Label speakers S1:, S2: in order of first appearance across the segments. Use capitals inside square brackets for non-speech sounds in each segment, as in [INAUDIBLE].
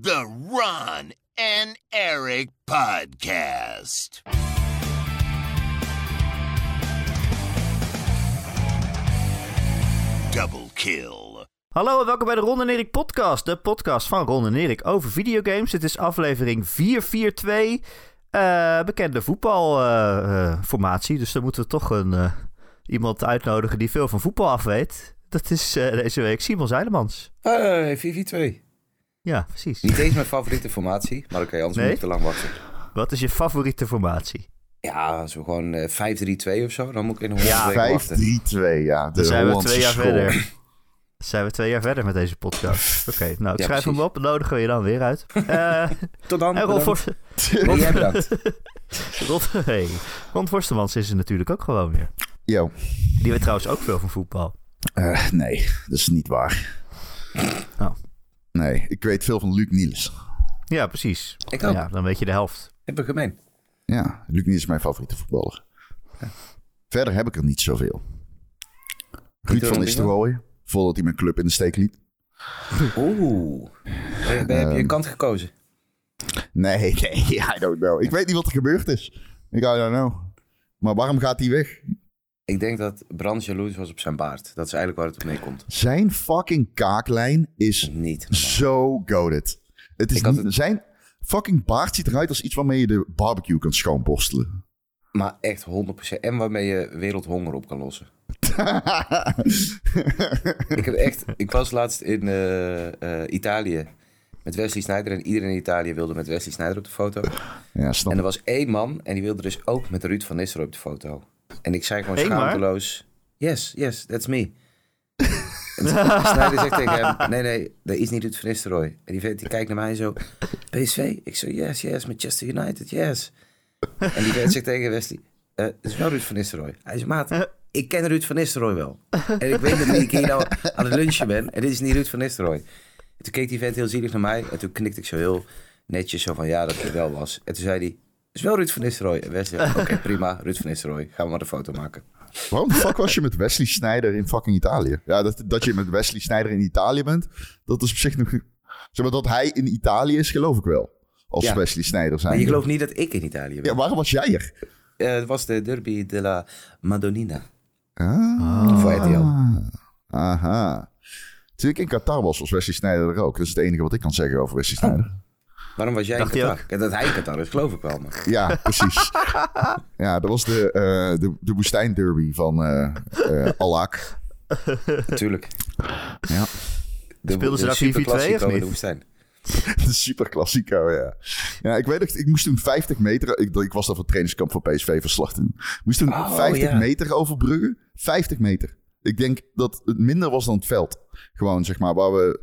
S1: The Ron and Eric Podcast. Double kill.
S2: Hallo en welkom bij de Ron en Erik podcast. De podcast van Ron en Erik over videogames. Dit is aflevering 442. eh bekende voetbalformatie. dus dan moeten we toch een, eh, iemand uitnodigen die veel van voetbal af weet. Dat is eh, deze week Simon Zeilemans.
S3: Hey, 4-4-2.
S2: Ja, precies.
S3: Niet eens mijn favoriete formatie, maar oké, anders
S2: Nee?
S3: moet ik te lang wachten.
S2: Wat is je favoriete formatie?
S3: Ja, we gewoon eh 5-3-2 of zo, dan moet ik in een
S2: Ja,
S3: honderd weken wachten.
S4: 5-3-2, ja. De
S2: Dan zijn we twee jaar
S4: school.
S2: verder. Dan zijn we twee jaar verder met deze podcast. [LAUGHS] Oké, nou ik
S3: Ja,
S2: schrijf hem op en nodigen we je dan weer uit. [LAUGHS] Eh
S3: Tot dan.
S2: en Ron. Vor-
S3: Nee, jij bedankt.
S2: Ron, [LAUGHS] hey. Ron Forstemans is er natuurlijk ook gewoon weer.
S4: Yo.
S2: Die weet trouwens ook veel van voetbal.
S4: Eh, nee, dat is niet waar.
S2: Oh.
S4: Nee, ik weet veel van Luc Niels.
S2: Ja, precies.
S3: Ik ook.
S2: Ja, dan weet je de helft.
S3: Heb ik gemeen.
S4: Ja, Luc Niels is mijn favoriete voetballer. Verder heb ik er niet zoveel. Ruud van? Nistelrooy, voordat hij mijn club in de steek liet.
S3: Oeh. Heb je een kant gekozen?
S4: Nee, nee, [LAUGHS] I don't know. Ik weet niet wat er gebeurd is. Ik I don't know. Maar waarom gaat hij weg?
S3: Ik denk dat Brand jaloers was op zijn baard. Dat is eigenlijk waar het op neerkomt.
S4: Zijn fucking kaaklijn is
S3: Niet normaal.
S4: zo goaded. Het is niet-
S3: het-
S4: Zijn fucking baard ziet eruit als iets waarmee je de barbecue kan schoonborstelen.
S3: Maar echt 100%. En waarmee je wereldhonger op kan lossen. [LAUGHS] Ik heb echt... Ik was laatst in eh, eh, Italië met Wesley Sneijder. En iedereen in Italië wilde met Wesley Sneijder op de foto.
S4: ja, snap
S3: En er was één man en die wilde dus ook met Ruud van Nistelrooy op de foto. En ik zei gewoon
S2: Eén maar?
S3: schaamteloos... Yes, yes, that's me. [LAUGHS] en Sneijder zegt tegen hem... Nee, nee, dat is niet Ruud van Nistelrooy. En die, vent die kijkt naar mij zo... PSV? Ik zo, yes, yes, Manchester United, yes. En die vent zegt tegen Wesley... eh Het is wel Ruud van Nistelrooy. Hij zegt, maat, ik ken Ruud van Nistelrooy wel. En ik weet dat ik hier nou aan het lunchen ben. En dit is niet Ruud van Nistelrooy. En toen keek die vent heel zielig naar mij. En toen knikte ik zo heel netjes zo van ja, dat het wel was. En toen zei hij, het is wel Ruud van Nistelrooy. En Wesley zei, [LAUGHS] oké, prima, Ruud van Nistelrooy. Gaan we maar een foto maken.
S4: Waarom de fuck was je met Wesley Sneijder in fucking Italië? Ja, dat, dat je met Wesley Sneijder in Italië bent, dat is op zich nog... Zeg maar, dat hij in Italië is, geloof ik wel. Als
S3: Ja.
S4: Wesley Sneijder zijn.
S3: Maar je gelooft niet dat ik in Italië ben.
S4: Ja, waarom was jij er?
S3: Eh, het was de derby della Madonnina.
S4: Ah.
S3: Voor RTL.
S4: Aha. Toen ik in Qatar was, was Wesley Sneijder er ook. Dat is het enige wat ik kan zeggen over Wesley Sneijder.
S3: Waarom was jij
S2: Dacht
S3: in Qatar? Dat hij in Qatar is, geloof ik wel. Maar.
S4: Ja, precies. ja, dat was de, eh de, de woestijnderby van eh eh Alak.
S3: Natuurlijk.
S4: Ja.
S3: De,
S2: Speelden ze daar 4-4-2
S3: superklassico
S2: of niet? [LAUGHS]
S3: de woestijn.
S4: De super klassico, ja. Ja, ik weet ik moest toen 50 meter... Ik, ik was daar voor trainingskamp voor PSV verslag toen. Ik moest toen
S3: Oh,
S4: 50
S3: ja.
S4: meter overbruggen. 50 meter. Ik denk dat het minder was dan het veld. Gewoon, zeg maar, waar we,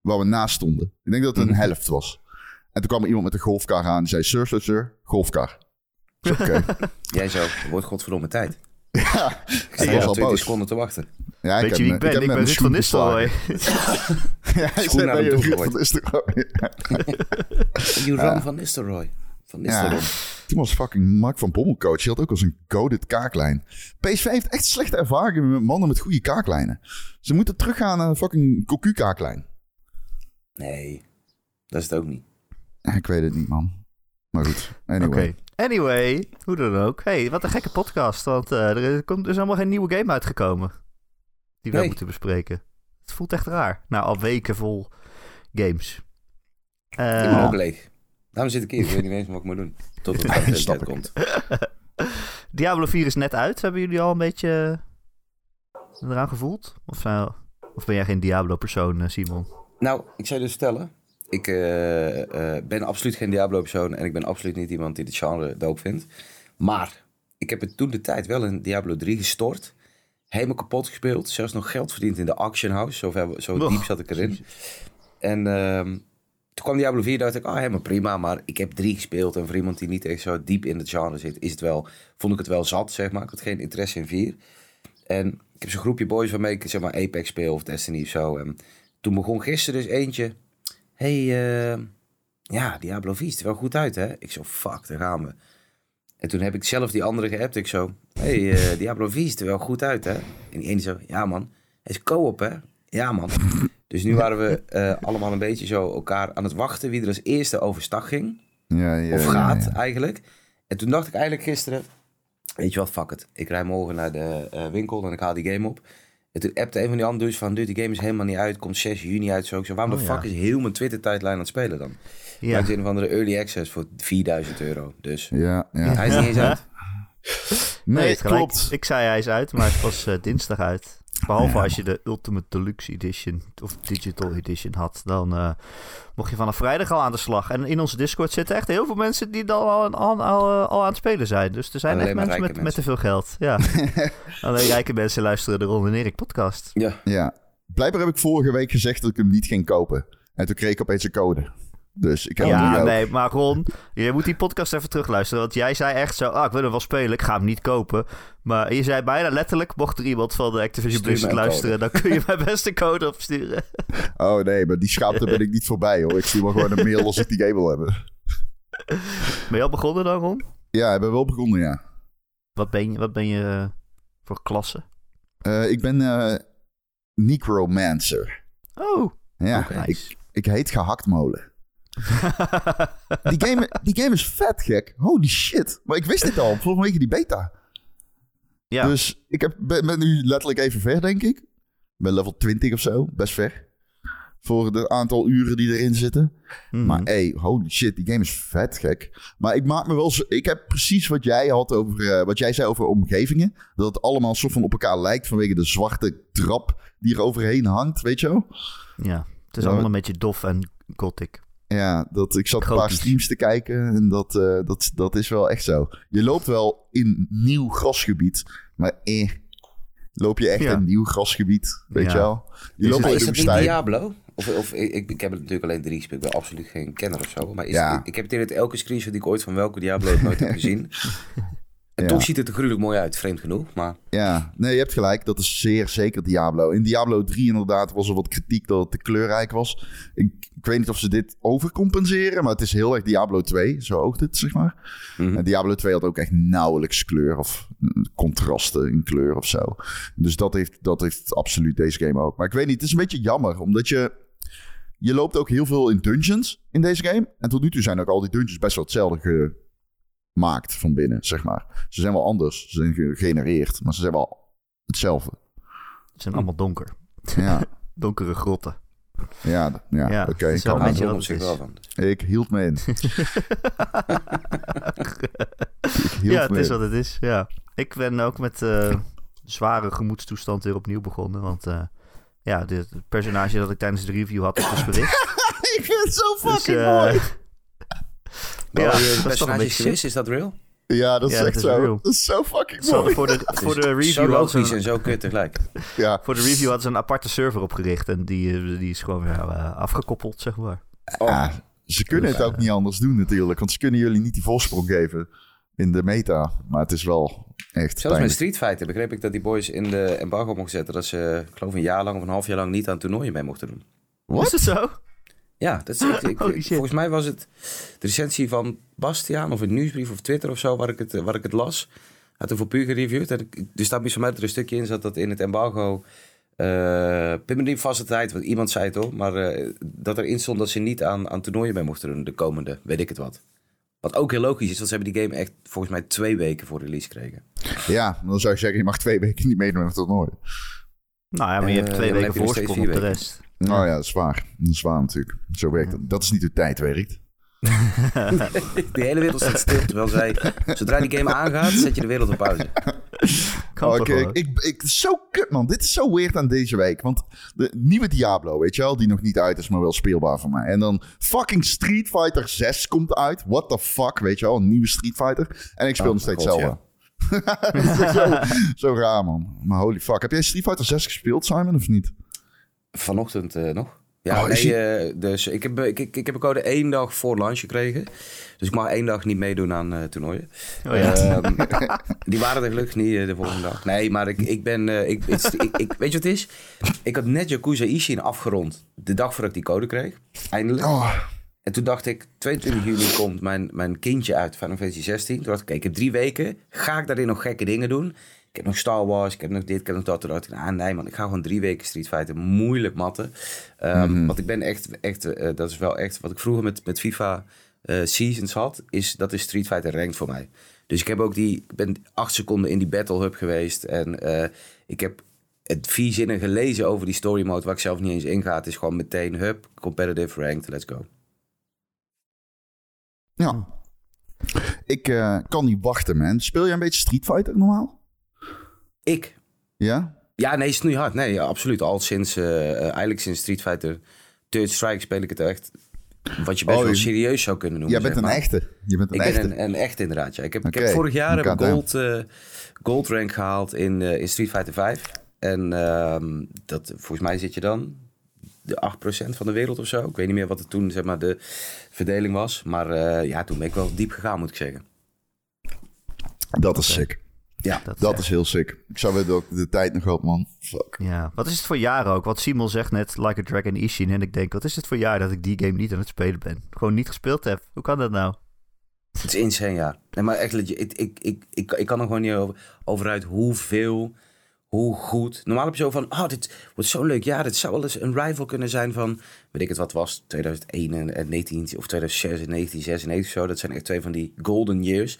S4: waar we naast stonden. Ik denk dat het een [LAUGHS] helft was. En toen kwam er iemand met een golfkar aan. Die zei, sir, sir, sir, golfkar. Ik zei, Oké. [LAUGHS]
S3: Jij zo, wordt godverdomme tijd.
S4: ja,
S3: Ik
S4: ik was
S3: al
S4: al
S3: 20
S4: boos.
S3: seconden te wachten.
S4: Ja,
S2: Weet je wie ik ben?
S4: heb
S2: Ik ben Ruud [LAUGHS] van Nistelrooy.
S4: Ja,
S3: naar
S4: ben Ruud van Nistelrooy?
S3: Juran van Nistelrooy. Van
S4: Ja.
S3: Nistelrooy.
S4: Toen was fucking Mark van Bommel coach. Die had ook al zijn goaded kaaklijn. PSV heeft echt slechte ervaringen met mannen met goede kaaklijnen. Ze moeten teruggaan naar een fucking cocu kaaklijn.
S3: Nee, dat is het ook niet.
S4: Ik weet het niet, man. Maar goed,
S2: Oké.
S4: anyway.
S2: Anyway, hoe dan ook. hey, wat een gekke podcast. Want eh, er, is, komt, er is helemaal geen nieuwe game uitgekomen. Die we
S3: Nee.
S2: moeten bespreken. Het voelt echt raar. Nou, al weken vol games. Eh,
S3: Ik ben ook leeg. Daarom zit ik hier. Ik weet niet eens wat ik moet doen. [LAUGHS] Tot het
S4: ik.
S3: komt. [LAUGHS]
S2: Diablo 4 is net uit. Hebben jullie al een beetje eh, eraan gevoeld? Of, zou- of ben jij geen Diablo-persoon, eh, Simon?
S3: Nou, ik zou je dus vertellen. Ik eh, eh, ben absoluut geen Diablo-persoon. En ik ben absoluut niet iemand die het genre doop vindt. Maar ik heb het toen de tijd wel in Diablo 3 gestort. Helemaal kapot gespeeld. Zelfs nog geld verdiend in de auction house. Zo, ver, zo
S2: Och,
S3: diep zat ik erin. En ehm, toen kwam Diablo 4, dacht ik, ah, helemaal prima. Maar ik heb 3 gespeeld. En voor iemand die niet echt zo diep in het genre zit, is het wel, vond ik het wel zat, zeg maar. Ik had geen interesse in 4. En ik heb zo'n groepje boys waarmee ik zeg maar Apex speel of Destiny of zo. En toen begon gisteren dus eentje. Hey, eh, ja, Diablo 4 ziet er wel goed uit, hè? Ik zo, fuck, daar gaan we. En toen heb ik zelf die andere geappt. Ik zo, hey, eh, Diablo 4 ziet er wel goed uit, hè? En die ene zo, ja man, het is co-op, hè? Ja man. Dus nu waren we eh, allemaal een beetje zo elkaar aan het wachten wie er als eerste overstag ging.
S4: Ja, ja,
S3: Of gaat
S4: ja.
S3: eigenlijk. En toen dacht ik eigenlijk gisteren, weet je wat, fuck het. Ik rij morgen naar de eh, winkel en ik haal die game op. En toen appte een van die anderen dus van, dude, die game is helemaal niet uit. Komt 6 juni uit. Zo, ik zei, waarom
S2: Oh,
S3: de fuck
S2: ja.
S3: is heel mijn Twitter-tijdlijn aan het spelen dan?
S2: Ja.
S3: Ja. een of andere early access voor 4000 euro. Dus
S4: Ja, ja.
S3: hij is niet eens uit.
S2: Nee,
S4: Nee,
S2: het
S4: klopt.
S2: Ik zei hij is uit, maar het was eh, dinsdag uit. Behalve als je de Ultimate Deluxe Edition of Digital Edition had. Dan eh, mocht je vanaf vrijdag al aan de slag. En in onze Discord zitten echt heel veel mensen die dan al, al, al, eh, al aan het spelen zijn. Dus er zijn
S3: Alleen
S2: echt mensen met, met te veel geld. Ja. Alleen rijke mensen luisteren de Ron en Erik podcast.
S3: Ja,
S4: Ja. Blijkbaar heb ik vorige week gezegd dat ik hem niet ging kopen. En toen kreeg ik opeens een code. Dus ik heb
S2: Ja,
S4: ook.
S2: nee, maar Ron, je moet die podcast even terugluisteren. Want jij zei echt zo, ah, ik wil hem wel spelen, ik ga hem niet kopen. Maar je zei bijna letterlijk, mocht er iemand van de Activision Blizzard luisteren, dan kun je mijn beste code opsturen. [LAUGHS]
S4: Oh nee, maar die schaamte ben ik niet voorbij hoor. Ik stuur maar gewoon een mail als ik die game wil hebben.
S2: Ben je al begonnen dan, Ron?
S4: Ja, ik ben wel begonnen, ja.
S2: Wat ben je, wat ben je eh, voor klasse?
S4: Eh, ik ben eh necromancer.
S2: Oh,
S4: Ja, ik, ik heet gehaktmolen. [LAUGHS] Die game, die game is vet gek. Holy shit. Maar ik wist dit al. Volgens mij die beta.
S2: ja,
S4: Dus ik heb, ben, ben nu letterlijk even ver, denk ik. Ik ben level 20 of zo. Best ver. Voor het aantal uren die erin zitten.
S2: Mhm.
S4: Maar hey, holy shit, die game is vet gek. Maar ik maak me wel zo. Ik heb precies wat jij had over. eh, wat jij zei over omgevingen. Dat het allemaal soort van op elkaar lijkt vanwege de zwarte trap die er overheen hangt, weet je wel?
S2: ja, het is allemaal een beetje dof en gothic.
S4: Ja, dat, ik zat een paar streams te kijken en dat, eh, dat, dat is wel echt zo. Je loopt wel in nieuw grasgebied, maar eh, loop je echt
S2: Ja.
S4: in nieuw grasgebied, weet
S2: Ja.
S4: je wel? Je
S2: Is
S4: loopt in
S3: is dat niet. Diablo? Of, of ik, ik, heb het natuurlijk alleen drie gespeeld. Ik ben absoluut geen kenner of zo. Maar is,
S4: Ja.
S3: ik, ik heb het in het elke screenshot die ik ooit van welke Diablo ook nooit heb gezien. [LAUGHS] En
S4: Ja.
S3: toch ziet het er gruwelijk mooi uit, vreemd genoeg. Maar
S4: Ja, nee, je hebt gelijk. Dat is zeer zeker Diablo. In Diablo 3 inderdaad was er wat kritiek dat het te kleurrijk was. Ik, ik weet niet of ze dit overcompenseren, maar het is heel erg Diablo 2. Zo oogt het, zeg maar.
S3: Mhm.
S4: En Diablo 2 had ook echt nauwelijks kleur of mm, contrasten in kleur of zo. Dus dat heeft, dat heeft absoluut deze game ook. Maar ik weet niet, het is een beetje jammer, omdat je... Je loopt ook heel veel in dungeons in deze game. En tot nu toe zijn ook al die dungeons best wel hetzelfde gemaakt van binnen, zeg maar. Ze zijn wel anders, ze zijn gegenereerd, maar ze zijn wel hetzelfde.
S2: Het zijn allemaal donker.
S4: Ja, [LAUGHS]
S2: Donkere grotten.
S4: ja, ja,
S2: Ja,
S4: oké.
S2: wel
S4: kan
S3: op
S2: het
S3: zich
S2: is.
S3: wel van.
S4: Ik hield me in. [LAUGHS] Ik hield
S2: Ja, het is
S4: in.
S2: wat het is. Ja. Ik ben ook met eh, zware gemoedstoestand weer opnieuw begonnen. Want eh, ja, dit het personage dat ik tijdens de review had, is dus bericht.
S4: Ik vind het zo
S2: Dus,
S4: fucking
S2: eh,
S4: mooi.
S3: Ja,
S2: Ja,
S3: je
S2: dat is toch een
S3: personages
S2: beetje
S3: geweest, is dat real?
S4: Ja, dat is
S2: Ja, dat
S4: echt
S2: is
S4: zo.
S2: real.
S4: Dat is zo fucking mooi.
S2: voor de, [LAUGHS] voor de
S3: Zo
S2: review hadden
S3: logisch
S2: ze
S3: en
S2: een,
S3: zo kut tegelijk.
S4: Ja,
S2: voor de review hadden ze een aparte server opgericht. En die, eh, die is gewoon weer eh, afgekoppeld, zeg maar.
S3: Oh,
S4: Ja, ze kunnen het ook niet anders doen natuurlijk. Want ze kunnen jullie niet die voorsprong geven in de meta. Maar het is wel echt
S3: Zelfs met. Street Fighter begreep ik dat die boys in de embargo mochten zetten dat ze, ik geloof een jaar lang of een half jaar lang niet aan toernooien mee mochten doen.
S4: Wat?
S2: Is het zo?
S3: Ja, dat is, [LAUGHS] ik, ik- volgens mij was het de recensie van Bastiaan of een nieuwsbrief of Twitter of zo waar ik het, waar ik het las. Had er voor puur gereviewd. En ik- er staat bij mij dat er een stukje in zat dat in het embargo. eh pin me niet vast de tijd, want iemand zei het hoor. Maar eh, dat erin stond dat ze niet aan, aan toernooien mee mochten doen de komende, weet ik het wat. Wat ook heel logisch is, want ze hebben die game echt volgens mij twee weken voor release gekregen.
S4: Ja, dan zou je zeggen, je mag twee weken niet meedoen aan het toernooi.
S2: Nou ja, maar je hebt
S3: Eh,
S2: twee weken voorsprong op de rest.
S4: Nou ja, dat is waar. Dat is waar natuurlijk. Zo werkt het. Dat is niet hoe tijd werkt. [LAUGHS]
S3: De hele wereld staat stil, terwijl zij, zodra die game aangaat, zet je de wereld op pauze.
S2: Kan
S4: Oh, ik, ik, ik, ik- zo kut man. Dit is zo weird aan deze week. Want de nieuwe Diablo, weet je wel, die nog niet uit is, maar wel speelbaar voor mij. En dan fucking Street Fighter 6 komt uit. What the fuck, weet je wel, een nieuwe Street Fighter. En ik speel
S3: Oh,
S4: nog steeds. [LAUGHS] Dat echt zo, zo raar man. Maar holy fuck. Heb jij Street Fighter 6 gespeeld, Simon, of niet?
S3: Vanochtend eh, nog. Ja,
S4: Oh,
S3: eh, dus ik heb, ik, ik, ik heb een code één dag voor lunch gekregen. Dus ik mag één dag niet meedoen aan eh, toernooien.
S2: Oh ja.
S3: Ehm, [LAUGHS] die waren er gelukkig niet de volgende dag. Nee, maar ik, ik ben... eh, ik, het ik, ik, weet je wat het is? Ik had net Yakuza Ishin afgerond. De dag voordat ik die code kreeg. Eindelijk.
S4: Oh,
S3: En toen dacht ik, 22 juni komt mijn, mijn kindje uit Final Fantasy 16. Toen dacht ik, ik heb drie weken. Ga ik daarin nog gekke dingen doen? Ik heb nog Star Wars, ik heb nog dit, ik heb nog dat. Toen dacht ik, ah nee man, ik ga gewoon drie weken Street Fighter moeilijk matten. Ehm, Want ik ben echt, echt eh, dat is wel echt wat ik vroeger met, met FIFA eh, Seasons had, is dat is Street Fighter ranked voor mij. Dus ik heb ook die, ik ben acht seconden in die Battle Hub geweest en eh, ik heb het vier zinnen gelezen over die story mode waar ik zelf niet eens in ga. Het is gewoon meteen hub, competitive, ranked, let's go.
S4: Ja. Ik kan niet wachten, man. Speel jij een beetje Street Fighter normaal?
S3: Ik?
S4: Ja?
S3: Ja, nee, snoeihard. Nee, ja, absoluut. Al sinds, eh, eh, eigenlijk sinds Street Fighter Third Strike speel ik het echt wat je best
S4: Oh,
S3: wel
S4: je-
S3: serieus zou kunnen noemen.
S4: Jij bent
S3: zeg
S4: een echte. Je bent een
S3: Ik
S4: echte.
S3: ben een, een echt inderdaad, ja. Ik heb, ik heb vorig jaar
S4: goddamn.
S3: gold, eh, gold rank gehaald in, in Street Fighter 5. En ehm, dat, volgens mij zit je dan de 8% van de wereld of zo. Ik weet niet meer wat het toen zeg maar, de verdeling was. Maar ja, toen ben ik wel diep gegaan, moet ik zeggen.
S4: Dat is sick.
S3: Ja,
S4: Dat is heel sick. Ik zou willen ook de tijd nog op, man. Fuck.
S2: Ja, wat is het voor jaar ook? Wat Simon zegt net, Like a Dragon Ishin. En ik denk, wat is het voor jaar dat ik die game niet aan het spelen ben? Gewoon niet gespeeld heb. Hoe kan dat nou?
S3: Het is insane, ja. Nee, maar echt, ik, ik, ik, ik, ik kan er gewoon niet over, over uit hoeveel, hoe goed. Normaal heb je zo van, oh, dit wordt zo leuk. Ja, dit zou wel eens een rival kunnen zijn van, weet ik het wat was, 2001 en, en 19, of 2006 en 1996 zo. Dat zijn echt twee van die golden years.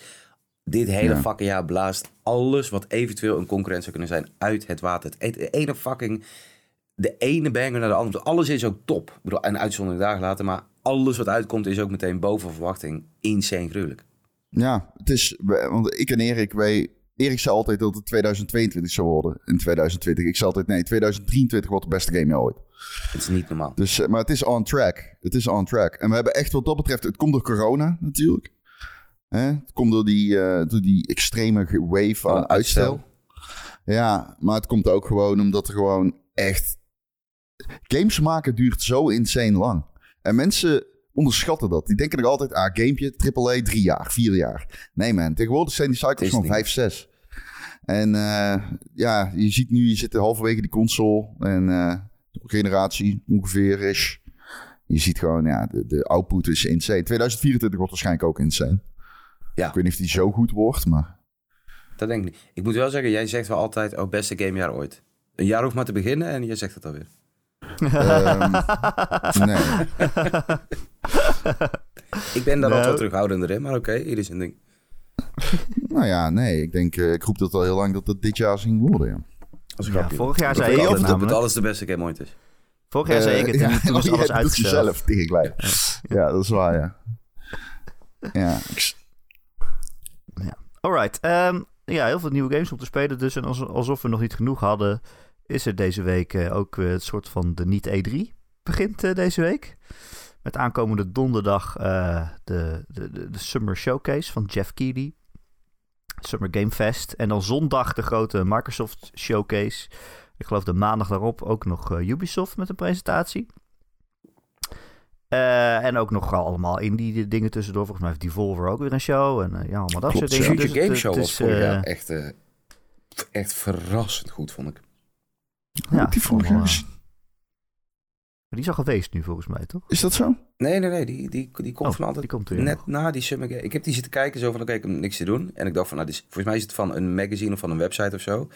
S3: Dit hele
S4: Ja.
S3: fucking jaar blaast alles wat eventueel een concurrent zou kunnen zijn uit het water. Het ene fucking, de ene banger naar de andere. Alles is ook top. Ik bedoel, een uitzondering dagen later, maar alles wat uitkomt is ook meteen boven verwachting. Insane gruwelijk.
S4: Ja, het is... Want ik en Erik, wij... Erik zei altijd dat het 2022 zou worden. In 2020. Ik zei altijd, nee, 2023 wordt de beste game ooit.
S3: Het is niet normaal.
S4: Dus, eh, maar het is on track. Het is on track. En we hebben echt wat dat betreft... Het komt door corona natuurlijk. Hè? Het komt door die, eh, door die extreme wave aan
S3: Van
S4: uitstel. Ja, maar het komt ook gewoon omdat er gewoon echt... Games maken duurt zo insane lang. En mensen onderschatten dat. Die denken nog altijd, ah, gamepje, AAA, drie jaar, vier jaar. Nee man, tegenwoordig zijn die cycles van vijf, zes. En eh, ja, je ziet nu, je zit halverwege die console en eh, generatie ongeveer is. Je ziet gewoon, ja, de, de output is insane. 2024 wordt waarschijnlijk ook insane.
S3: Ja.
S4: Ik weet niet of die zo goed wordt, maar...
S3: Dat denk ik niet. Ik moet wel zeggen, jij zegt wel altijd, oh, beste gamejaar ooit. Een jaar hoeft maar te beginnen en jij zegt het alweer.
S4: ehm, nee. [LAUGHS]
S3: Ik ben daar
S2: Nou.
S3: altijd wat terughoudender in, maar oké, ieder zijn ding.
S4: Nou ja, nee. Ik denk, eh, ik roep dat al heel lang dat het dit jaar ging worden, ja.
S3: Als een
S2: Ja, vorig jaar zei ik het
S3: dat het alles de beste game ooit is.
S2: Vorig jaar zei ik het
S4: Eh,
S2: en
S4: ja,
S2: toen was [LAUGHS] alles uitgesteld.
S4: jezelf tegen gelijk. Ja, dat is waar, ja. Ja, ik-
S2: Alright, ehm, ja, heel veel nieuwe games om te spelen dus. En als- alsof we nog niet genoeg hadden, is er deze week eh, ook het soort van de niet E3 begint eh, deze week. Met aankomende donderdag eh, de, de, de, de Summer Showcase van Jeff Keighley. Summer Game Fest. En dan zondag de grote Microsoft Showcase. Ik geloof de maandag daarop ook nog Ubisoft met een presentatie. Eh, en ook nog allemaal indie dingen tussendoor. Volgens mij heeft Devolver ook weer een show. En eh, ja, allemaal dat
S4: Klopt,
S2: soort dingen.
S3: Future
S2: Dus
S3: Game
S2: het-
S3: Show
S2: het
S3: was vorig
S2: eh,
S3: jaar echt, echt verrassend goed, vond ik.
S4: Ik die vorig jaar
S2: Die is al geweest nu volgens mij, toch?
S4: Is dat zo?
S3: Nee, nee, nee, die, die, die komt
S2: Oh,
S3: van altijd
S2: die komt weer
S3: net
S2: nog.
S3: na die Summer Game. Ik heb die zitten kijken, zo van, oké, ik heb niks te doen. En ik dacht van, nou, dit is- volgens mij is het van een magazine of van een website of zo.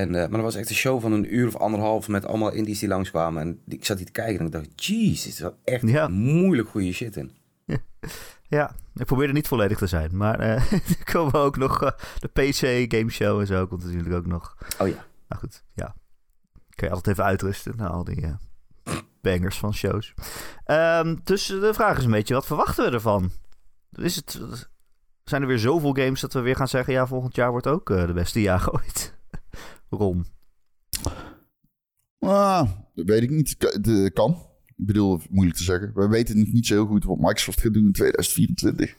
S3: En, eh, maar dat was echt een show van een uur of anderhalf met allemaal indies die langskwamen. En ik zat hier te kijken en ik dacht, jeez, dit is wel echt
S2: Ja.
S3: moeilijk goede shit in. [LAUGHS]
S2: Ja, ik probeerde niet volledig te zijn. Maar eh, [LAUGHS] er komen ook nog eh, de PC Game Show en zo. Komt natuurlijk ook nog.
S3: Oh ja.
S2: Nou goed, ja. Kun je altijd even uitrusten na al die bangers van shows. Ehm, dus de vraag is een beetje, wat verwachten we ervan? Is het, zijn er weer zoveel games dat we weer gaan zeggen... ja, volgend jaar wordt ook de beste jaar [LAUGHS] ooit? Ron.
S4: Ah, dat weet ik niet. De- kan. Ik bedoel, moeilijk te zeggen. We weten nog niet zo heel goed wat Microsoft gaat doen in 2024.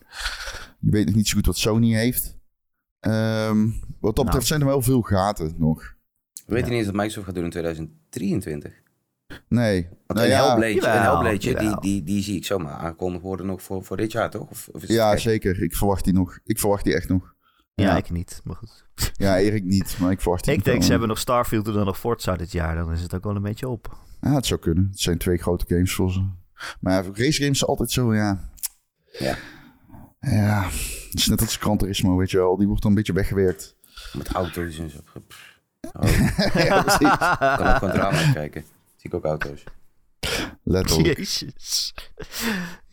S4: Je weet nog niet zo goed wat Sony heeft. Ehm, wat dat
S2: Nou.
S4: betreft zijn er wel veel gaten nog.
S3: We weten
S2: Ja.
S3: niet eens wat Microsoft gaat doen in 2023.
S4: Nee.
S3: Want
S4: Nou
S3: een
S4: ja,
S3: Hellblade, een Hellblade die, die, die zie ik zomaar aangekondigd worden nog voor, voor dit jaar, toch? Of, of
S4: ja, zeker. Ik verwacht die nog. Ik verwacht die echt nog.
S2: Ja,
S4: Ja.
S2: ik niet, maar goed. [LAUGHS]
S4: Ja, Erik niet, maar ik verwacht
S2: Ik denk,
S4: wel.
S2: ze hebben nog Starfield en dan nog Forza dit jaar. Dan is het ook wel een beetje op.
S4: Ja, het zou kunnen. Het zijn twee grote games voor ze. Maar ja, race games zijn altijd zo, ja...
S3: Ja.
S4: Ja, het is net als Gran Turismo, weet je wel. Die wordt dan een beetje weggewerkt.
S3: Met auto's en zo. Oh, [LAUGHS]
S4: ja, precies.
S3: ik kan ook gewoon drama kijken. Zie ik ook auto's.
S4: Letterlijk.
S2: Jezus.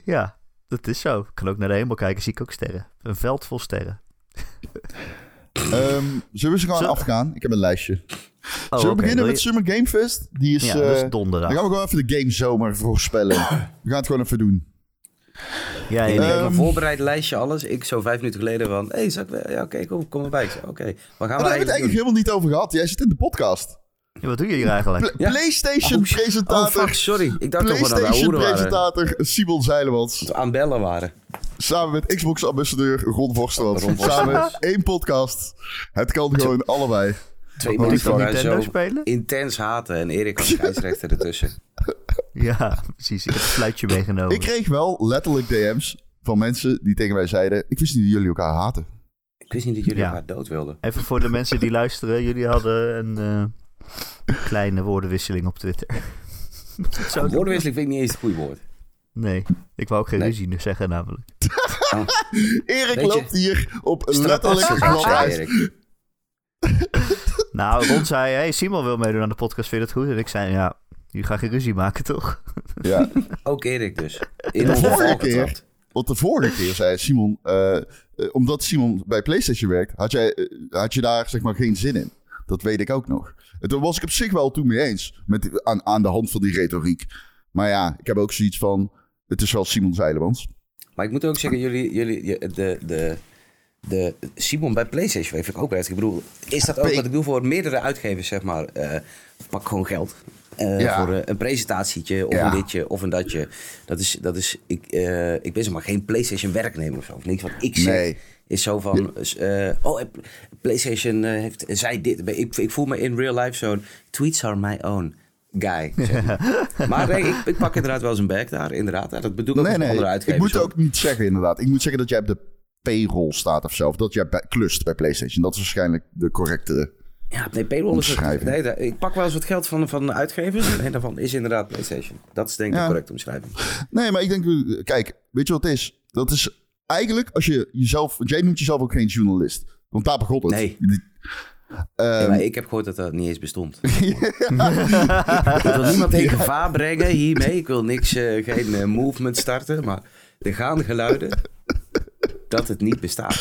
S2: Ja, dat is zo. Ik kan ook naar de hemel kijken, zie ik ook sterren. Een veld vol sterren. [LAUGHS]
S4: Ehm, zullen we ze gewoon
S2: Zo-
S4: afgaan? Ik heb een lijstje.
S2: Oh,
S4: Zullen we beginnen met
S2: je-
S4: Summer Game Fest? Die is...
S2: Ja, dat is
S4: eh,
S2: donderdag.
S4: dan gaan we gewoon even de game zomer voorspellen. [COUGHS] We gaan het gewoon even doen.
S2: Ja,
S3: Ik heb
S4: Ehm,
S3: een voorbereid lijstje, alles. Ik zo vijf minuten geleden van... Hé, hey, ik... Ja, oké, kom, kom erbij. Oké, wat gaan
S4: Maar
S3: we
S4: daar hebben we het
S3: eigenlijk
S4: eigenlijk
S3: doen?
S4: helemaal niet over gehad. Jij zit in de podcast.
S2: Ja, wat doen jullie hier eigenlijk?
S4: Pla-
S3: Ja.
S4: PlayStation
S3: Oh. Oh, fuck, sorry. Ik dacht toch wel dat we
S4: PlayStation
S3: hoeren waren.
S4: presentator Simon Zeilemans.
S3: Dat we aan het bellen waren.
S4: Samen met Xbox ambassadeur Ron Vorstland. Samen één podcast. Het kan gewoon allebei.
S3: Twee
S2: Nintendo
S3: zo
S2: spelen?
S3: intens haten. En Erik als [LAUGHS] scheidsrechter ertussen.
S2: Ja, precies. Ik heb een fluitje meegenomen.
S4: Ik kreeg wel letterlijk DM's van mensen die tegen mij zeiden... Ik wist niet dat jullie elkaar haten.
S3: Ik wist niet dat jullie
S2: Ja.
S3: elkaar dood wilden.
S2: Even voor de mensen die luisteren. Jullie hadden een eh, kleine woordenwisseling op Twitter. [LAUGHS] Zo.
S3: Woordenwisseling vind ik niet eens het goede woord.
S2: Nee, ik wou ook geen
S3: Nee.
S2: ruzie nu zeggen namelijk.
S4: Erik
S3: Weet je-
S4: loopt hier op
S3: Stratassen,
S4: letterlijk
S3: zou ik
S4: glad
S3: zeggen,
S4: ijs.
S3: Erik. [LAUGHS]
S2: Nou, Ron zei, hey, Simon wil meedoen aan de podcast, vind je dat goed? En ik zei, ja, jullie gaan geen ruzie maken, toch?
S4: Ja, [LAUGHS]
S3: Ook Erik dus. In
S4: De vorige keer- want de vorige keer zei Simon... eh, eh, omdat Simon bij PlayStation werkt, had, jij, eh, had je daar zeg maar geen zin in. Dat weet ik ook nog. En toen was ik op zich wel toen mee eens. Met, aan, aan de hand van die retoriek. Maar ja, ik heb ook zoiets van... Het is wel Simon Zeilemans.
S3: Maar ik moet ook zeggen, jullie, jullie de, de, de Simon bij PlayStation vind ik ook werkt. Ik bedoel, is dat ook wat ik doe voor meerdere uitgevers, zeg maar? eh, pak gewoon geld. eh,
S4: Ja.
S3: Voor eh, een presentatietje of
S4: Ja.
S3: een ditje of een datje. Dat is, dat is ik, ik ben zeg maar geen PlayStation werknemer of zo. Of niks wat ik zeg
S4: Nee.
S3: Is zo van... eh, oh, PlayStation eh, heeft, zei dit. Ik, ik voel me in real life zo'n... Tweets are my own guy. [LAUGHS] zeg maar. maar nee, ik, ik pak inderdaad wel eens een bag daar. Inderdaad. Dat bedoel ik ook
S4: Nee,
S3: andere
S4: nee. Ik moet ook niet zeggen inderdaad. Ik moet zeggen dat jij op de payroll staat of zo. Of dat jij bij- klust bij PlayStation. Dat is waarschijnlijk de correcte...
S3: Ja, nee, payroll is het. Nee, ik pak wel eens wat geld van, van uitgevers. En daarvan is inderdaad PlayStation. Dat is denk ik
S4: Ja.
S3: de correcte omschrijving.
S4: Nee, maar ik denk... eh, Kijk, weet je wat het is? Dat is eigenlijk als je jezelf... Want jij noemt jezelf ook geen journalist. Want daar begon het.
S3: Nee. [LAUGHS]
S4: Ehm,
S3: Ja, ik heb gehoord dat dat niet eens bestond. [LAUGHS] ik wil niemand in gevaar brengen hiermee. Ik wil niks, eh, geen eh, movement starten. Maar er gaan geluiden dat het niet bestaat.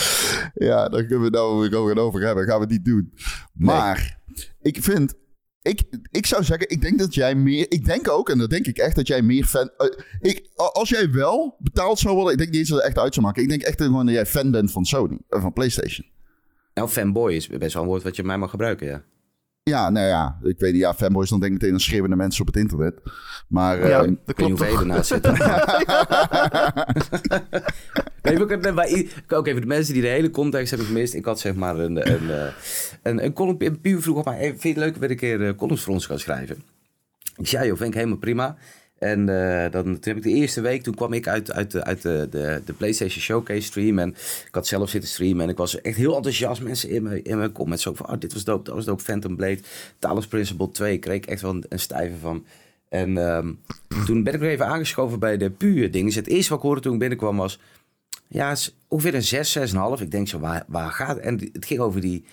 S4: Ja, daar kunnen we het nou over- hebben. Gaan we niet doen. Maar ik vind... Ik, ik zou zeggen, ik denk dat jij meer... Ik denk ook, en dat denk ik echt, dat jij meer fan... eh, ik, als jij wel betaald zou worden... Ik denk niet eens dat het echt uit zou maken. Ik denk echt gewoon dat jij fan bent van Sony. eh, van PlayStation.
S3: Nou, fanboy is best wel een woord wat je mij mag gebruiken, ja.
S4: Ja, nou ja. Ik weet niet, ja, fanboys, dan denk ik meteen aan schreeuwende mensen op het internet. Maar...
S2: Ja,
S4: ehm,
S2: dat
S3: Ik weet niet
S2: klopt
S3: hoeveel [LAUGHS] [LAUGHS] Nee, i- Oké, voor de mensen die de hele context hebben gemist. Ik had zeg maar een, een, eh, een, een column. een Puur vroeg op mij, vind je het leuk dat ik een keer eh, columns voor ons gaan schrijven? Ik zei, joh, vind ik helemaal prima. En eh, dan, toen heb ik de eerste week, toen kwam ik uit, uit, de, uit de, de, de PlayStation Showcase stream. En ik had zelf zitten streamen. En ik was echt heel enthousiast. Mensen in mijn, in mijn comments ook van, oh, dit was dope, dat was dope. Phantom Blade, Talos Principle 2. kreeg ik echt wel een, een stijve van. En ehm, toen ben ik weer even aangeschoven bij de puur dingen. Het eerste wat ik hoorde toen ik binnenkwam was... Ja, ongeveer een 6, 6,5. Ik denk zo, waar, waar gaat het? En het ging over die,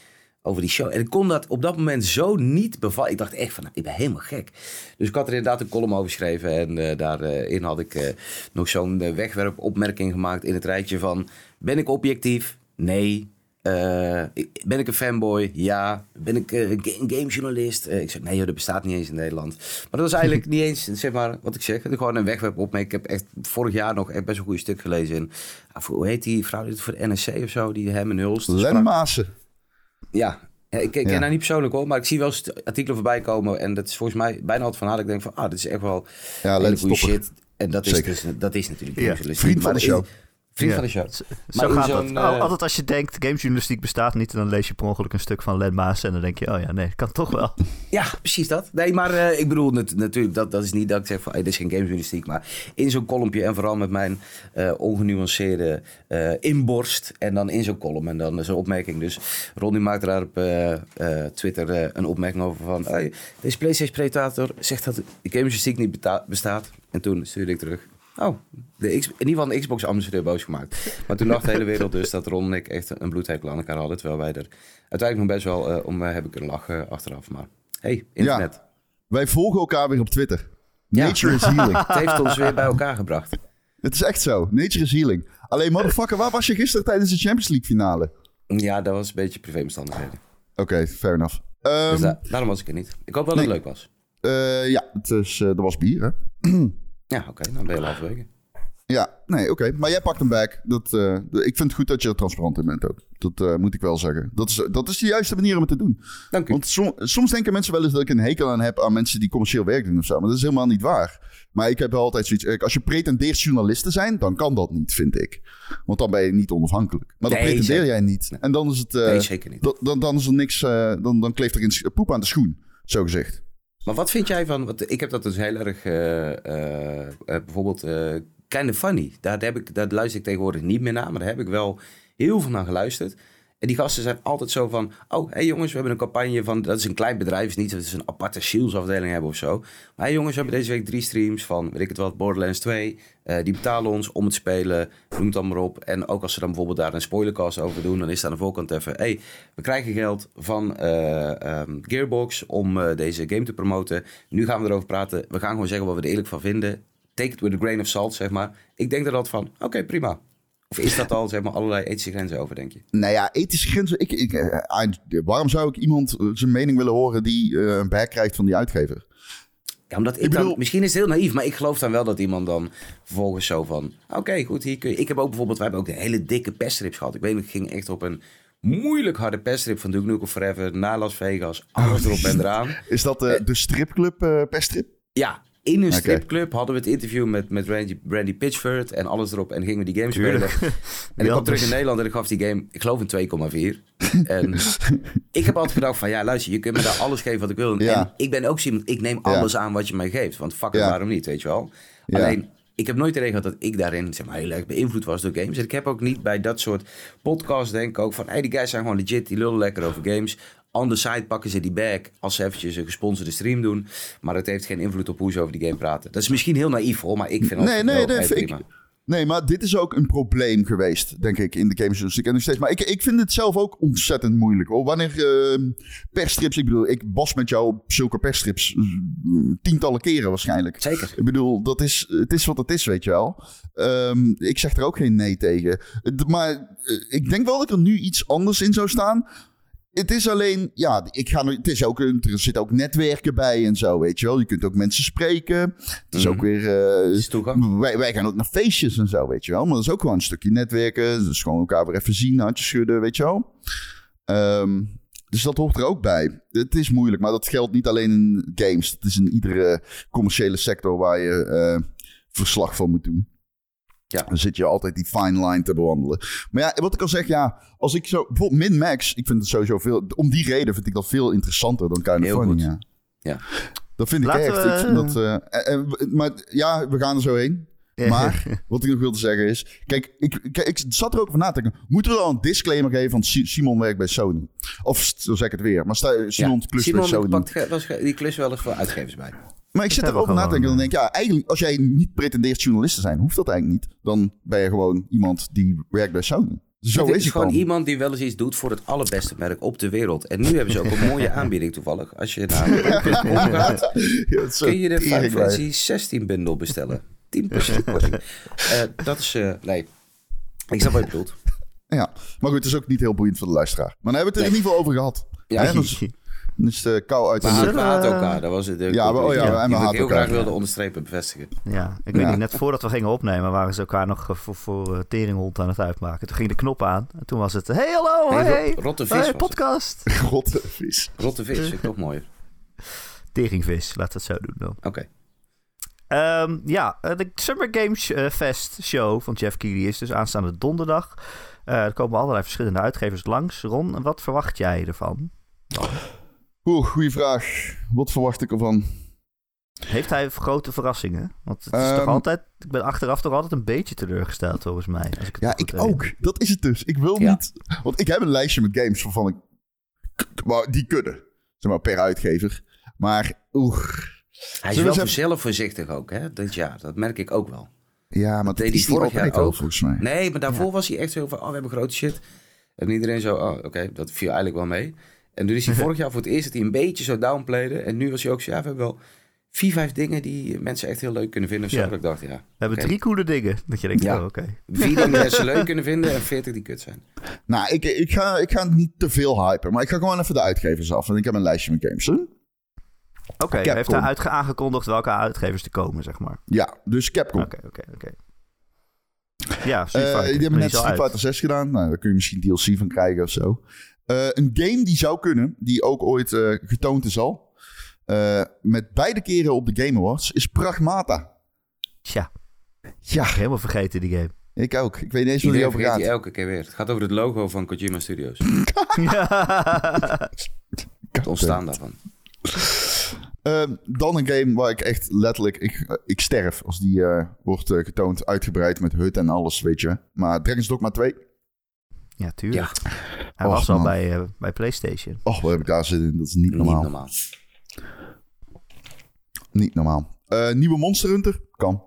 S3: over die show. En ik kon dat op dat moment zo niet bevatten. Ik dacht echt van, nou, ik ben helemaal gek. Dus ik had er inderdaad een column over geschreven. En eh, daarin had ik eh, nog zo'n eh, wegwerpopmerking gemaakt in het rijtje van... Ben ik objectief? Nee. Eh, ben ik een fanboy? Ja. Ben ik eh, een game, gamejournalist? Eh, ik zei, nee joh, dat bestaat niet eens in Nederland. Maar dat was eigenlijk [LAUGHS] niet eens, zeg maar, wat ik zeg. Gewoon een wegwerpopmerking. Ik heb echt vorig jaar nog echt best een goede stuk gelezen in... ah, hoe heet die vrouw voor de NSC of zo? Die hem en Hulst sprak.
S4: Len Maassen.
S3: Ja, Ja, ik, ik ken
S4: Ja.
S3: haar niet persoonlijk hoor, maar ik zie wel artikelen voorbij komen. En dat is volgens mij bijna altijd van haar. Ik denk van, ah, dit is echt wel
S4: Ja,
S3: goede shit. En dat is, dus, dat is natuurlijk
S2: Ja,
S4: vriend van de
S3: is-
S4: show.
S3: Vriend
S2: Ja.
S3: van de show.
S2: Zo
S3: Maar
S2: gaat
S3: zo'n,
S2: het.
S3: eh,
S2: Al- Altijd als je denkt, gamejournalistiek bestaat niet... en dan lees je per ongeluk een stuk van Len Maas... en dan denk je, oh ja, nee, kan toch wel.
S3: Ja, precies dat. Nee, maar eh, ik bedoel nat- natuurlijk, dat, dat is niet dat ik zeg van, hey, dit is geen gamejournalistiek. Maar in zo'n kolompje en vooral met mijn eh, ongenuanceerde eh, inborst. En dan in zo'n column en dan zo'n opmerking. Dus Ronnie maakt daar op eh, eh, Twitter eh, een opmerking over van... Hey, deze PlayStation-presentator zegt dat de gamejournalistiek niet bestaat. En toen stuurde ik terug... Oh, de X, in ieder geval een Xbox-ambassadeur boos gemaakt. Maar toen dacht de hele wereld dus dat Ron en ik echt een bloedhekel aan elkaar hadden. Terwijl wij er uiteindelijk nog best wel eh, om eh, hebben kunnen lachen achteraf. Maar hey, internet.
S4: Wij volgen elkaar weer op Twitter.
S3: Ja.
S4: Nature is healing. [LAUGHS]
S3: Het heeft ons weer bij elkaar gebracht.
S4: Het is echt zo. Nature is healing. Alleen, motherfucker, waar was je gisteren tijdens de Champions League finale?
S3: Ja, dat was een beetje privéomstandigheden.
S4: Oké, fair enough.
S3: Dus da- daarom was ik er niet. Ik hoop wel dat het leuk was.
S4: eh, ja, het is, er was bier, hè? [CLEARS THROAT]
S3: Ja, oké, dan ben je al halverwege.
S4: Ja, nee, oké. Maar jij pakt hem back. Dat, eh, ik vind het goed dat je er transparant in bent ook. Dat eh, moet ik wel zeggen. Dat is, dat is de juiste manier om het te doen.
S3: Dank u.
S4: Want som- soms denken mensen wel eens dat ik een hekel aan heb aan mensen die commercieel werk doen of zo. Maar dat is helemaal niet waar. Maar ik heb wel altijd zoiets. kijk, Als je pretendeert journalist te zijn, dan kan dat niet, vind ik. Want dan ben je niet onafhankelijk. Maar dat
S3: Nee,
S4: pretendeer
S3: zeker.
S4: jij niet. En dan is het. eh,
S3: Nee, zeker niet.
S4: dan, dan, is er niks. eh, dan, dan kleeft er een poep aan de schoen, zo gezegd.
S3: Maar wat vind jij van... Want ik heb dat dus heel erg... eh, eh, eh, bijvoorbeeld eh Kind of Funny. Daar, heb ik, daar luister ik tegenwoordig niet meer naar. Maar daar heb ik wel heel veel naar geluisterd. En die gasten zijn altijd zo van... Oh, hé hey jongens, we hebben een campagne van... Dat is een klein bedrijf. Het is niet dat ze een aparte salesafdeling hebben of zo. Maar hey jongens, we hebben deze week drie streams van... Weet ik het wat, Borderlands 2. Eh, die betalen ons om het spelen. Noem het dan maar op. En ook als ze dan bijvoorbeeld daar een spoilercast over doen... dan is daar aan de voorkant even... hey, we krijgen geld van eh, ehm, Gearbox om eh, deze game te promoten. Nu gaan we erover praten. We gaan gewoon zeggen wat we er eerlijk van vinden. Take it with a grain of salt, zeg maar. Ik denk er dat van, oké, prima. Of is dat al, zeg maar, allerlei ethische grenzen over, denk je?
S4: Nou ja, ethische grenzen. Ik, ik, eh, ah, waarom zou ik iemand eh, zijn mening willen horen die eh, een back krijgt van die uitgever?
S3: Ja, omdat ik,
S4: Ik bedoel-
S3: dan, misschien is het heel naïef, maar ik geloof dan wel dat iemand dan vervolgens zo van... Oké, goed, hier kun je... Ik heb ook bijvoorbeeld, wij hebben ook de hele dikke peststrips gehad. Ik weet nog, ik ging echt op een moeilijk harde peststrip van Duke Nukem Forever naar Las Vegas. Alles erop en eraan.
S4: Is dat eh, de stripclub uh?
S3: Ja, in een stripclub hadden we het interview met, met Randy, Randy Pitchford en alles erop. En gingen we die game spelen. [LAUGHS] En ik kwam terug in Nederland en ik gaf die game, ik geloof een 2,4. [LAUGHS] en ik heb altijd gedacht van, ja luister, je kunt me daar alles geven wat ik wil.
S4: Ja.
S3: En ik ben ook iemand, ik neem alles aan wat je mij geeft. Want fuck it, waarom niet, weet je wel. Alleen, ik heb nooit de regel dat ik daarin zeg maar, heel erg beïnvloed was door games. En ik heb ook niet bij dat soort podcasts denk ik ook van... Hey, die guys zijn gewoon legit, die lullen lekker over games. On the side pakken ze die back als ze eventjes een gesponsorde stream doen. Maar het heeft geen invloed op hoe ze over die game praten. Dat is misschien heel naïef hoor, maar ik vind
S4: Nee,
S3: het
S4: nee, nee, vind ik-. Nee, maar dit is ook een probleem geweest, denk ik, in de. En nog steeds. Maar ik, ik vind het zelf ook ontzettend moeilijk. Hoor. Wanneer eh, persstrips, ik bedoel, ik was met jou op zulke persstrips eh, tientallen keren waarschijnlijk.
S3: Zeker.
S4: Ik bedoel, dat is, het is wat het is, weet je wel. Ehm, ik zeg er ook geen nee tegen. Maar eh, ik denk wel dat er nu iets anders in zou staan. Het is alleen, ja, ik ga, het is ook, er zitten ook netwerken bij en zo, weet je wel. Je kunt ook mensen spreken. Het is ook weer... eh,
S3: is toegang.
S4: wij, wij gaan ook naar feestjes en zo, weet je wel. Maar dat is ook gewoon een stukje netwerken. Dus gewoon elkaar weer even zien, handjes schudden, weet je wel. Ehm, dus dat hoort er ook bij. Het is moeilijk, maar dat geldt niet alleen in games. Het is in iedere commerciële sector waar je eh, verslag van moet doen.
S3: Ja.
S4: Dan zit je altijd die fine line te bewandelen. Maar ja, wat ik al zeg, ja, als ik zo... Bijvoorbeeld Min-Max, ik vind het sowieso veel... Om die reden vind ik dat veel interessanter dan Kind of
S3: Heel goed.
S4: ja.
S3: Ja.
S4: Dat vind ik echt.
S2: we-
S4: Ik vind dat, eh, eh, eh, maar ja, we gaan er zo heen. Maar [LAUGHS] wat ik nog wilde zeggen is... Kijk, ik, ik, ik zat er ook over na te denken. Moeten we dan een disclaimer geven van Si- Simon werkt bij Sony? Of zo zeg ik het weer. Maar sta, Simon
S3: Ja.
S4: klus
S3: Simon
S4: bij Sony.
S3: pakt was ge- die klus wel eens voor uitgevers bij.
S4: Maar ik zit erover
S2: we
S4: na te denken. Dan denk ik, ja, eigenlijk als jij niet pretendeert journalist te zijn... hoeft dat eigenlijk niet. Dan ben je gewoon iemand die werkt bij Sony. Zo
S3: Het
S4: is het
S3: gewoon
S4: dan.
S3: iemand die wel eens iets doet voor het allerbeste merk op de wereld. En nu hebben ze ook een mooie [LAUGHS] aanbieding toevallig. Als je naar [LAUGHS] bol.com gaat, kun je de Final
S4: tering, maar-
S3: Fantasy 16 bundel bestellen. 10% korting. [LAUGHS] Eh, dat is, eh, nee, ik snap wat je bedoelt.
S4: Ja, maar goed, het is ook niet heel boeiend voor de luisteraar. Maar dan hebben we het er in ieder geval over gehad.
S3: Ja.
S4: Is de kou uit de lucht.
S3: we
S2: we-
S3: elkaar, dat was het.
S4: Ja, we- oh ja, en we
S3: heel
S4: elkaar,
S3: graag
S4: ja.
S3: wilde onderstrepen, bevestigen.
S2: Ja, ik weet niet, net voordat we gingen opnemen waren ze elkaar nog eh, voor, voor eh, teringhond aan het uitmaken. Toen ging de knop aan en toen was het, hey hallo, hey,
S3: rot- rotte vis
S2: hey, podcast. [LAUGHS]
S4: Rotte vis.
S3: Rotte vis, vind ik toch mooier. [LAUGHS]
S2: Teringvis, laat het zo doen dan.
S3: Oké.
S2: Ehm, ja, eh, de Summer Games eh, Fest show van Jeff Keighley is dus aanstaande donderdag. Eh, er komen allerlei verschillende uitgevers langs. Ron, wat verwacht jij ervan?
S4: Oeh, goede vraag. Wat verwacht ik ervan?
S2: Heeft hij grote verrassingen? Want het is
S4: Ehm,
S2: toch altijd, ik ben achteraf toch altijd een beetje teleurgesteld volgens mij. Als ik het
S4: Ja, ik ook. Dat is het dus. Ik wil
S3: Ja.
S4: niet... Want ik heb een lijstje met games waarvan ik... Maar die kunnen. Zeg maar, per uitgever. Maar, oeh...
S3: Hij is
S4: we
S3: wel
S4: even-
S3: zelf voorzichtig ook, hè, dit jaar. Dat merk ik ook wel.
S4: Ja, maar dat
S3: deed hij vorig jaar
S4: wel,
S3: ook.
S4: volgens mij.
S3: Nee, maar daarvoor was hij echt zo van, oh, we hebben grote shit. En iedereen zo, oh, oké, dat viel eigenlijk wel mee. En toen is hij [LAUGHS] vorig jaar voor het eerst dat hij een beetje zo downplayde. En nu was hij ook zo, ja, we hebben wel vier, vijf dingen die mensen echt heel leuk kunnen vinden. Of zo.
S2: Ja.
S3: Dat ik dacht, ja,
S2: We hebben drie coole dingen. Dat je denkt,
S3: Ja.
S2: oh, oké.
S3: vier dingen die [LAUGHS] ze leuk kunnen vinden en veertig die kut zijn.
S4: Nou, ik, ik, ga, ik ga niet te veel hypen. Maar ik ga gewoon even de uitgevers af. Want ik heb een lijstje met games.
S2: Oké, hij heeft hij uitge- aangekondigd welke uitgevers er komen, zeg maar.
S4: Ja, dus Capcom.
S2: Oké, oké, oké. Ja, Street
S4: Eh, die hebben net Street
S2: uit.
S4: Fighter 6 gedaan. Nou, daar kun je misschien DLC van krijgen of zo. Eh, een game die zou kunnen, die ook ooit eh, getoond is al. eh, met beide keren op de Game Awards, is Pragmata.
S2: Tja,
S4: Ja,
S2: helemaal vergeten die game.
S4: ik ook. Ik weet niet eens waar die over gaat.
S3: die elke keer weer. Het gaat over het logo van Kojima Studios. [LAUGHS] Het ontstaan daarvan.
S4: Ehm, dan een game waar ik echt letterlijk... Ik, ik sterf als die eh, wordt getoond. Uitgebreid met hut en alles, weet je. Maar Dragon's Dogma 2.
S2: Ja, tuurlijk.
S3: Ja,
S2: Hij
S4: Och,
S2: was al
S4: man.
S2: bij, eh, bij PlayStation.
S4: Och, wat heb ik daar zin in? Dat is niet normaal.
S3: niet normaal.
S4: Niet normaal. Eh, nieuwe Monster Hunter? Kan.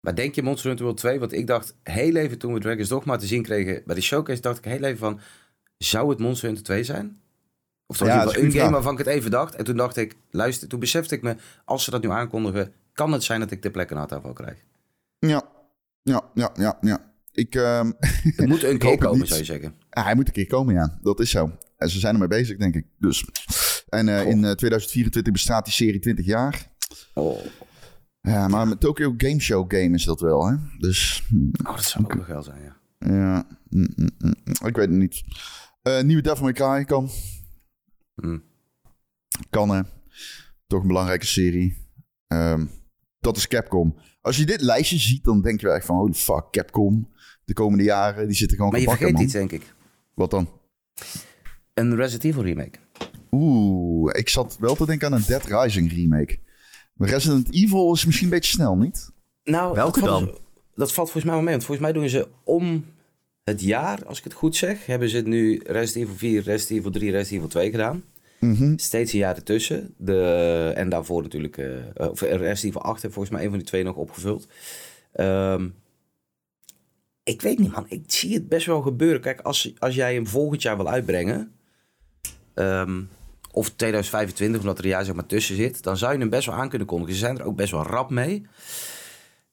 S3: Maar denk je Monster Hunter World 2? Want ik dacht heel even toen we Dragon's Dogma te zien kregen bij de showcase, dacht ik heel even van, zou het Monster Hunter 2 zijn? Of was ja, een game waarvan ik het even dacht. En toen dacht ik, luister, toen besefte ik me, als ze dat nu aankondigen, kan het zijn dat ik de plek een aantal krijg.
S4: Ja. Ja, ja, ja, ja. Ik, ehm, [LAUGHS]
S3: Het moet een keer komen, zou je zeggen.
S4: ah, hij moet een keer komen, ja. Dat is zo. En ze zijn ermee bezig, denk ik. Dus. En eh, in eh, 2024 bestaat die serie 20 jaar.
S3: Oh,
S4: Ja, maar met Tokyo Game Show game is dat wel, hè? Dus, hm,
S3: oh dat zou ook nog wel zijn, ja.
S4: ja. hm, hm. Ik weet het niet. Eh, nieuwe Devil May Cry kan. Kan, hè. Toch een belangrijke serie. Ehm, dat is Capcom. Als je dit lijstje ziet, dan denk je wel echt van... Holy fuck, Capcom. De komende jaren, die zitten gewoon
S3: Maar je vergeet
S4: man.
S3: iets, denk ik.
S4: Wat dan?
S3: Een Resident Evil remake.
S4: Oeh, ik zat wel te denken aan een Dead Rising remake. Maar Resident Evil is misschien een beetje snel, niet?
S3: Nou,
S2: Welke
S3: dat valt,
S2: dan?
S3: Dat valt volgens mij wel mee. Want volgens mij doen ze om het jaar, als ik het goed zeg, hebben ze nu Resident Evil 4, Resident Evil 3, Resident Evil 2 gedaan.
S4: Mhm.
S3: Steeds een jaar ertussen. De, en daarvoor natuurlijk, eh of Resident Evil 8 heeft volgens mij een van die twee nog opgevuld. Ehm, ik weet niet man, ik zie het best wel gebeuren. Kijk, als, als jij hem volgend jaar wil uitbrengen, ehm, of 2025, omdat er een jaar zeg maar tussen zit, dan zou je hem best wel aan kunnen kondigen. Ze zijn er ook best wel rap mee.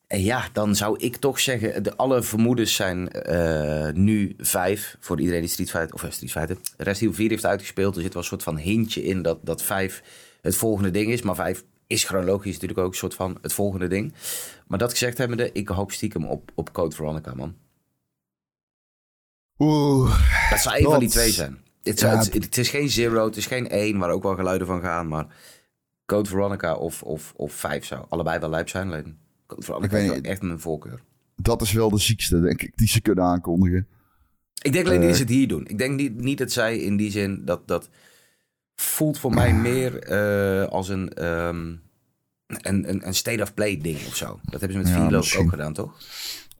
S3: En ja, dan zou ik toch zeggen, de, alle vermoedens zijn eh, nu vijf. Voor iedereen die Street Fighter, of eh, Street Fighter, Evil 4 heeft uitgespeeld. Er zit wel een soort van hintje in dat, dat vijf het volgende ding is. Maar vijf is chronologisch natuurlijk ook een soort van het volgende ding. Maar dat gezegd hebbende, ik hoop stiekem op, op Code Veronica, man.
S4: Oeh,
S3: Dat zou een van die twee zijn. Het,
S4: Ja,
S3: het, het is geen Zero, het is geen één, waar ook wel geluiden van gaan. Maar Code Veronica of, of, of vijf zou allebei wel lijp zijn. Alleen Code Veronica
S4: Ik weet niet.
S3: echt mijn voorkeur.
S4: dat is wel de ziekste, denk ik, die ze kunnen aankondigen.
S3: Ik denk alleen niet
S4: Eh.
S3: dat ze het hier doen. Ik denk niet, niet dat zij in die zin dat dat voelt voor mij meer eh, als een, ehm, een, een, een state of play ding of zo. Dat hebben ze met
S4: Ja,
S3: Vilo ook gedaan, toch?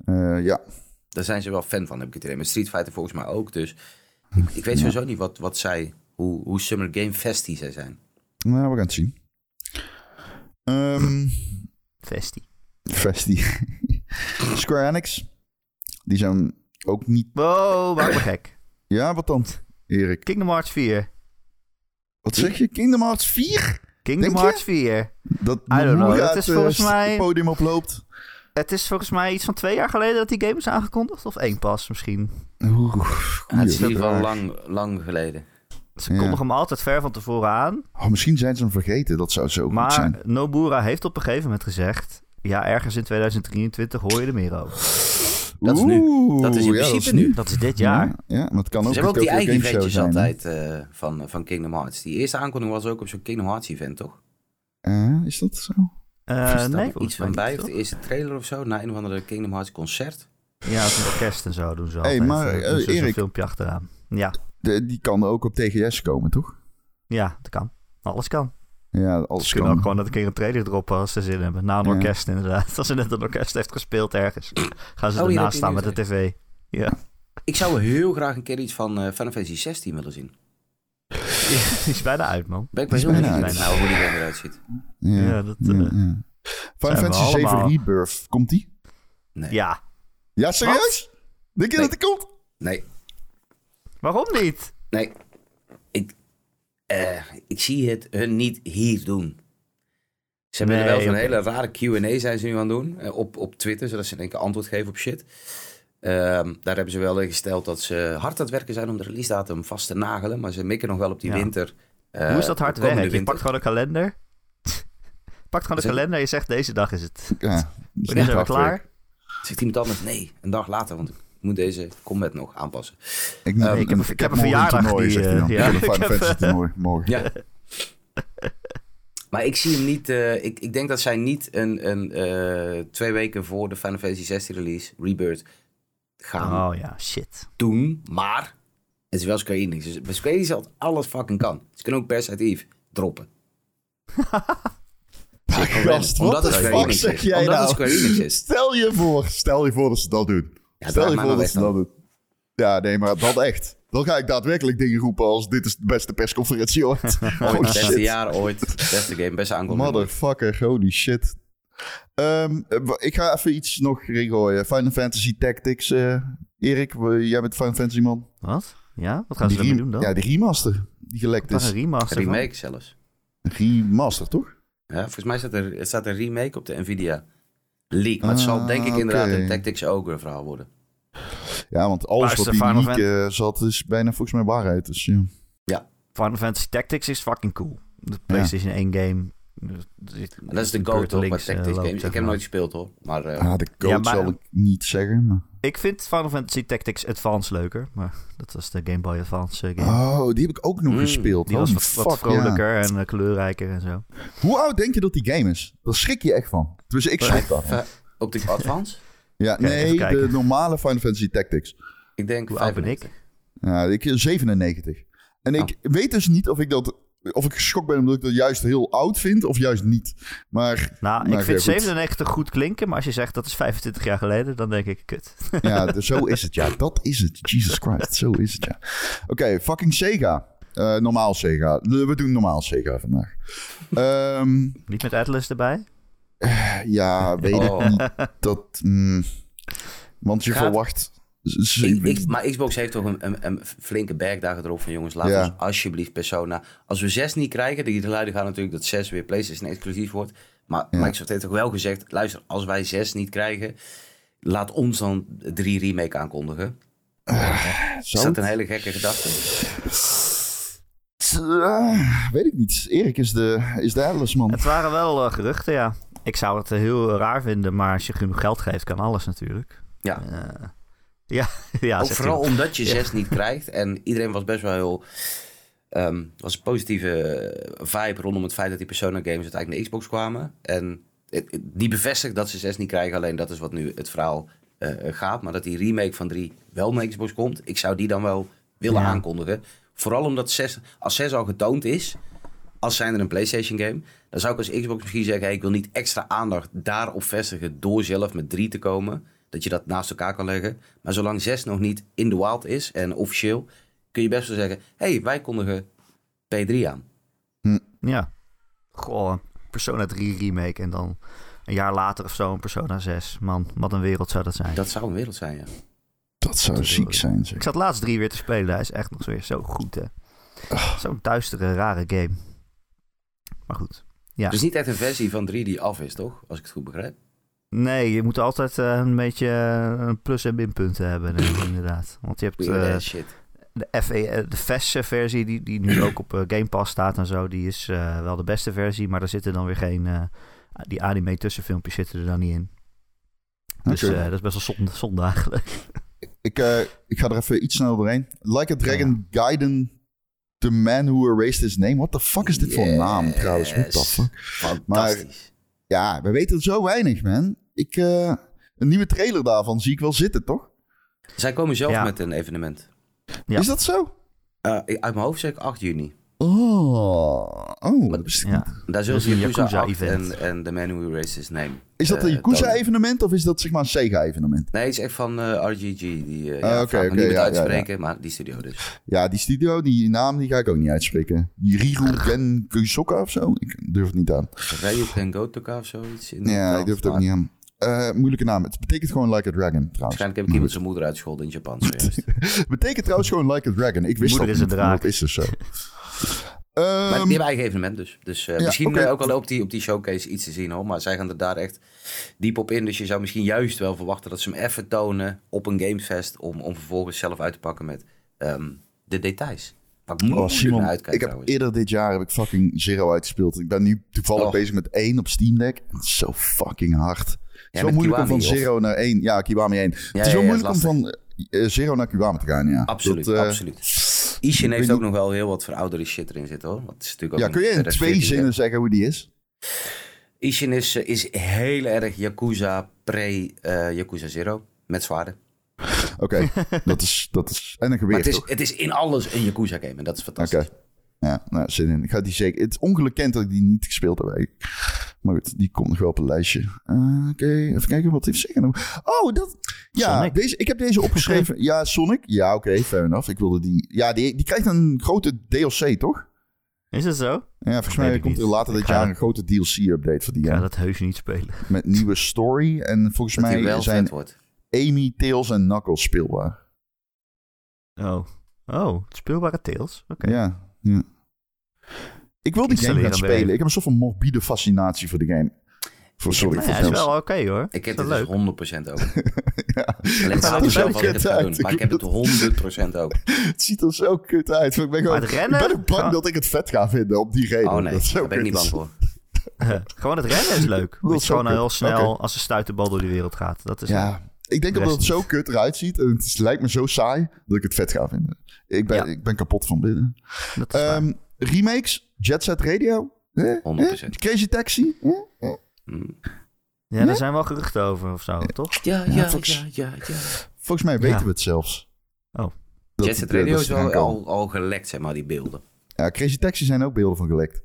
S4: Eh, ja,
S3: Daar zijn ze wel fan van, heb ik het idee. Met Street Fighter volgens mij ook. Dus ik, ik weet sowieso niet wat, wat zij, hoe, hoe Summer Game Festy zij zijn.
S4: nou, we gaan het zien. Ehm
S2: Vestie.
S4: Vestie. [LAUGHS] Square Enix. Die zijn ook niet...
S2: Wow, maak me gek.
S4: Ja, wat dan, Erik?
S2: Kingdom Hearts 4.
S4: Wat zeg je? Kingdom Hearts 4?
S2: Kingdom
S4: Denk je?
S2: Hearts 4.
S4: Dat
S2: I don't know, dat
S4: het,
S2: is volgens
S4: eh,
S2: mij-
S4: podium oploopt?
S2: Het is volgens mij iets van twee jaar geleden dat die game is aangekondigd. Of één pas misschien.
S4: Oeh,
S3: Ja, het is in ieder geval lang, lang geleden.
S2: Ze
S4: Ja.
S2: kondigen hem altijd ver van tevoren aan.
S4: Oh, misschien zijn ze hem vergeten. Dat zou zo goed
S2: Maar
S4: zijn.
S2: Nobura heeft op een gegeven moment gezegd... Ja, ergens in 2023 hoor je er meer over.
S3: Dat is nu. Dat is in
S4: ja,
S3: principe nu.
S2: Dat is dit jaar.
S4: Ja, ja, maar het kan ook
S3: Ze hebben ook die eigen eventjes altijd eh, van, van Kingdom Hearts. Die eerste aankondiging was ook op zo'n Kingdom Hearts event, toch?
S4: Eh, is dat zo?
S2: Eh,
S3: daar
S2: nee,
S3: iets van bij, of de eerste trailer of zo, na een of andere Kingdom Hearts concert.
S2: Ja, is een orkest en zo doen ze
S4: Hey,
S2: altijd.
S4: maar,
S2: doen ze zo'n
S4: Erik.
S2: filmpje achteraan. Ja,
S4: De, die kan ook op TGS komen, toch?
S2: ja, dat kan. Alles kan.
S4: Ja, alles
S2: Ze kunnen
S4: kan.
S2: ook gewoon dat een keer een trailer droppen als ze zin hebben. Na een
S4: Ja.
S2: orkest inderdaad. [LAUGHS] Als ze net een orkest heeft gespeeld ergens. Gaan ze
S3: Oh,
S2: ernaast staan met de tv. Ja,
S3: Ik zou heel graag een keer iets van eh Final Fantasy 16 willen zien.
S2: Die [LAUGHS] is bijna uit, man.
S3: Ben ik
S4: Die is
S3: heel
S4: bijna
S3: benieuwd
S2: uit.
S3: nou hoe die eruit ziet.
S4: Ja,
S2: Ja, dat,
S4: ja,
S2: eh,
S4: ja. Final
S2: zijn we
S4: Fantasy 7
S2: allemaal.
S4: Rebirth, komt die?
S3: Nee.
S2: Ja.
S4: Ja, serieus? Denk je
S3: Nee.
S4: dat het komt?
S3: Nee,
S2: Waarom niet?
S3: nee. Ik, eh, ik zie het hun niet hier doen. Ze hebben er
S2: Nee,
S3: wel zo'n hele rare Q&A zijn ze nu aan het doen. eh, op, op Twitter, zodat ze in één keer antwoord geven op shit. Ehm, daar hebben ze wel in gesteld dat ze hard aan het werken zijn om de release datum vast te nagelen. Maar ze mikken nog wel op die
S2: Ja.
S3: winter. eh,
S2: Hoe is dat hard
S3: komende
S2: werk? Je pakt gewoon een kalender. [LAUGHS] pakt gewoon een kalender en je zegt deze dag is het.
S4: Ja.
S2: Wanneer
S4: niet
S2: zijn we klaar?
S3: Zegt iemand anders, nee, een dag later, want ik moet deze combat nog aanpassen.
S4: Ik,
S3: Ehm,
S2: ik heb een- ik heb een
S4: morgen
S2: verjaardag
S4: toernooi,
S2: die,
S4: Ik
S2: ja,
S4: heb een [LAUGHS]
S2: ik
S4: Final
S2: heb,
S4: Fantasy
S2: eh,
S4: toernooi morgen.
S3: Ja. maar ik zie hem niet. eh, ik, ik denk dat zij niet een, een eh, twee weken voor de Final Fantasy 16 release, Rebirth, gaan
S2: Oh ja, shit.
S3: doen. Maar het is wel Square Enix. Dus bij Square Enix alles fucking kan. Ze kunnen ook Parasite Eve droppen. [LAUGHS]
S4: Gast,
S3: Omdat
S4: wat
S3: het
S4: de
S3: Square
S4: fuck
S3: Enix
S4: zeg
S3: is.
S4: jij
S3: Omdat het
S4: nou?
S3: Square Enix is.
S4: Stel je voor, stel je voor dat ze dat doen.
S3: Ja,
S4: stel je voor dat ze dat doen. Ja, nee, maar dat echt. Dan ga ik daadwerkelijk dingen roepen als dit is de beste persconferentie ooit. Oh
S3: beste
S4: shit.
S3: jaar ooit. Beste game, beste aankondiging.
S4: Motherfucker, holy shit. Ehm, eh, ik ga even iets nog regooien. Final Fantasy Tactics. eh, Erik, jij bent Final Fantasy man.
S2: Wat? Ja? Wat gaan ze ermee doen dan?
S4: Ja, die remaster die gelekt is.
S2: een remaster van?
S3: Remake zelfs.
S4: Remaster, toch?
S3: Ja, volgens mij staat er, er staat een remake op de Nvidia Leak. Maar het zal denk ik
S4: Ah,
S3: inderdaad een Tactics Ogre verhaal worden.
S4: Ja, want alles
S2: Luister,
S4: wat die leak eh, zat is bijna volgens mij waarheid. Dus ja.
S2: Final Fantasy Tactics is fucking cool. De PlayStation 1 game.
S3: En dat is de go toch bij Tactics games. Ik heb hem nooit gespeeld hoor. Maar eh,
S4: Ah, de code
S2: Ja, maar-
S4: zal ik niet zeggen. Maar...
S2: Ik vind Final Fantasy Tactics Advance leuker. Maar dat was de Game Boy Advance eh, game.
S4: Oh, die heb ik ook nog
S3: Mm,
S4: gespeeld.
S2: Die was wat, wat
S4: fuck, ja.
S2: vrolijker en eh, kleurrijker en zo.
S4: Hoe oud denk je dat die game is? Daar schrik je echt van. Dus ik schrik
S3: eh, op de Advance? [LAUGHS]
S4: Ja, nee, de normale Final Fantasy Tactics.
S3: Ik denk
S2: Hoe oud ben ik?
S3: 95.
S4: Ja, ik 97. En ik
S3: Oh.
S4: weet dus niet of ik dat... Of ik geschokt ben omdat ik dat juist heel oud vind of juist niet. Maar
S2: Nou,
S4: Maar
S2: ik vind
S4: ja, goed.
S2: 97 goed klinken. Maar als je zegt dat is 25 jaar geleden, dan denk ik kut.
S4: ja, [LAUGHS] zo is het. Ja, dat is het. Jesus Christ, zo is het, ja. Oké, fucking Sega. Eh, normaal Sega. We doen normaal Sega vandaag. Ehm,
S2: Niet met Atlas erbij?
S4: ja, weet
S3: Oh.
S4: ik niet. Dat, mm, want je
S3: Gaat-
S4: verwacht...
S3: Ik, ik, maar Xbox heeft toch een, een, een flinke bergdagen erop van jongens. Laat
S4: Ja.
S3: ons alsjeblieft Persona. Als we 6 niet krijgen, die geluiden gaan natuurlijk dat 6 weer PlayStation exclusief wordt. Maar
S4: Ja.
S3: Microsoft heeft toch wel gezegd: luister, als wij 6 niet krijgen, laat ons dan 3 remake aankondigen. Is
S4: zou
S3: dat een hele gekke gedachte?
S4: Eh, weet ik niet. Erik is de, is de Atlas-man.
S2: Het waren wel eh, geruchten, ja. Ik zou het eh, heel raar vinden, maar als je genoeg geld geeft, kan alles natuurlijk.
S3: Ja.
S2: Ja, [LAUGHS] ja
S3: Ook vooral
S2: hij.
S3: omdat je 6 niet krijgt. En iedereen was best wel heel. ehm was een positieve vibe rondom het feit dat die Persona games uiteindelijk naar Xbox kwamen. En die bevestigt dat ze 6 niet krijgen. Alleen dat is wat nu het verhaal eh, gaat. Maar dat die remake van 3 wel naar Xbox komt. Ik zou die dan wel willen
S2: Ja.
S3: aankondigen. Vooral omdat 6, als 6 al getoond is. Als zijn er een PlayStation game. Dan zou ik als Xbox misschien zeggen. Hey, ik wil niet extra aandacht daarop vestigen. Door zelf met 3 te komen. Dat je dat naast elkaar kan leggen. Maar zolang 6 nog niet in de wild is en officieel. Kun je best wel zeggen. hey, wij kondigen P3 aan.
S2: Ja. Goh, Persona 3 remake en dan een jaar later of zo een Persona 6. Man, wat een wereld zou dat zijn.
S3: Dat zou een wereld zijn, ja.
S4: Dat zou ziek zijn, zeg.
S2: Ik zat laatst drie weer te spelen. Hij is echt nog weer zo goed, hè. Zo'n duistere, rare game. Maar goed. Ja.
S3: Het is niet echt een versie van 3 die af is, toch? Als ik het goed begrijp.
S2: Nee, je moet altijd eh, een beetje eh, een plus- en minpunten hebben, eh, [LAUGHS] inderdaad. Want je hebt de, FE, de FES-versie, die, die nu ook op Game Pass staat en zo. Die is wel de beste versie, maar er zitten dan weer geen... die anime-tussenfilmpjes zitten er dan niet in. Dus dat is best wel zonde, zonde eigenlijk. [LAUGHS]
S4: Ik, ik ga er even iets sneller doorheen. Like a Dragon Gaiden The Man Who Erased His Name. What the fuck is dit voor een naam trouwens? What the fuck?
S3: Fantastisch.
S4: Ja, we weten zo weinig, man. Ik, eh, een nieuwe trailer daarvan zie ik wel zitten, toch?
S3: Zij komen zelf
S2: Ja.
S3: met een evenement.
S2: Ja.
S4: Is dat zo?
S3: Eh, uit mijn hoofd zeg ik 8 juni.
S4: Oh, oh ik
S2: Ja.
S3: Daar zullen ze Yakuza 8
S2: Yakuza-event.
S3: en, en The Man Who His Name.
S4: Is dat
S3: eh,
S4: een
S3: tonen.
S4: Yakuza-evenement of is dat zeg maar een Sega-evenement?
S3: Nee, het is echt van eh, RGG. Die, eh
S4: Ah,
S3: ja, me
S4: oké,
S3: niet
S4: ja,
S3: uitspreken, maar die studio dus.
S4: Ja, die studio, die naam, die ga ik ook niet uitspreken. Riru Gen Kusoka of zo? Ik durf het niet aan.
S3: Ryuk en Gotoka of zoiets. in die
S4: Ja, ik durf het ook
S3: maar
S4: niet aan. Eh, moeilijke naam. Het betekent gewoon Like a Dragon, trouwens.
S3: Waarschijnlijk heb ik iemand zijn moeder uitgescholden in Japan. [LAUGHS]
S4: Het betekent trouwens gewoon Like a Dragon. Ik wist
S2: moeder
S4: dat
S2: is een
S4: maar
S2: draak.
S4: dat is dus zo. [LAUGHS]
S3: maar
S4: Ehm,
S3: die hebben eigen evenement dus. Dus eh,
S4: Ja,
S3: misschien eh, ook wel op die, op die showcase iets te zien hoor. Maar zij gaan er daar echt diep op in. Dus je zou misschien juist wel verwachten dat ze hem even tonen op een Gamefest. Om, om vervolgens zelf uit te pakken met ehm, de details. Waar ik
S4: Oh, Simon,
S3: naar uitkijk
S4: ik heb
S3: trouwens.
S4: eerder dit jaar heb ik fucking Zero uitgespeeld. Ik ben nu toevallig
S3: Oh.
S4: bezig met één op Steam Deck. Het is zo fucking hard.
S3: Met
S4: wel moeilijk om van? Zero naar één. Ja, Kiwami 1. het is
S3: ja, ja,
S4: moeilijk om van eh, Zero naar Kiwami te gaan, ja.
S3: Absoluut,
S4: Dat,
S3: absoluut. Ishin heeft ook nog wel heel wat verouderde shit erin zitten hoor. Het is natuurlijk ook
S4: Ja, kun je in
S3: 2014
S4: twee zinnen zeggen hoe die is?
S3: Ishin is, eh, is heel erg Yakuza pre-Yakuza Zero. Met zwaarden.
S4: Oké, [LAUGHS] dat, is, dat is... En een geweer,
S3: het is, het is in alles een Yakuza game. En dat is fantastisch.
S4: Ja, nou, zin in. Ik ga die zeker... Het is ongelukend dat ik die niet gespeeld heb. Maar goed, die komt nog wel op een lijstje. Eh, Oké, even kijken wat heeft zeggen. Oh, dat... Ja,
S2: Sonic.
S4: deze, ik heb deze opgeschreven. ja, Sonic. Ja, oké, fair enough. Ik wilde die... Ja, die, die krijgt een grote DLC, toch?
S2: Is het zo?
S4: Ja, volgens mij komt er later
S2: Ik
S4: dit
S2: ga
S4: jaar
S2: dat-
S4: een grote DLC-update voor die
S2: Ik ga
S4: game.
S2: dat heus niet spelen.
S4: Met nieuwe story. En volgens
S3: Dat
S4: mij
S3: wel
S4: zijn
S3: wordt.
S4: Amy, Tails en Knuckles speelbaar.
S2: Oh. Oh, speelbare Tails. Oké.
S4: Ja, ja. Ik wil die game gaan spelen. Ik heb een soort van morbide fascinatie voor de game. Voor
S3: Ik
S4: sorry, voor
S2: Ja, is
S4: Tails.
S2: wel oké hoor.
S3: Ik heb
S2: is
S3: het dus
S2: leuk.
S3: 100% ook. [LAUGHS]
S4: Ja.
S3: Alleen
S2: Het
S3: het
S2: ziet er
S3: zelf
S2: zo
S3: het
S4: kut uit.
S3: Maar ik heb het 100% ook. [LAUGHS]
S4: Het ziet er zo kut uit. Ik ben, gewoon,
S2: Maar het rennen?
S4: ik ben ook bang
S2: Ja.
S4: dat ik het vet ga vinden op die reden.
S3: Oh nee,
S4: dat is zo
S3: daar ben ik niet bang voor. [LAUGHS]
S2: Gewoon het rennen is leuk.
S4: Dat is
S2: is
S4: zo
S2: gewoon
S4: kut.
S2: heel snel
S4: Oké.
S2: als een stuiterbal door die wereld gaat. Dat is
S4: Ja, ik denk
S2: De
S4: dat het zo kut eruit ziet. En het is- lijkt me zo saai dat ik het vet ga vinden. Ik ben,
S2: Ja.
S4: ik ben kapot van binnen.
S2: dat is waar.
S4: Ehm, remakes, Jet Set Radio. Eh?
S3: 100%.
S4: Eh? Crazy Taxi. Eh?
S3: Mm.
S2: Ja, daar zijn wel geruchten over of zo, toch?
S3: Ja,
S4: Ja,
S3: ja,
S4: Fox.
S3: ja, ja, ja.
S4: Volgens mij weten
S2: Ja.
S4: we het zelfs.
S2: Oh.
S4: Dat-
S3: Jet Set
S4: dat-
S3: Radio is al, al gelekt, zeg maar, die beelden.
S4: Ja, Crazy Taxi zijn ook beelden van gelekt.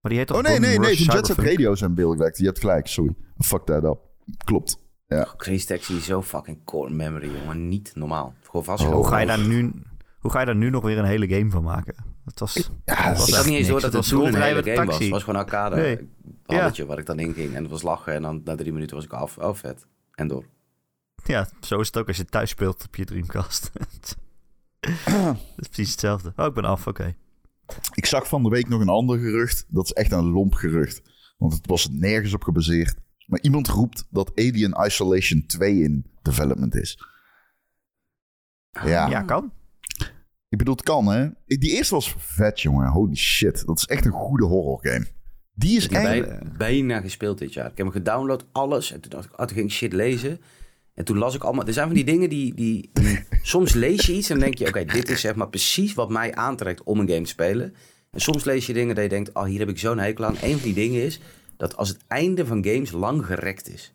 S2: Maar die heet toch
S4: Oh nee, nee, nee. Van Jet Set? Radio zijn beelden gelekt. Je hebt gelijk, sorry. Fuck that up. Klopt.
S3: Crazy Taxi is zo fucking core memory, jongen. Niet normaal. Gewoon vast.
S4: Oh.
S2: Hoe ga, je daar nu, hoe ga je daar nu nog weer een hele game van maken? Het was,
S4: Ja,
S2: het was
S3: Ik
S2: echt
S3: had niet eens door dat
S2: Het
S3: een hele game was. Het was gewoon een arcade
S2: Nee.
S3: balletje waar ik dan in ging. En het was lachen en dan na drie minuten was ik af. Oh, vet. En door.
S2: Ja, zo is het ook als je thuis speelt op je Dreamcast. [LAUGHS] Het is precies hetzelfde. Oh, ik ben af, oké.
S4: Ik zag van de week nog een ander gerucht. Dat is echt een lomp gerucht. Want het was nergens op gebaseerd. Maar iemand roept dat Alien Isolation 2 in development is. Ja,
S2: Ja, kan.
S4: ik bedoel, het kan hè. Die eerste was vet, jongen. Holy shit. Dat is echt een goede horror game. Die is
S3: Ik heb bij, bijna gespeeld dit jaar. Ik heb hem gedownload, alles. En toen dacht ik, oh, toen ging ik shit lezen. En toen las ik allemaal... Er zijn van die dingen die... die, [LAUGHS] soms lees je iets en dan denk je... Oké, dit is zeg maar precies wat mij aantrekt om een game te spelen. En soms lees je dingen dat je denkt... Oh, hier heb ik zo'n hekel aan. Een van die dingen is dat als het einde van games lang gerekt is.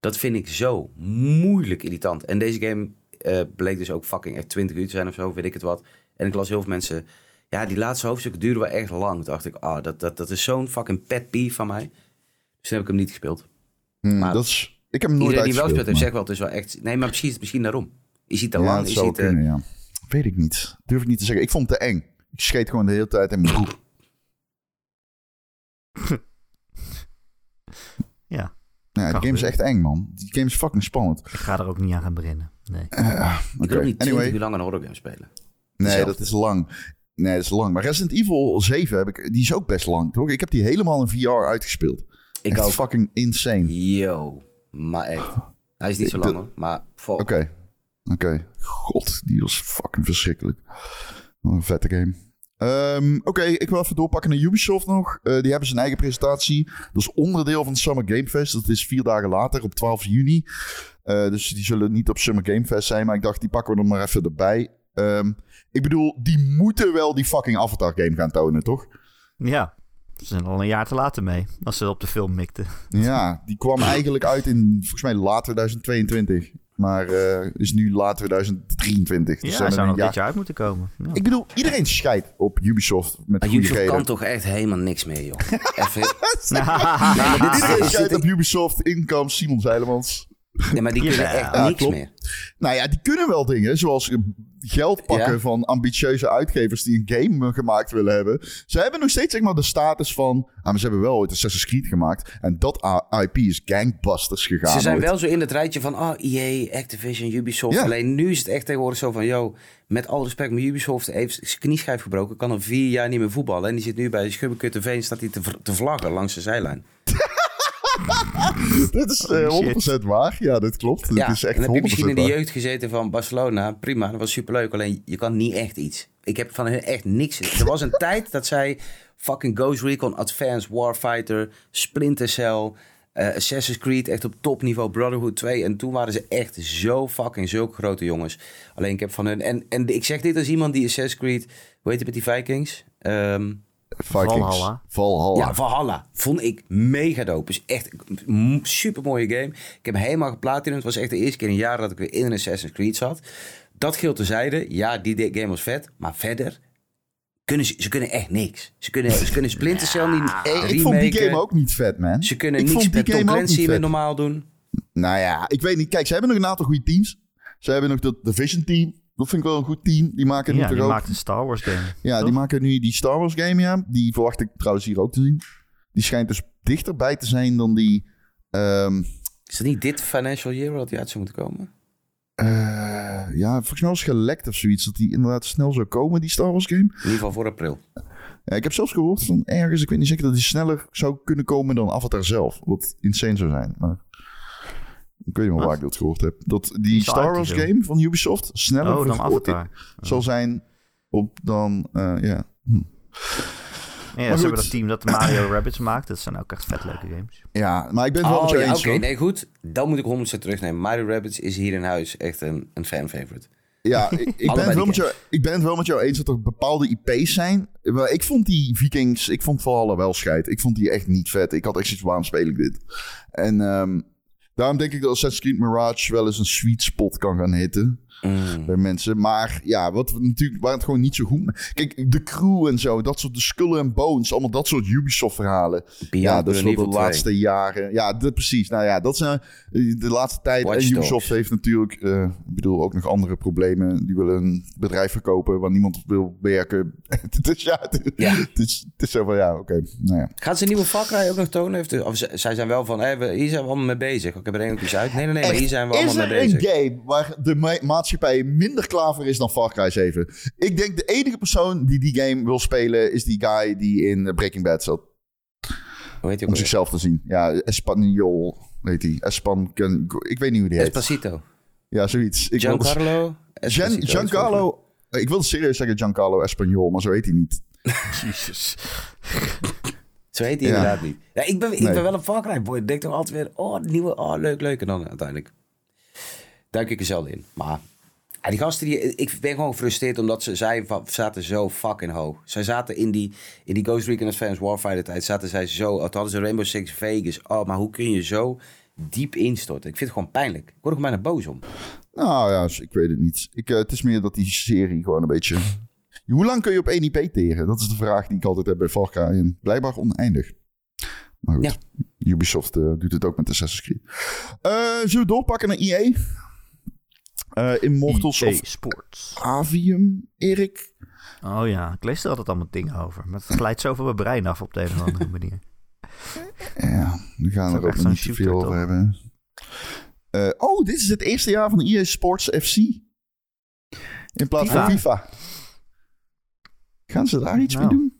S3: Dat vind ik zo moeilijk irritant. En deze game eh, bleek dus ook fucking echt 20 uur te zijn of zo, weet ik het wat. En ik las heel veel mensen... Ja, die laatste hoofdstukken duren wel echt lang. Toen dacht ik, ah, dat, dat, dat is zo'n fucking pet peeve van mij. Dus toen heb ik hem niet gespeeld.
S4: Hmm,
S3: maar-
S4: dat is, ik heb hem nooit
S3: Iedereen die wel speelt heeft zegt wel, het is wel echt... Nee, maar misschien, misschien daarom. Is hij te
S4: Ja,
S3: lang?
S4: dat
S3: Is
S4: zou
S3: hij te...
S4: kunnen, ja. Weet ik niet. Durf ik niet te zeggen. Ik vond het te eng. Ik scheet gewoon de hele tijd in [LAUGHS]
S2: Ja,
S4: die game is echt eng, man. Die game is fucking spannend.
S2: ik ga er ook niet aan gaan beginnen. Nee.
S4: Eh,
S3: Ik wil niet 20
S4: anyway.
S3: uur lang een horrorgame spelen.
S4: Nee, dat is lang. Nee, dat is lang. Maar Resident Evil 7, heb ik, die is ook best lang, toch? Ik heb die helemaal in VR uitgespeeld.
S3: Ik
S4: Echt
S3: ook.
S4: fucking insane.
S3: Yo, maar echt. Hij is niet zo lang
S4: de-
S3: hoor. Maar.
S4: Oké. Oké. God, die was fucking verschrikkelijk. Wat een vette game. Ehm, Oké, ik wil even doorpakken naar Ubisoft nog. Eh, die hebben zijn eigen presentatie. Dat is onderdeel van de Summer Game Fest. Dat is vier dagen later, op 12 juni. Eh, dus die zullen niet op Summer Game Fest zijn. Maar ik dacht, die pakken we er maar even erbij. Ehm, ik bedoel, die moeten wel die fucking Avatar game gaan tonen, toch?
S2: Ja, ze zijn al een jaar te laat mee. Als ze op de film mikten.
S4: Ja, die kwam eigenlijk uit in volgens mij laat 2022. Maar eh, is nu laat 2023. Dus
S2: Ja,
S4: er
S2: zou
S4: een
S2: nog
S4: jaar-
S2: dit jaar uit moeten komen. Ja.
S4: Ik bedoel, iedereen scheidt op Ubisoft met
S3: Maar
S4: goede
S3: Ubisoft
S4: reden.
S3: kan toch echt helemaal niks meer, joh. [LAUGHS] Even... [LAUGHS]
S4: Iedereen
S3: Is
S4: scheidt op Ubisoft, Income, Simon Zeilemans.
S3: Nee, maar die kunnen echt niks
S4: klopt.
S3: meer.
S4: Nou ja, die kunnen wel dingen, zoals geld pakken
S3: Ja.
S4: van ambitieuze uitgevers die een game gemaakt willen hebben. Ze hebben nog steeds zeg maar de status van, ah, maar ze hebben wel ooit Assassin's Creed gemaakt. En dat IP is gangbusters gegaan.
S3: Ze zijn
S4: ooit.
S3: wel zo in het rijtje van ah, EA, Activision, Ubisoft.
S4: Ja.
S3: Alleen nu is het echt tegenwoordig zo van, yo, met al respect, maar Ubisoft heeft zijn knieschijf gebroken, kan al vier jaar niet meer voetballen. En die zit nu bij Schubbekut TV en staat hij te, te vlaggen langs de zijlijn. [LAUGHS]
S4: Dit is eh,
S2: Holy
S4: 100% waar. Ja, dit klopt. Dit
S3: ja,
S4: is echt
S3: en dan heb je misschien in de jeugd gezeten van Barcelona. Prima, dat was superleuk. Alleen je kan niet echt iets. Ik heb van hun echt niks. Er was een tijd dat zij fucking Ghost Recon, Advanced Warfighter, Splinter Cell, eh, Assassin's Creed, echt op topniveau, Brotherhood 2. En toen waren ze echt zo fucking zulke grote jongens. Alleen ik heb van hun... En, en ik zeg dit als iemand die Assassin's Creed... Hoe heet het met die Vikings? Ehm,
S4: Vikings.
S2: Valhalla.
S4: Valhalla.
S3: ja, Valhalla. Vond ik mega dope. Dus echt een super mooie game. Ik heb hem helemaal geplatinum. Het was echt de eerste keer in jaren dat ik weer in een Assassin's Creed zat. Dat geldt terzijde. Ja, die de- game was vet. Maar verder kunnen ze, ze kunnen echt niks. Ze kunnen, ze kunnen Splinter Cell niet
S4: Hey, ik vond die game ook niet vet, man.
S3: Ze kunnen
S4: ik
S3: niks
S4: vond die
S3: met Tom
S4: game ook
S3: Clancy
S4: niet
S3: meer
S4: vet.
S3: normaal doen.
S4: Nou ja, ik weet niet. Kijk, ze hebben nog een aantal goede teams. Ze hebben nog dat Division team. Dat vind ik wel een goed team. Die maken nu
S2: Ja,
S4: toch
S2: die
S4: ook...
S2: maakt een Star Wars game.
S4: Ja, die maken nu die Star Wars game, ja. Die verwacht ik trouwens hier ook te zien. Die schijnt dus dichterbij te zijn dan die... ehm,
S3: Is dat niet dit financial year dat die uit zou moeten komen?
S4: eh, ja, volgens mij was het gelekt of zoiets. Dat die inderdaad snel zou komen, die Star Wars game.
S3: In ieder geval voor april.
S4: Ja, ik heb zelfs gehoord van ergens, ik weet niet zeker, dat die sneller zou kunnen komen dan Avatar zelf. Wat insane zou zijn. Maar ik weet niet meer waar ik dat gehoord heb. Dat die Star Wars game van Ubisoft sneller
S2: Oh, dan Avatar.
S4: zal zijn op dan, eh, ja. Hm.
S2: Ja, ze
S4: goed.
S2: hebben dat team dat Mario [COUGHS] Rabbids maakt. Dat zijn ook echt vet leuke games.
S4: Ja, maar ik ben het wel met
S3: Oh
S4: jou
S3: ja,
S4: eens.
S3: oké. Nee, goed. Dan moet ik 100% terugnemen. Mario Rabbids is hier in huis echt een, een fan-favorite.
S4: Ja, ik, ik, [LAUGHS] ben het wel met jou, ik ben het wel met jou eens dat er bepaalde IP's zijn. Maar ik vond die Vikings, ik vond Valhalla wel scheid. Ik vond die echt niet vet. Ik had echt zoiets, waarom speel ik dit? En ehm, daarom denk ik dat Assassin's Creed Mirage wel eens een sweet spot kan gaan hitten.
S3: Mm.
S4: bij mensen. Maar ja, wat natuurlijk waar het gewoon niet zo goed. Kijk, de crew en zo, dat soort de Skull and Bones, allemaal dat soort Ubisoft verhalen. ja, dat is wel de
S3: Evil 2.
S4: laatste jaren. Ja, dat, precies. Nou ja, dat zijn eh, de laatste tijd.
S3: Watch
S4: en
S3: Dogs.
S4: Ubisoft heeft natuurlijk, eh, ik bedoel, ook nog andere problemen. Die willen een bedrijf verkopen waar niemand wil werken. [LAUGHS] dus ja, het,
S3: Ja.
S4: het is, het is zo van ja, oké. nou ja.
S3: Gaan ze een nieuwe Far Cry ook nog tonen? Heeft of zij zijn wel van, we- hier zijn we allemaal mee bezig. Ik heb er één uit. Nee, nee, nee, maar hier zijn we
S4: is
S3: allemaal
S4: er
S3: mee
S4: een
S3: bezig.
S4: game waar de ma- maatschappij minder klaar voor is dan Far Cry 7? Ik denk de enige persoon die die game wil spelen is die guy die in Breaking Bad zat.
S3: Hoe heet je
S4: Om zichzelf te zien. Ja, Espanol heet hij. Espan... Ik weet niet hoe die heet.
S3: Espacito.
S4: Ja, zoiets. Ik
S3: Giancarlo
S4: Gian, Giancarlo... Ik wilde serieus zeggen Giancarlo Espanol, maar zo heet hij niet. [LAUGHS]
S2: Jezus.
S3: Zo heet hij
S4: Ja.
S3: inderdaad niet. Ja, ik, ben, ik
S4: Nee.
S3: ben wel een Far Cry boy. Ik denk toch altijd weer, oh, nieuwe, oh, leuk, leuk. En dan uiteindelijk duik ik er zelden in. Maar ja, die gasten, die, ik ben gewoon gefrustreerd omdat ze, zij zaten zo fucking hoog. Zij zaten in die, in die Ghost Recon Advanced Warfighter tijd, zaten zij zo, toen hadden ze Rainbow Six Vegas. Oh, maar hoe kun je zo diep instorten? Ik vind het gewoon pijnlijk. Ik word er gewoon bijna boos om.
S4: Nou ja, ik weet het niet. Ik, eh, het is meer dat die serie gewoon een beetje... Hoe lang kun je op één IP tegen? Dat is de vraag die ik altijd heb bij Cry. En blijkbaar oneindig. Maar goed,
S3: Ja.
S4: Ubisoft eh, doet het ook met Assassin's Creed. Eh zullen we doorpakken naar EA? Eh Immortals
S2: EA
S4: of
S2: Sports.
S4: Avium, Erik?
S2: Oh ja, ik lees er altijd allemaal dingen over. Maar het glijdt zo van mijn brein af op de een of andere [LAUGHS] manier.
S4: Ja, we gaan er
S2: ook
S4: niet te
S2: shooter,
S4: veel over
S2: toch?
S4: hebben. Eh, oh, dit is het eerste jaar van EA Sports FC. In plaats van FIFA. Gaan ze daar iets
S2: Nou.
S4: mee doen?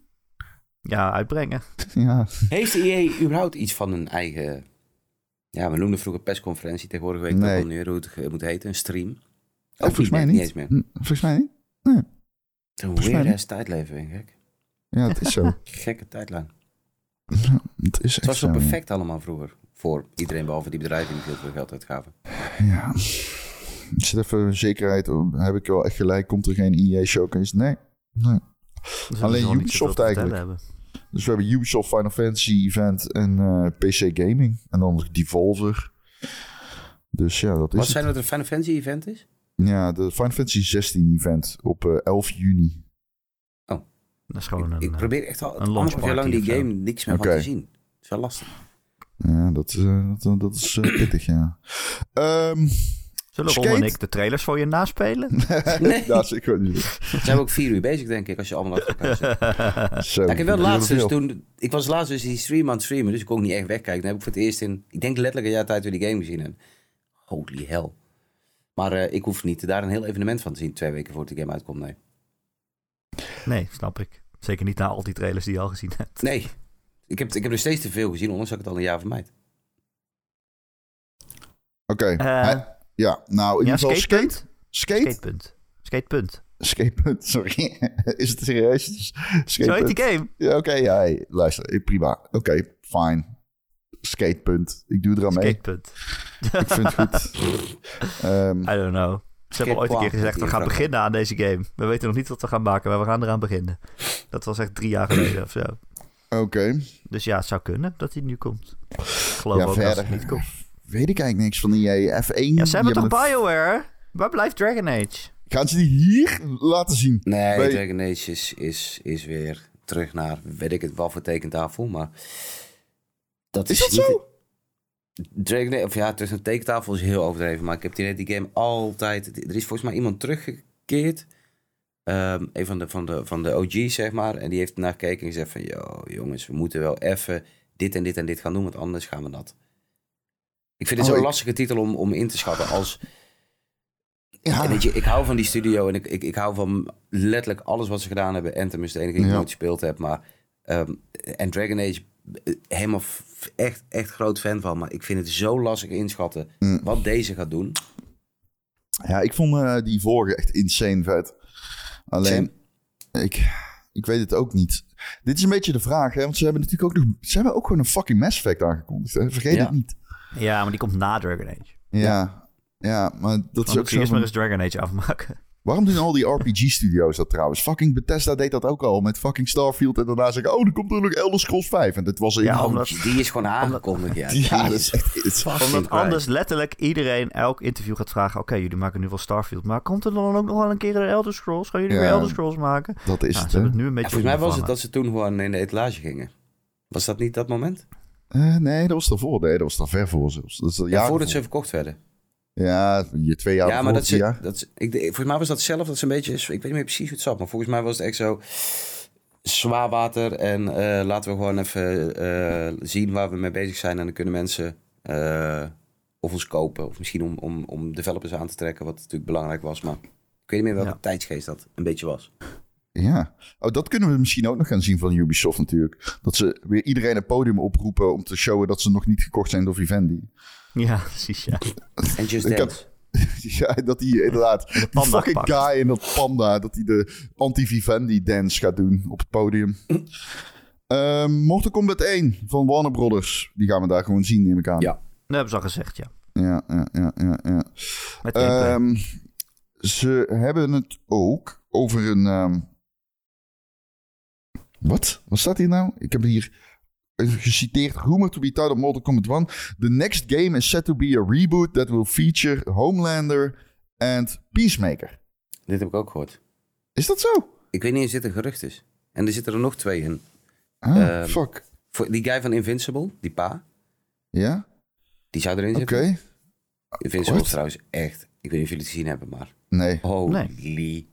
S2: Ja, uitbrengen. [LAUGHS]
S4: Ja,
S3: Heeft de EA überhaupt iets van een eigen... Ja, we noemden vroeger persconferentie. Tegenwoordig weet ik
S4: Nee.
S3: niet meer hoe het moet heten. Een stream. Ook
S4: volgens mij niet.
S3: eens meer.
S4: Hm, Volgens mij niet.
S3: Een
S4: Volgens mij
S3: weird
S4: niet.
S3: ass tijdleven, denk ik.
S4: Ja, het is zo. [LAUGHS]
S3: Gekke tijdlijn. [LAUGHS]
S4: het is
S3: Het
S4: echt
S3: was zo perfect allemaal vroeger. Voor iedereen behalve die bedrijven die veel geld uitgaven.
S4: Ja. Ik zit even zekerheid. Heb ik wel echt gelijk? Komt er geen EA showcase? Nee. nee.
S2: Dus
S4: Alleen
S2: niet
S4: Ubisoft eigenlijk. Dus we hebben Ubisoft Final Fantasy event en eh, PC Gaming. En dan nog Devolver. Dus ja, dat is
S3: Wat
S4: het.
S3: zijn dat een Final Fantasy event is?
S4: Ja, de Final Fantasy 16 event op eh, 11 juni.
S2: Dat is gewoon een...
S3: ik
S2: eh,
S3: probeer echt al
S2: een
S3: anderhalf jaar lang die game niks meer van te zien. Het is wel lastig.
S4: Ja, dat, is, eh, dat, dat is [CLEARS THROAT] pittig, ja. Ehm,
S2: Zullen? Ron en ik de trailers voor je naspelen? [LAUGHS]
S3: Nee.
S4: dat is ik gewoon niet.
S3: Zijn we ook vier uur bezig, denk ik, als je allemaal achter elkaar zit. [LAUGHS]
S4: Zo,
S3: Ja, ik heb wel laatst dus toen... Ik was laatst dus die stream aan het streamen, dus ik kon ook niet echt wegkijken. Dan heb ik voor het eerst in, ik denk letterlijk een jaar tijd weer die game gezien. En holy hell. Maar eh, ik hoef niet daar een heel evenement van te zien, twee weken voordat de game uitkomt, nee.
S2: nee, snap ik. Zeker niet na al die trailers die je al gezien hebt.
S3: Nee, ik heb, ik heb er steeds te veel gezien, ondanks dat ik het al een jaar vermijd.
S4: Oké.
S2: Eh,
S4: ja, nou in
S2: ja,
S4: ieder geval skate.
S2: skatepunt?
S4: Skate?
S2: Skatepunt. Skatepunt.
S4: Skatepunt, [LAUGHS] sorry. is het serieus?
S2: Zo
S4: Skatepunt.
S2: heet die game.
S4: Ja, oké, ja, hey, luister, eh, prima. Oké, fine. Skatepunt. Ik doe er aan mee.
S2: Skatepunt.
S4: Ik vind het goed. [LAUGHS] Ehm,
S2: I don't know. Ze hebben ooit een keer gezegd, we gaan beginnen aan deze game. We weten nog niet wat we gaan maken, maar we gaan eraan beginnen. Dat was echt drie jaar geleden of zo.
S4: oké.
S2: Dus ja, het zou kunnen dat hij nu komt. Ik geloof
S4: Ja,
S2: ook dat het niet komt.
S4: Weet ik eigenlijk niks van die EA. F1.
S2: Ja, ze hebben toch Bioware? Waar blijft Dragon Age?
S4: Gaan ze die hier laten zien?
S3: Nee,
S4: Bij-
S3: Dragon Age is, is, is weer terug naar, weet ik het wel, voor tekentafel, maar... Dat
S4: Is
S3: is,
S4: dat
S3: niet-
S4: zo?
S3: Dragon Age, of ja, tussen een tekentafel is heel overdreven, maar ik heb die, game altijd... Er is volgens mij iemand teruggekeerd, ehm, een van de, van, de, van de OG's, zeg maar, en die heeft naar gekeken en gezegd van, yo, jongens, we moeten wel even dit en dit en dit gaan doen, want anders gaan we dat. Ik vind het
S4: Oh,
S3: zo'n
S4: ik-
S3: lastige titel om, om in te schatten als...
S4: Ja.
S3: En weet je, ik hou van die studio en ik, ik, ik hou van letterlijk alles wat ze gedaan hebben. Anthem is de enige die ik
S4: Ja.
S3: nooit gespeeld heb. Maar, ehm, en Dragon Age, eh, helemaal echt, echt groot fan van. Maar ik vind het zo lastig inschatten
S4: Mm.
S3: wat deze gaat doen.
S4: Ja, ik vond eh, die vorige echt insane vet. Alleen, ik, ik weet het ook niet. Dit is een beetje de vraag, hè? Want ze hebben natuurlijk ook nog... Ze hebben ook gewoon een fucking Mass Effect aangekondigd, hè? Vergeet
S3: Ja.
S4: het niet.
S2: Ja, maar die komt na Dragon Age.
S4: Ja, ja, maar dat is ook zo
S2: eerst maar eens Dragon Age afmaken.
S4: Waarom doen al die RPG-studio's dat trouwens? Fucking Bethesda deed dat ook al met fucking Starfield. En daarna zeggen, oh, er komt er nog Elder Scrolls 5. En dit was een...
S2: Ja, omdat-
S3: Die is gewoon aangekondigd. Ja, [LAUGHS]
S4: ja,
S3: Die
S4: dat is echt... het is
S2: Omdat anders letterlijk iedereen elk interview gaat vragen... Oké, jullie maken nu wel Starfield, maar komt er dan ook nog wel een keer een Elder Scrolls? Gaan jullie
S4: Ja.
S2: weer Elder Scrolls maken?
S4: Dat is
S2: Nou,
S4: het,
S2: ze
S4: hè?
S2: hebben het nu een
S3: Ja,
S2: beetje
S3: volgens mij was het dat ze toen gewoon in de etalage gingen. Was dat niet dat moment?
S4: Eh, nee, dat was daarvoor. Nee, dat was daar ver voor zelfs. Dat is
S3: Ja, voordat ze verkocht werden.
S4: Ja, je twee jaar
S3: ja, maar dat ze,
S4: ja.
S3: dat ik, volgens mij was dat zelf dat ze een beetje, ik weet niet meer precies hoe het zat, maar volgens mij was het echt zo zwaar water en eh, laten we gewoon even eh, zien waar we mee bezig zijn en dan kunnen mensen eh, of ons kopen of misschien om, om, om developers aan te trekken, wat natuurlijk belangrijk was, maar ik weet niet meer welke
S2: Ja.
S3: tijdsgeest dat een beetje was.
S4: Ja. Oh, dat kunnen we misschien ook nog gaan zien van Ubisoft natuurlijk. Dat ze weer iedereen een podium oproepen om te showen dat ze nog niet gekocht zijn door Vivendi. [LAUGHS]
S2: Ja, precies, ja.
S3: En Just Dance. [LAUGHS]
S4: ja, dat hij inderdaad, die fucking
S2: pakt.
S4: guy in dat panda, dat hij de anti-Vivendi dance gaat doen op het podium. [CLEARS THROAT] Ehm Mortal Kombat 1 van Warner Brothers. Die gaan we daar gewoon zien, neem ik aan.
S3: Ja.
S2: Dat hebben ze al gezegd, ja.
S4: ja, ja, ja. ja, ja.
S2: Met.
S4: Ehm, ze hebben het ook over een. ehm, Wat? Wat staat hier nou? Ik heb hier [LAUGHS] geciteerd. Rumor to be titled Mortal Kombat 1. The next game is set to be a reboot that will feature Homelander and Peacemaker.
S3: Dit heb ik ook gehoord.
S4: Is dat zo?
S3: Ik weet niet eens of dit een gerucht is. En er zitten er nog twee in.
S4: Ah,
S3: Ehm,
S4: fuck.
S3: Voor die guy van Invincible, die pa,
S4: Ja?
S3: die zou erin
S4: Oké.
S3: zitten. Invincible is trouwens echt, ik weet niet of jullie het gezien hebben, maar
S4: Nee.
S3: holy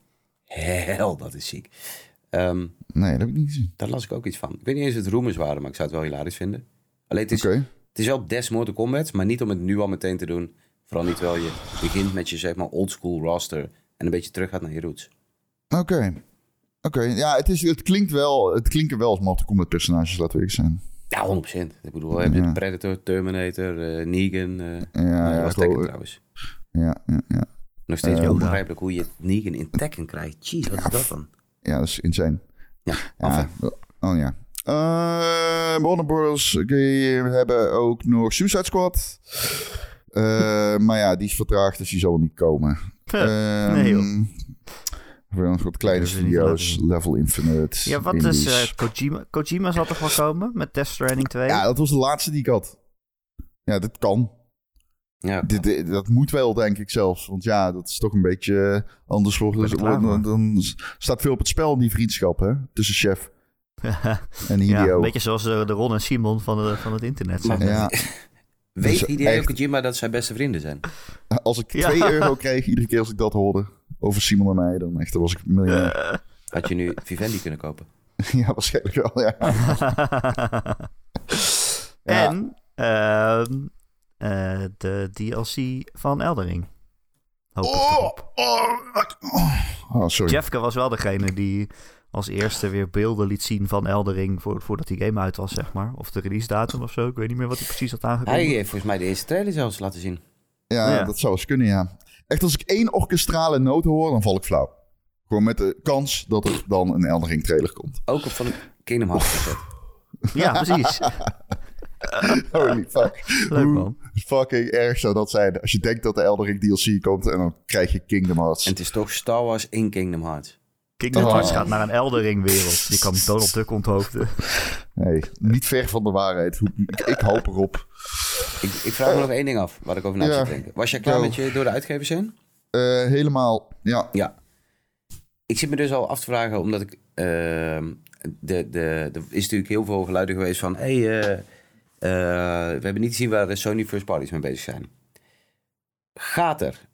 S3: hell, dat is ziek. Ehm,
S4: Nee, dat heb ik niet gezien.
S3: daar las ik ook iets van. Ik weet niet eens of het rumors waren, maar ik zou het wel hilarisch vinden. Alleen het is, het is wel des Mortal Kombat, maar niet om het nu al meteen te doen. Vooral niet terwijl je begint met je zeg maar oldschool roster en een beetje terug gaat naar je roots.
S4: Oké. Oké. Ja, het, is, het klinkt wel. Het klinken wel als Mortal Kombat personages, laten we eerlijk zijn.
S3: Ja, 100%. Ik bedoel, we hebben
S4: Ja.
S3: Predator, Terminator, eh, Negan. eh
S4: Ja, ja,
S3: Tekken trouwens.
S4: Ja, ja, ja.
S3: Nog steeds
S4: Eh,
S3: onbegrijpelijk hoe je Negan in Tekken krijgt. Jeez, wat is dat dan?
S4: Ja, dat is insane.
S3: Ja,
S4: Ja, oh ja. Eh Warner Bros. we hebben ook nog Suicide Squad. Eh, maar ja, die is vertraagd, dus die zal niet komen. Ehm,
S2: nee, joh.
S4: We hebben wat kleine
S2: Dat
S4: studio's.
S2: laten
S4: Level Infinite.
S2: Ja, wat
S4: Indies.
S2: is eh, Kojima? Kojima zal toch wel komen met Death Stranding 2?
S4: Ja, dat was de laatste die ik had. Ja, dit kan.
S3: Ja,
S4: Dit, dit- dat moet wel, denk ik zelfs. Want ja, dat is toch een beetje eh, anders
S2: er klaar
S4: Dan, staat veel op het spel in die vriendschap, hè? Tussen chef [LAUGHS] en
S2: ja,
S4: Hideo.
S2: een beetje zoals de, de Ron en Simon van, de, van het internet. zeg
S3: Maar-
S2: maar. [LAUGHS]
S4: Ja,
S3: Weet
S4: Dus
S3: Hideo
S4: echt-
S3: Kojima dat zij beste vrienden zijn? [LAUGHS]
S4: Als ik
S2: Ja.
S4: 2 euro kreeg, iedere keer als ik dat hoorde over Simon en mij, dan echt, dan was ik miljonair.
S3: Had je nu Vivendi kunnen kopen?
S4: ja, waarschijnlijk wel, ja. Ja.
S2: En ehm, eh, de DLC van Eldering. Hoop ik
S4: Oh,
S2: erop.
S4: oh, oh, sorry.
S2: Jeffke was wel degene die als eerste weer beelden liet zien van Eldering voor, voordat die game uit was, zeg maar. Of de release datum of zo. Ik weet niet meer wat hij precies had
S3: Hij
S2: aangekondigd.
S3: heeft volgens mij de eerste trailer zelfs laten zien.
S4: Ja,
S2: Ja.
S4: dat zou eens kunnen, ja. Echt, als ik één orkestrale noot hoor, dan val ik flauw. Gewoon met de kans dat er dan een Eldering trailer komt.
S3: Ook op van Kingdom Hearts.
S2: Ja, precies. [LAUGHS] [LAUGHS]
S4: Holy fuck.
S2: Leuk
S4: Hoe
S2: man.
S4: fucking erg zou dat zijn als je denkt dat de Eldering DLC komt en dan krijg je Kingdom Hearts.
S3: En het is toch Star Wars in Kingdom Hearts.
S2: Kingdom
S4: Oh.
S2: Hearts gaat naar een Eldering wereld. Je kan Donald Duck onthoofden.
S4: Nee, niet ver van de waarheid. Ik, ik hoop erop.
S3: Ik, ik vraag me nog één ding af, waar ik over na
S4: Ja.
S3: zit te denken. Was jij klaar met je door de uitgevers heen?
S4: Eh, helemaal, ja.
S3: Ja. Ik zit me dus al af te vragen, omdat ik... ehm, de, de, er is natuurlijk heel veel geluiden geweest van... Hey, eh, eh, we hebben niet gezien waar Sony First Parties mee bezig zijn. Gaat er...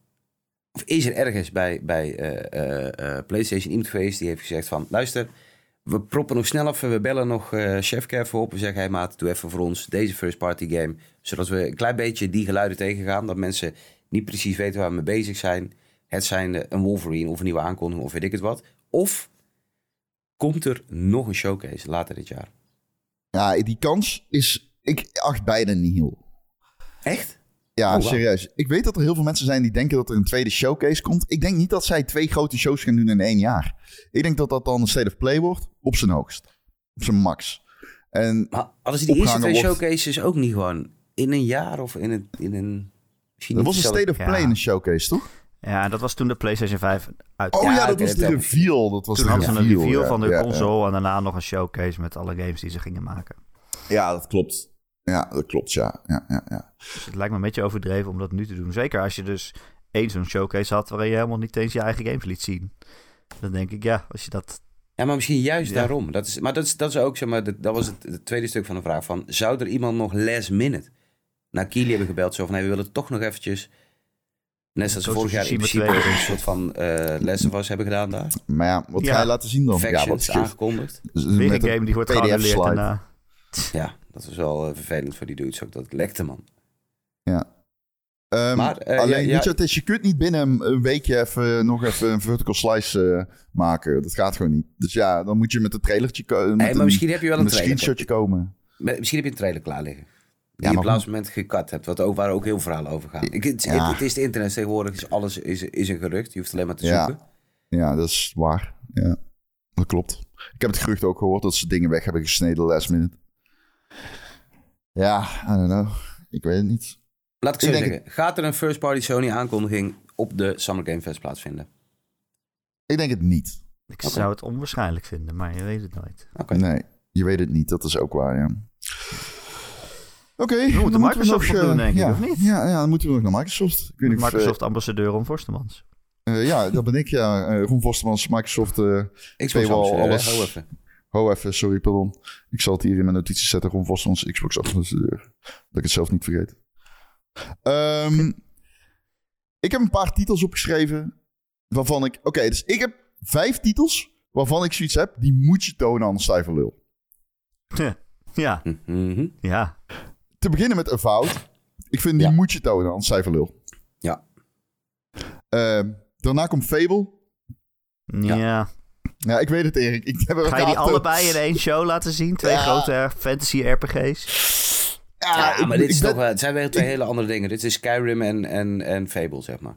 S3: Of is er ergens bij, bij eh, eh, PlayStation iemand geweest die heeft gezegd van... Luister, we proppen nog snel even, we bellen nog eh Chef Kev op. We zeggen, hey maat, doe even voor ons deze first party game. Zodat we een klein beetje die geluiden tegengaan. Dat mensen niet precies weten waar we mee bezig zijn. Het zijn een Wolverine of een nieuwe aankondiging of weet ik het wat. Of komt er nog een showcase later dit jaar?
S4: Ja, die kans is, ik acht bijna niet heel.
S3: Echt?
S4: Ja,
S3: Oh, wow.
S4: serieus. Ik weet dat er heel veel mensen zijn die denken dat er een tweede showcase komt. Ik denk niet dat zij twee grote shows gaan doen in één jaar. Ik denk dat dat dan een State of Play wordt op zijn hoogst. Op zijn max. En
S3: Maar hadden ze die eerste twee
S4: wordt.
S3: showcases ook niet gewoon in een jaar of in een... In een misschien
S4: er
S3: niet
S4: was een State of
S2: Ja.
S4: Play in een showcase, toch?
S2: Ja, dat was toen de PlayStation 5 uit.
S4: Oh ja,
S3: Ja,
S4: dat was de
S3: dat
S4: reveal. Dat was
S2: toen
S4: de
S2: hadden ze een
S4: reveal, ja.
S2: van de
S4: Ja, ja.
S2: console en daarna nog een showcase met alle games die ze gingen maken.
S4: Ja, dat klopt. Ja, dat klopt, ja. ja, ja, ja.
S2: Dus het lijkt me een beetje overdreven om dat nu te doen. Zeker als je dus één zo'n showcase had waarin je helemaal niet eens je eigen games liet zien. Dan denk ik, ja, als je dat...
S3: Ja, maar misschien juist
S2: Ja.
S3: daarom. Dat is, maar dat is, dat is ook, zeg maar, dat, dat was het, het tweede stuk van de vraag. Van, zou er iemand nog last minute naar Keely hebben gebeld? Zo van, hey, we willen toch nog eventjes... Net zoals ze vorig jaar in principe
S2: 2.
S3: een soort van eh Last of Us hebben gedaan daar.
S4: Maar ja, wat
S2: Ja.
S4: ga je laten zien dan?
S3: Factions
S4: ja, wat
S3: aangekondigd.
S2: Weer een game die wordt geannuleerd daarna.
S3: Ja, dat was wel eh, vervelend voor die dudes ook. Dat lekte, man.
S4: Ehm,
S3: Maar, eh,
S4: alleen,
S3: ja, ja.
S4: je, is, kunt niet binnen een- weekje even, nog even een vertical slice eh, maken. Dat gaat gewoon niet. Dus ja, dan moet je met een trailertje komen.
S3: Hey, maar misschien heb je wel een
S4: een screenshotje komen.
S3: Misschien heb je een trailer klaar liggen. Die
S4: Ja,
S3: je op het laatste moment gekat hebt. Wat ook, waar ook heel verhalen over gaan. Ik, het,
S4: Ja.
S3: het, het is het internet tegenwoordig. Is alles is, is een gerucht. Je hoeft alleen maar te
S4: Ja.
S3: zoeken.
S4: Ja, dat is waar. Ja, dat klopt. Ik heb het gerucht ook gehoord dat ze dingen weg hebben gesneden last minute. Ja, I don't know. Ik weet het niet.
S3: Laat ik zo
S4: Ik denk
S3: zeggen. Gaat er een first party Sony aankondiging op de Summer Game Fest plaatsvinden?
S4: Ik denk het niet.
S2: Ik zou het onwaarschijnlijk vinden, maar je weet het nooit.
S3: Oké.
S4: Nee, je weet het niet. Dat is ook waar, ja. Oké,
S2: moeten
S4: dan
S2: Microsoft
S4: we
S2: nog doen, denk ik,
S4: ja,
S2: of niet?
S4: Ja, ja, dan moeten we nog naar Microsoft. Ik weet niet of, eh,
S2: Microsoft-ambassadeur Ron Forstemans.
S4: eh, ja, dat ben ik, ja. Eh Ron Microsoft. eh
S3: Xbox
S4: Paywall,
S3: ambassadeur, hè?
S4: alles. Ho, even, sorry, pardon. Ik zal het hier in mijn notities zetten. Ron Vostermans, Xbox ambassadeur. Dat ik het zelf niet vergeet. Ehm, ik heb een paar titels opgeschreven. Waarvan ik... Oké, dus ik heb vijf titels waarvan ik zoiets heb. Die moet je tonen aan stijve lul.
S2: ja,
S3: Mhm.
S2: ja.
S4: Te beginnen met Avowed. Ik vind die
S3: Ja.
S4: moet je tonen aan stijve lul.
S3: Ja.
S4: Ehm, daarna komt Fable.
S2: Ja.
S3: Ja.
S4: Ja, ik weet het, Erik. Ik heb er
S2: Ga je die allebei in één show laten zien? Twee
S4: Ja.
S2: grote fantasy RPG's?
S4: Ja,
S3: Ja,
S4: ik-
S3: maar dit is
S4: ben-
S3: toch wel, het zijn wel twee hele andere dingen. Dit is Skyrim en, en, en Fable, zeg maar.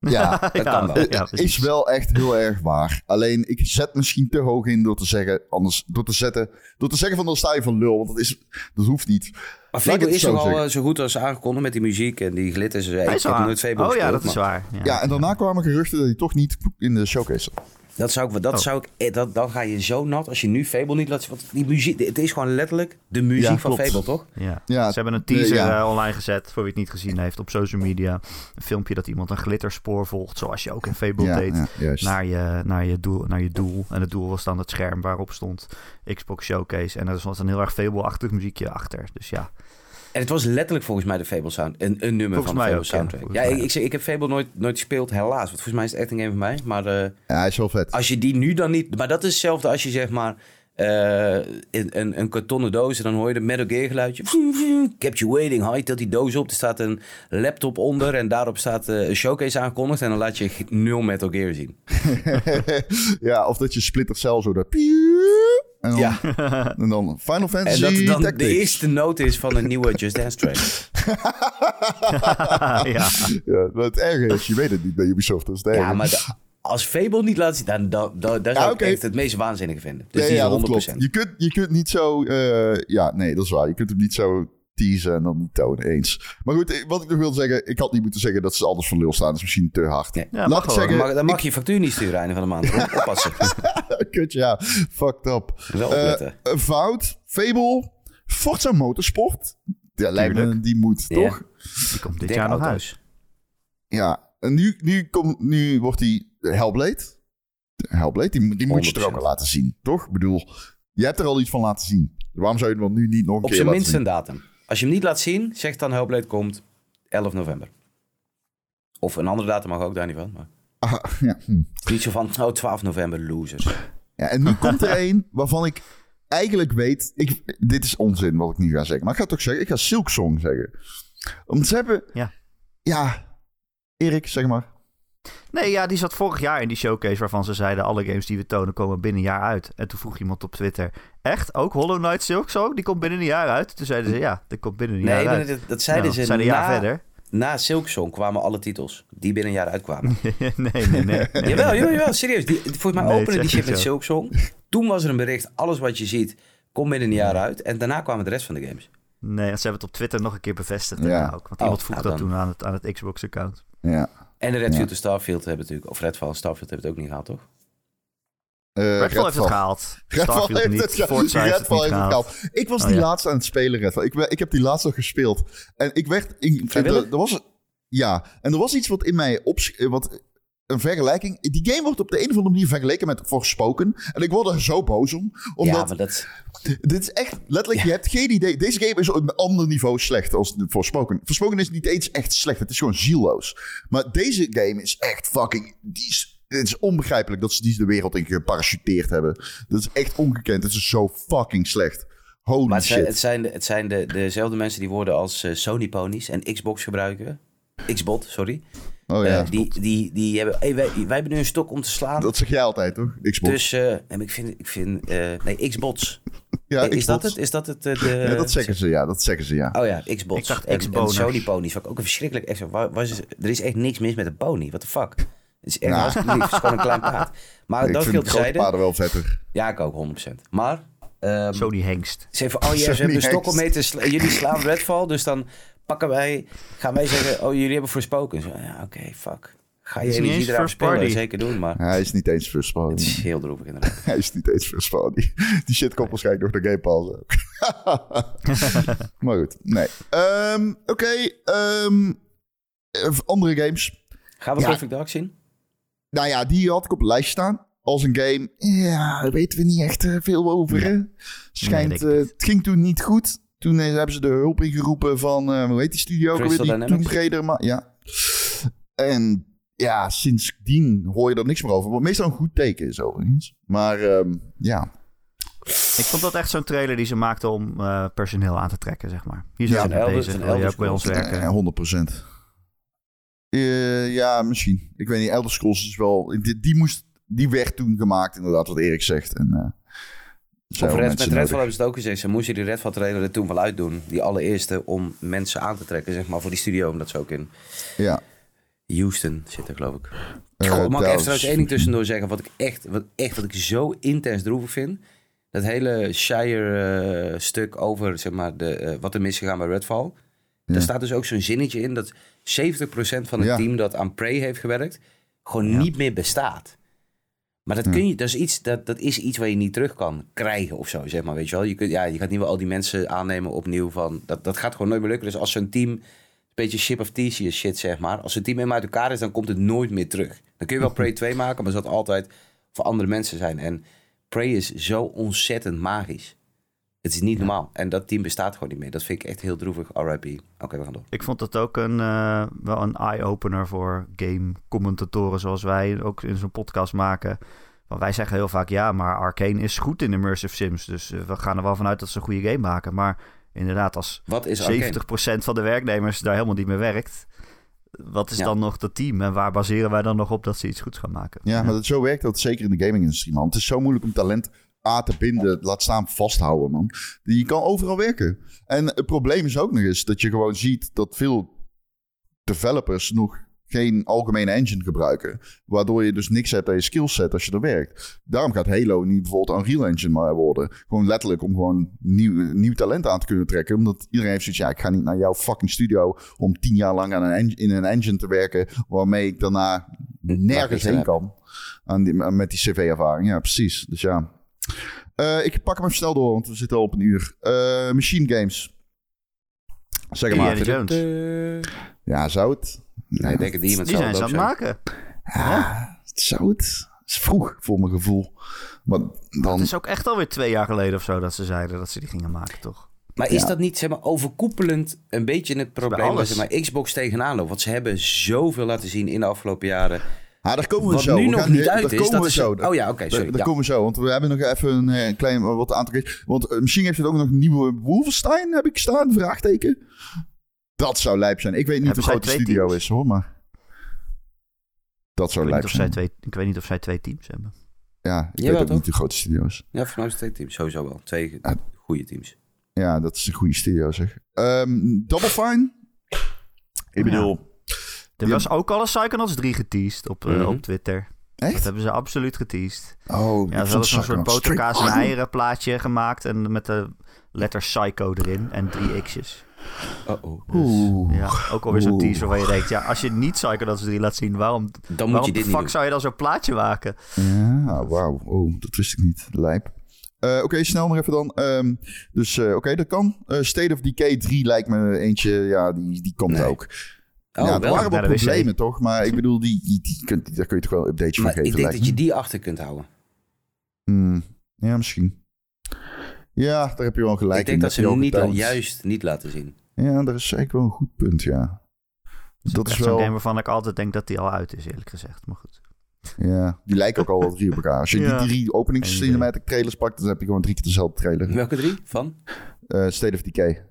S3: [LAUGHS]
S4: Ja,
S3: Dat kan wel.
S2: Ja,
S4: is wel echt heel erg waar. Alleen ik zet misschien te hoog in door te zeggen, anders, door te zetten, door te zeggen van dan sta je van lul, want dat is, dat hoeft niet.
S3: Maar Fable
S4: het
S3: is toch al eh, zo goed als aangekondigd met die muziek en die glitters. Ik
S2: Hij
S3: heb nooit Fable
S2: Oh ja, dat is waar. Ja.
S4: Ja, en daarna kwamen geruchten dat hij toch niet in de showcase zat.
S3: Dat zou ik, dat
S2: Oh.
S3: zou ik, eh, dat, dan ga je zo nat als je nu Fable niet laat zien. Want die muziek, het is gewoon letterlijk de muziek
S4: Ja,
S3: van. Fable, toch?
S2: Ja.
S4: Ja,
S2: Ze hebben een teaser
S4: ja.
S2: eh, online gezet, voor wie het niet gezien heeft, op social media. Een filmpje dat iemand een glitterspoor volgt, zoals je ook in Fable
S4: Ja,
S2: deed. Naar je, naar, je doel, naar je doel. En het doel was dan het scherm waarop stond Xbox Showcase. En er was een heel erg Fable-achtig muziekje achter. Dus ja,
S3: En het was letterlijk volgens mij de Fable sound, een, een nummer
S2: Volgens
S3: van de Fable
S2: ook, ja.
S3: soundtrack. Ik, ik, zeg- ik heb Fable nooit, nooit gespeeld, helaas. Want volgens mij is het echt een game van mij. Maar eh,
S4: Ja, hij is wel vet.
S3: als je die nu dan niet... Maar dat is hetzelfde als je zeg maar... eh, in, een, een kartonnen doos en dan hoor je de Metal Gear geluidje. Kept you waiting. Haal je tilt die doos op. Er staat een laptop onder en daarop staat eh, een showcase aangekondigd. En dan laat je nul Metal Gear zien. [LAUGHS]
S4: ja, of dat je Splinter Cell zo daar... En dan,
S3: Ja. [LAUGHS]
S4: en dan Final
S3: En
S4: Fantasy
S3: dat het dan de eerste noot is van een nieuwe Just Dance track. [LAUGHS]
S2: ja.
S4: Ja, het erge is, je weet het niet bij Ubisoft. Dat is het erge.
S3: Ja, maar de- als Fable niet laat zien, dan, dan, dan, daar zou
S4: Ja,
S3: ik echt het meest waanzinnige vinden. Dus
S4: Nee,
S3: die
S4: ja,
S3: is
S4: dat
S3: 100%.
S4: klopt. Je kunt, je kunt niet zo... eh, ja, nee, dat is waar. Je kunt hem niet zo teasen en dan niet tonen eens. Maar goed, eh, wat ik nog wil zeggen... Ik had niet moeten zeggen dat ze anders van lul staan. Dat is misschien te hard.
S3: Nee.
S2: Ja,
S4: Laat
S2: mag
S4: ik
S2: wel.
S4: zeggen...
S3: Dan mag, dan mag je je factuur niet sturen einde van de maand. Oppassen. [LAUGHS]
S4: Kut, ja. Fucked up.
S3: Wel
S4: Eh,
S3: opletten.
S4: een fout. Fable. Forza Motorsport. Ja, lijkt me, die moet,
S3: Ja.
S4: toch?
S2: Die komt dit
S3: Dik
S2: jaar nog
S3: auto's.
S4: Ja. En nu, nu, komt nu wordt die Hellblade. Hellblade, die, die moet je er ook
S3: 100%.
S4: al laten zien, toch? Ik bedoel, je hebt er al iets van laten zien. Waarom zou je hem dan nu niet nog een
S3: Op
S4: keer
S3: zijn
S4: laten
S3: minst een datum. Als je hem niet laat zien, zeg dan Hellblade komt 11 november. Of een andere datum mag ook daar niet van. Maar
S4: Ah, ja. hm.
S3: niet zo van, oh 12 november, losers.
S4: ja, en nu komt er een waarvan ik eigenlijk weet... Ik, dit is onzin wat ik nu ga zeggen. Maar ik ga toch zeggen, ik ga Silksong zeggen. Want ze hebben...
S2: Ja.
S4: Ja, Erik, zeg maar.
S2: Nee, ja, die zat vorig jaar in die showcase waarvan ze zeiden... alle games die we tonen komen binnen een jaar uit. En toen vroeg iemand op Twitter... Echt? Ook Hollow Knight Silk zo? Die komt binnen een jaar uit? Toen zeiden ze, ja, die komt binnen een
S3: Nee,
S2: jaar
S3: dat,
S2: uit.
S3: dat, dat zeiden
S2: Nou,
S3: ze
S2: zeiden een jaar
S3: na,
S2: verder.
S3: na Silksong kwamen alle titels. Die binnen een jaar uitkwamen. [LAUGHS]
S2: nee, nee, nee. nee. [LAUGHS]
S3: Jawel, jawel, jawel, serieus. Die, volgens mij
S2: Nee,
S3: openen die shit met
S2: zo.
S3: Silksong. Toen was er een bericht, alles wat je ziet, komt binnen een jaar uit. En daarna kwamen de rest van de games.
S2: Nee, ze hebben het op Twitter nog een keer bevestigd.
S4: Ja.
S2: Ook, want iemand
S3: Oh,
S2: vroeg
S3: nou
S2: dat
S3: dan.
S2: toen aan het, aan het Xbox-account.
S4: Ja.
S3: En de Redfield en Starfield hebben natuurlijk, of Redfall en Starfield hebben het ook niet gehaald, toch?
S4: Eh,
S2: Redfall heeft het gehaald.
S4: Redfall
S2: Starfield
S4: heeft
S2: niet.
S4: het gehaald.
S2: Forza heeft het
S4: Redfall
S2: niet
S4: heeft het
S2: gehaald.
S4: gehaald. Ik was
S2: Oh,
S4: die
S2: ja.
S4: laatste aan het spelen, Redfall. Ik, ik heb die laatste gespeeld. En ik werd... Ik, er, er was, ja, en er was iets wat in mij op... Wat, een vergelijking. Die game wordt op de een of andere manier vergeleken met Forspoken. En ik word er zo boos om.
S3: ja,
S4: Omdat
S3: maar dat...
S4: dit is echt letterlijk... Je hebt geen idee. Deze game is op een ander niveau slecht als Forspoken. Forspoken is niet eens echt slecht. Het is gewoon zielloos. Maar deze game is echt fucking... Die is, het is onbegrijpelijk dat ze die de wereld in geparachuteerd hebben. Dat is echt ongekend. Het is zo fucking slecht. Holy
S3: Maar het zijn,
S4: shit.
S3: het zijn, de, het zijn de, dezelfde mensen die worden als eh, Sony ponies en Xbox gebruiken. Xbot, sorry.
S4: Oh ja,
S3: Eh, die, die, die hebben, hey, wij, wij hebben nu een stok om te slaan.
S4: dat zeg jij altijd, toch? Xbox.
S3: Dus, eh, nee, maar ik vind, ik vind eh, nee, Xbots. [LAUGHS]
S4: ja,
S3: is dat
S4: Xbox.
S3: het? Is dat het? eh, [LAUGHS] de,
S4: Ja, dat zeggen ze, ja. Dat zeggen ze, ja.
S3: Oh ja, Xbots.
S2: Ik dacht Xboners.
S3: Sony ponies. Wat ik ook een verschrikkelijk... echt zo, waar- waar is- er is echt niks mis met een pony. What the fuck? Het is echt
S4: Nou.
S3: hartstikke lief. Het is gewoon een klein paard. Maar
S4: ik
S3: dat viel
S4: grote
S3: terzijde.
S4: paarden wel vetter.
S3: Ja, ik ook 100%. Maar... ehm,
S2: Sony Hengst.
S3: Ze even, oh ja, ze hebben een stok om mee te sla- Jullie slaan Redfall, dus dan pakken wij... Gaan wij zeggen, oh, jullie hebben voorspoken. Zo, ja, oké, fuck. Ga je
S2: niet
S3: energie
S2: first
S3: spelen?
S2: party.
S3: Zeker doen, maar...
S4: Hij is niet eens first party.
S3: Het is heel droevig inderdaad. [LAUGHS]
S4: Hij is niet eens first party. Die shit komt waarschijnlijk nog de Game Pass ook. [LAUGHS] maar goed, nee. Ehm, Oké, ehm, eh, andere games.
S3: Gaan we
S4: Ja.
S3: Perfect Dark zien?
S4: Nou ja, die had ik op de lijst staan. Als een game. Ja, daar weten we niet echt eh, veel over. Hè? Schijnt,
S2: Nee,
S4: eh, het ging toen niet goed. Toen eh, hebben ze de hulp ingeroepen van, eh, hoe heet die studio ook alweer? Die. Tomb Raider, maar ja. En ja, sindsdien hoor je er niks meer over. Wat meestal een goed teken is overigens. Maar ehm, ja,
S2: Ik vond dat echt zo'n trailer die ze maakten om eh, personeel aan te trekken, zeg maar. Hier
S4: Ja,
S2: zijn mee
S3: Elder-
S2: bezig.
S3: een
S2: Wil je
S3: Elder
S2: ook bij ons werken?
S4: Eh, 100%. Eh, ja, misschien. Ik weet niet, Elder Scrolls is wel... Die, die, moest, die werd toen gemaakt, inderdaad, wat Erik zegt. En, zijn
S3: Red, met Redfall hebben ze het ook gezegd. Ze moesten die Redfall trailer er toen wel uitdoen. Die allereerste om mensen aan te trekken, zeg maar, voor die studio. Omdat ze ook in
S4: Ja.
S3: Houston zitten, geloof ik.
S4: Eh,
S3: Goh, mag ik even trouwens één ding tussendoor zeggen? Wat ik echt, wat, echt, wat ik zo intens droevig vind. Dat hele Shire-stuk over zeg maar, de, eh, wat er misgegaan bij Redfall. Daar staat dus ook zo'n zinnetje in dat 70% van het
S4: Ja.
S3: team dat aan Prey heeft gewerkt, gewoon niet meer bestaat. Maar dat, kun je, dat, is iets, dat, dat is iets waar je niet terug kan krijgen of zo, zeg maar. Weet je, wel? Je, kunt, ja, je gaat niet wel al die mensen aannemen opnieuw. Van, dat, dat gaat gewoon nooit meer lukken. Dus als zo'n team, een beetje ship of Theseus shit, zeg maar. Als zo'n team helemaal uit elkaar is, dan komt het nooit meer terug. Dan kun je wel [LAUGHS] Prey 2 maken, maar dat zal altijd voor andere mensen zijn. En Prey is zo ontzettend magisch. Het is niet normaal. En dat team bestaat gewoon niet meer. Dat vind ik echt heel droevig. RIP. Oké, we gaan door.
S2: Ik vond het ook een, eh, wel een eye-opener voor game-commentatoren zoals wij ook in zo'n podcast maken. Want wij zeggen heel vaak ja, maar Arcane is goed in immersive sims. Dus eh, we gaan er wel vanuit dat ze een goede game maken. Maar inderdaad, als
S3: Wat is Arcane?
S2: 70% van de werknemers daar helemaal niet meer werkt. Wat is
S3: Ja.
S2: dan nog dat team? En waar baseren wij dan nog op dat ze iets goeds gaan maken?
S4: Ja, maar dat, zo werkt dat zeker in de gaming-industrie, man. Het is zo moeilijk om talent A te binden, laat staan vasthouden, man. Je kan overal werken. En het probleem is ook nog eens dat je gewoon ziet dat veel developers nog geen algemene engine gebruiken. Waardoor je dus niks hebt aan je skillset als je er werkt. Daarom gaat Halo niet bijvoorbeeld Unreal Engine maar worden. Gewoon letterlijk om gewoon nieuw, nieuw talent aan te kunnen trekken. Omdat iedereen heeft zoiets, ja, ik ga niet naar jouw fucking studio om tien jaar lang aan een en- in een engine te werken. Waarmee ik daarna nergens heen kan. Aan die, met die cv-ervaring. Ja, precies. Dus ja. Eh, ik pak hem even snel door, want we zitten al op een uur. Eh, machine Games. Zeg maar.
S2: Indiana Jones.
S4: Ja, zou het?
S3: Nee, ik denk dat die iemand
S2: Die zijn ze
S3: het
S2: aan het
S3: zijn.
S2: maken.
S4: Ja, zou het? Het is vroeg voor mijn gevoel. Maar dan...
S2: Het is ook echt alweer twee jaar geleden of zo dat ze zeiden dat ze die gingen maken, toch?
S3: Maar is
S4: Ja.
S3: dat niet zeg maar, overkoepelend een beetje het probleem waar
S2: alles.
S3: zeg maar, Xbox tegenaan loopt? Want ze hebben zoveel laten zien in de afgelopen jaren.
S4: Ah, daar komen we
S3: Wat
S4: zo.
S3: nu
S4: We
S3: nog
S4: gaan-
S3: niet
S4: daar
S3: uit is,
S4: komen
S3: dat
S4: we
S3: is-
S4: zo.
S3: oh ja, oké, sorry,
S4: Daar, daar
S3: ja.
S4: komen we zo, want we hebben nog even een eh, klein wat aantal. Want eh, misschien heeft het ook nog een nieuwe Wolfenstein, heb ik staan, vraagteken. Dat zou lijp zijn. Ik weet niet hoe groot de studio
S2: teams?
S4: is, hoor, maar... Dat zou lijp
S2: niet of zij
S4: zijn.
S2: twee, ik weet niet of zij twee teams hebben.
S4: Ja, ik
S3: Jawel,
S4: weet ook
S3: toch?
S4: niet hoe groot de studio is.
S3: Ja, voor mij is het twee teams. Sowieso wel. Twee goede teams.
S4: Ja, dat is een goede studio, zeg. Ehm Double Fine? Ik
S2: Ja.
S4: bedoel...
S2: Er was ook al een Psychonauts 3 geteased op, eh,
S3: Mhm.
S2: op Twitter. Dat
S4: Echt?
S2: hebben ze absoluut geteased.
S4: Oh,
S2: Ja, ze hadden zo'n soort boterkaas en eieren plaatje gemaakt. En met de letter Psycho erin en drie x'jes.
S3: Oh-oh.
S4: Oeh.
S2: Ja, ook alweer zo'n teaser waarvan je denkt... Ja, als je niet Psychonauts 3 laat zien, waarom,
S3: Dan moet
S2: waarom
S3: je
S2: de
S3: dit niet
S2: fuck zou je dan zo'n plaatje maken?
S4: Ja, wauw. Oh, dat wist ik niet. Lijp. Eh, Oké, snel nog even dan. Ehm, dus eh, oké, dat kan. Eh, State of Decay 3 lijkt me eentje, ja, die, die komt
S3: Nee.
S4: ook.
S3: Oh,
S4: ja, er
S3: wel.
S4: waren wel
S2: wc.
S4: problemen toch, maar ik bedoel, die, die, die kunt, daar kun je toch wel een updateje van geven.
S3: ik denk
S4: lijkt
S3: dat je die achter kunt houden.
S4: Hmm, ja, misschien. Ja, daar heb je wel gelijk
S3: ik denk
S4: in.
S3: dat ze hem
S4: al
S3: niet,
S4: getoond.
S3: juist niet laten zien.
S4: Ja, dat is zeker wel een goed punt, ja.
S2: Dat
S4: Dat
S2: is
S4: wel...
S2: game waarvan ik altijd denk dat die al uit is, eerlijk gezegd. Maar goed.
S4: Ja, die lijken ook al wel drie op elkaar. Als je
S2: Ja.
S4: die drie openingscinematic trailers pakt, dan heb je gewoon drie keer dezelfde trailer.
S3: Welke drie? Van?
S4: Eh, State of Decay.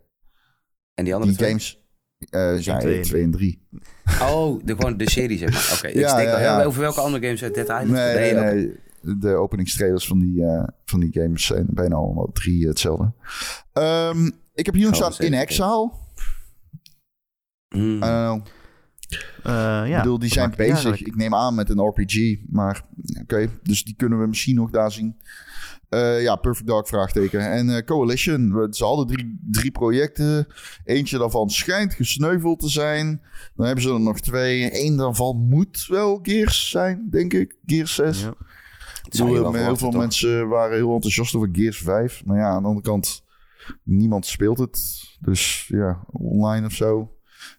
S3: En die andere
S4: Die
S3: twee?
S4: games... eh zijn
S2: twee
S4: 2
S2: en
S4: en 3.
S3: Oh, de, gewoon de serie zeg maar. Oké, ik
S4: Ja,
S3: denk
S4: ja,
S3: al,
S4: ja.
S3: ja, over welke andere games uit Dead Island?
S4: Nee, nee,
S3: oké.
S4: nee. De openingstrailers van die, eh, van die games zijn bijna allemaal drie hetzelfde. Ehm, ik heb hier nog
S3: Oh,
S4: staan. In Exile.
S3: Hmm.
S4: I don't know.
S2: Eh, ja,
S4: ik bedoel, die zijn bezig. Ik neem aan met een RPG. Maar oké, dus die kunnen we misschien nog daar zien. Eh, ja, Perfect Dark vraagteken. En eh, Coalition. We- Ze hadden drie, drie projecten. Eentje daarvan schijnt gesneuveld te zijn. Dan hebben ze er nog twee. Eén daarvan moet wel Gears zijn, denk ik. Gears 6.
S2: Ja.
S4: Heel veel
S3: toch?
S4: mensen waren heel enthousiast over Gears 5. Maar ja, aan de andere kant, niemand speelt het. Dus ja, online of zo.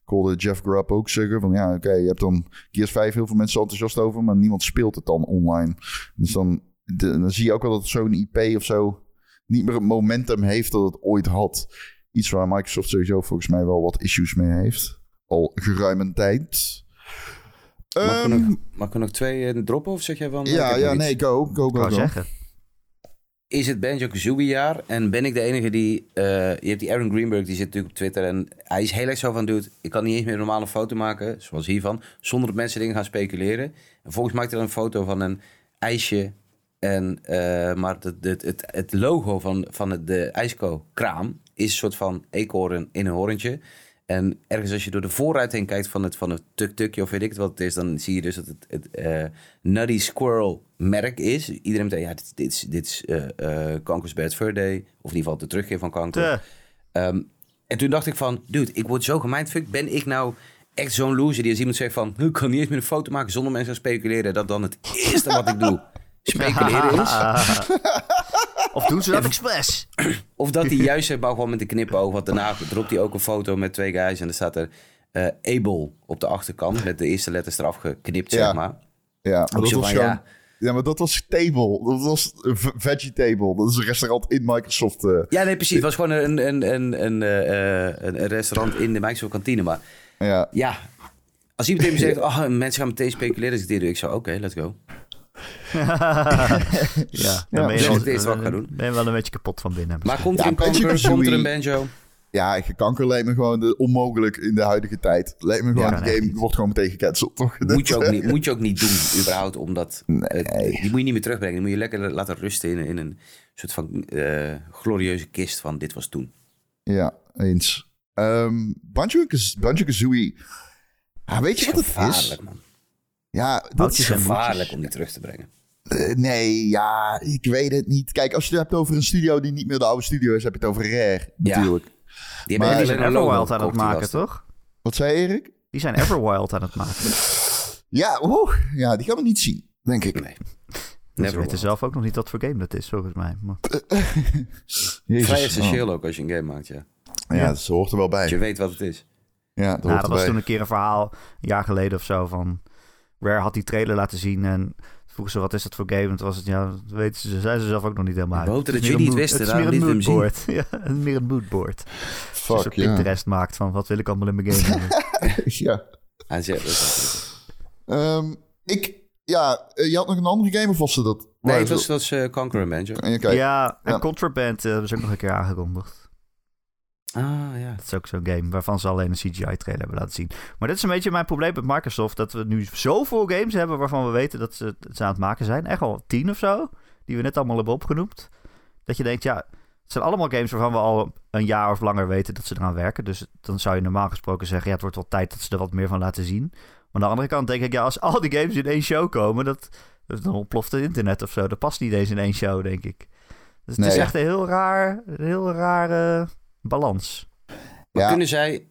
S4: Ik hoorde Jeff Grubb ook zeggen van ja, oké, je hebt dan Gears 5 heel veel mensen enthousiast over, maar niemand speelt het dan online. Dus dan, de- dan zie je ook wel dat zo'n IP of zo niet meer het momentum heeft dat het ooit had. Iets waar Microsoft sowieso volgens mij wel wat issues mee heeft. Al geruime tijd.
S3: Mag ik, er
S4: Ehm,
S3: nog, mag ik er nog twee eh, droppen of zeg jij van... eh,
S4: ja, ja,
S3: nog
S4: nee, go, go, go,
S2: zeggen.
S3: Is het Banjo-Kazooie jaar en ben ik de enige die... eh, je hebt die Aaron Greenberg, die zit natuurlijk op Twitter en hij is heel erg zo van... Dude, ik kan niet eens meer een normale foto maken, zoals hiervan... zonder dat mensen dingen gaan speculeren. En volgens maakt hij dan een foto van een ijsje... En, eh, maar het, het, het, het logo van, van het, de ijsko-kraam is een soort van eekhoorn in een horentje. En ergens als je door de voorruit heen kijkt van het, van het tuk-tukje of weet ik het wat het is... dan zie je dus dat het, het eh, Nutty Squirrel merk is. Iedereen meteen, ja, dit, dit is, dit is eh eh, Kanker's Bad Fur Day. Of in ieder geval de terugkeer van kanker. Ehm, en toen dacht ik van, dude, ik word zo gemindfucked. Ben ik nou echt zo'n loser die als iemand zegt van... ik kan niet eens meer een foto maken zonder mensen te speculeren... dat dan het eerste wat ik doe [LAUGHS] speculeren is? [LAUGHS]
S2: of doen ze dat expres?
S3: Of dat hij juist maar gewoon met een knipoog. Want daarna dropt hij ook een foto met twee guys... en er staat er eh Abel op de achterkant... met de eerste letters eraf geknipt,
S4: Ja.
S3: zeg maar.
S4: Ja, maar dat
S3: zo
S4: was
S3: ja,
S4: Ja, maar dat was Table. Dat was een v- Vegetable. Dat is een restaurant in Microsoft. eh.
S3: Ja, nee, precies. Het was gewoon een, een, een, een, eh, eh, een, een restaurant in de Microsoft kantine. Maar
S4: ja.
S3: ja, als iemand tegen me [LAUGHS] zegt... Oh, mensen gaan meteen speculeren als ik dit doe. Ik zou, oké, let's go.
S2: Ja, [LAUGHS]
S4: Ja,
S2: dan ben
S3: dat
S2: je,
S3: is
S2: wel,
S3: het eerste wat ik ga doen.
S2: ben je wel een beetje kapot van binnen.
S3: Maar komt er
S4: Ja,
S3: een kanker? Komt er een banjo?
S4: ja, kanker lijkt me gewoon de, onmogelijk in de huidige tijd. Lijkt me gewoon,
S2: Ja,
S4: die
S2: nee,
S4: game
S2: niet.
S4: wordt gewoon meteen gecanceld, toch?
S3: Moet je, ook niet, moet je ook niet doen, überhaupt. Omdat het-
S4: Nee.
S3: die moet je niet meer terugbrengen. Die moet je lekker laten rusten in, in een soort van eh, glorieuze kist van dit was toen.
S4: Ja, eens. Ehm Banjo-Kaz- Banjo-Kazooie. Ah, weet je wat het is?
S3: Man.
S4: Ja, dat is
S3: Gevaarlijk om die terug te brengen.
S4: Eh, nee, ja, ik weet het niet. Kijk, als je het hebt over een studio die niet meer de oude studio is, heb je het over Rare,
S3: Ja.
S4: natuurlijk.
S3: Die
S4: Maar-
S3: hebben
S2: Die zijn Everwild aan het maken, toch?
S4: Wat zei Erik?
S2: Die zijn Everwild aan het maken.
S4: Ja, oeh, ja, die gaan we niet zien, denk ik.
S3: Nee.
S2: Ze
S3: Never
S2: weten zelf ook nog niet wat voor game dat is, volgens mij. Maar... [LAUGHS]
S3: Vrij essentieel ook als je een game maakt, ja.
S4: oh. Ja, dat hoort er wel bij.
S3: Dat je weet wat het is.
S4: Ja, dat
S2: Nou,
S4: hoort
S2: dat was toen een keer een verhaal, een jaar geleden of zo, van... Rare had die trailer laten zien en vroegen ze, wat is dat voor game? En toen was het, ja, dat weten ze, zeiden ze zelf ook nog niet helemaal uit.
S3: We hoopten
S2: Het is
S3: dat
S2: meer
S3: jullie het wisten, [LAUGHS]
S2: Het is meer een moodboard. ja, meer een moodboard.
S4: Fuck, ja.
S2: Pinterest maakt van, wat wil ik allemaal in mijn game hebben. [LAUGHS]
S4: ja.
S3: Dat.
S4: Ehm, ik, ja, eh, je had nog een andere game of was het dat?
S3: Nee, het was, het was eh, Conquer.
S4: Ja,
S2: en
S4: Ja.
S2: Contraband eh, hebben ze ook nog een keer aangekondigd.
S3: Ah, ja.
S2: Dat is ook zo'n game waarvan ze alleen een CGI-trailer hebben laten zien. Maar dit is een beetje mijn probleem met Microsoft. Dat we nu zoveel games hebben waarvan we weten dat ze aan het maken zijn. Echt al tien of zo. Die we net allemaal hebben opgenoemd. Dat je denkt, ja, het zijn allemaal games waarvan we al een jaar of langer weten dat ze eraan werken. Dus dan zou je normaal gesproken zeggen, ja, het wordt wel tijd dat ze er wat meer van laten zien. Maar aan de andere kant denk ik, ja, als al die games in één show komen, dat, dat dan ontploft het internet of zo. Dat past niet eens in één show, denk ik. Dus het is echt een heel raar, een heel rare balans.
S3: Maar
S4: Ja.
S3: kunnen zij...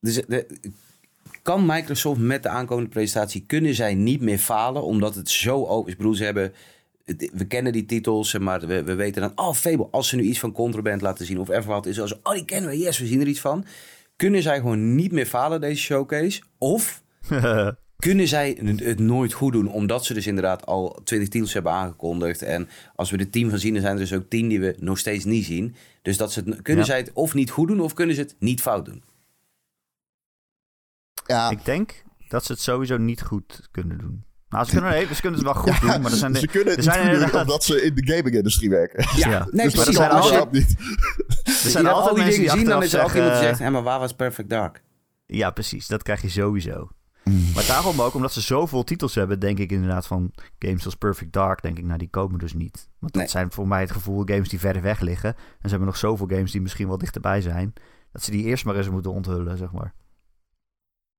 S3: Dus de, kan Microsoft met de aankomende presentatie... kunnen zij niet meer falen omdat het zo open is? Ze hebben... het- We kennen die titels, maar we, we weten dan... Oh, Fable, als ze nu iets van Contraband laten zien... of Everwild is als Oh, die kennen we, yes, we zien er iets van. Kunnen zij gewoon niet meer falen, deze showcase? Of [LAUGHS] kunnen zij het nooit goed doen... omdat ze dus inderdaad al 20 titels hebben aangekondigd... en als we er 10 van zien, dan zijn er dus ook 10 die we nog steeds niet zien. Dus dat ze het, kunnen
S2: Ja.
S3: zij het of niet goed doen... of kunnen ze het niet fout doen?
S4: Ja,
S2: Ik denk dat ze het sowieso niet goed kunnen doen. Nou, ze kunnen, nee, ze kunnen het wel [LAUGHS] goed doen, maar er zijn,
S4: ze kunnen het
S2: er
S4: niet
S2: zijn inderdaad-
S4: omdat ze in de gaming-industrie werken.
S2: Ja,
S3: nee,
S2: dus
S3: precies.
S2: dat
S4: dat
S2: zijn altijd-
S4: niet.
S2: er zijn altijd
S3: al die
S2: mensen
S3: dingen
S2: die
S3: zien, dan
S2: achteraf
S3: is er altijd iemand die
S2: zeggen,
S3: zegt... Hé, maar waar was Perfect Dark?
S2: Ja, precies. Dat krijg je sowieso.
S4: Mm.
S2: Maar daarom ook, omdat ze zoveel titels hebben, denk ik inderdaad van games als Perfect Dark, denk ik, nou die komen dus niet. Want dat
S3: Nee.
S2: zijn voor mij het gevoel games die verder weg liggen. En ze hebben nog zoveel games die misschien wel dichterbij zijn. Dat ze die eerst maar eens moeten onthullen, zeg maar.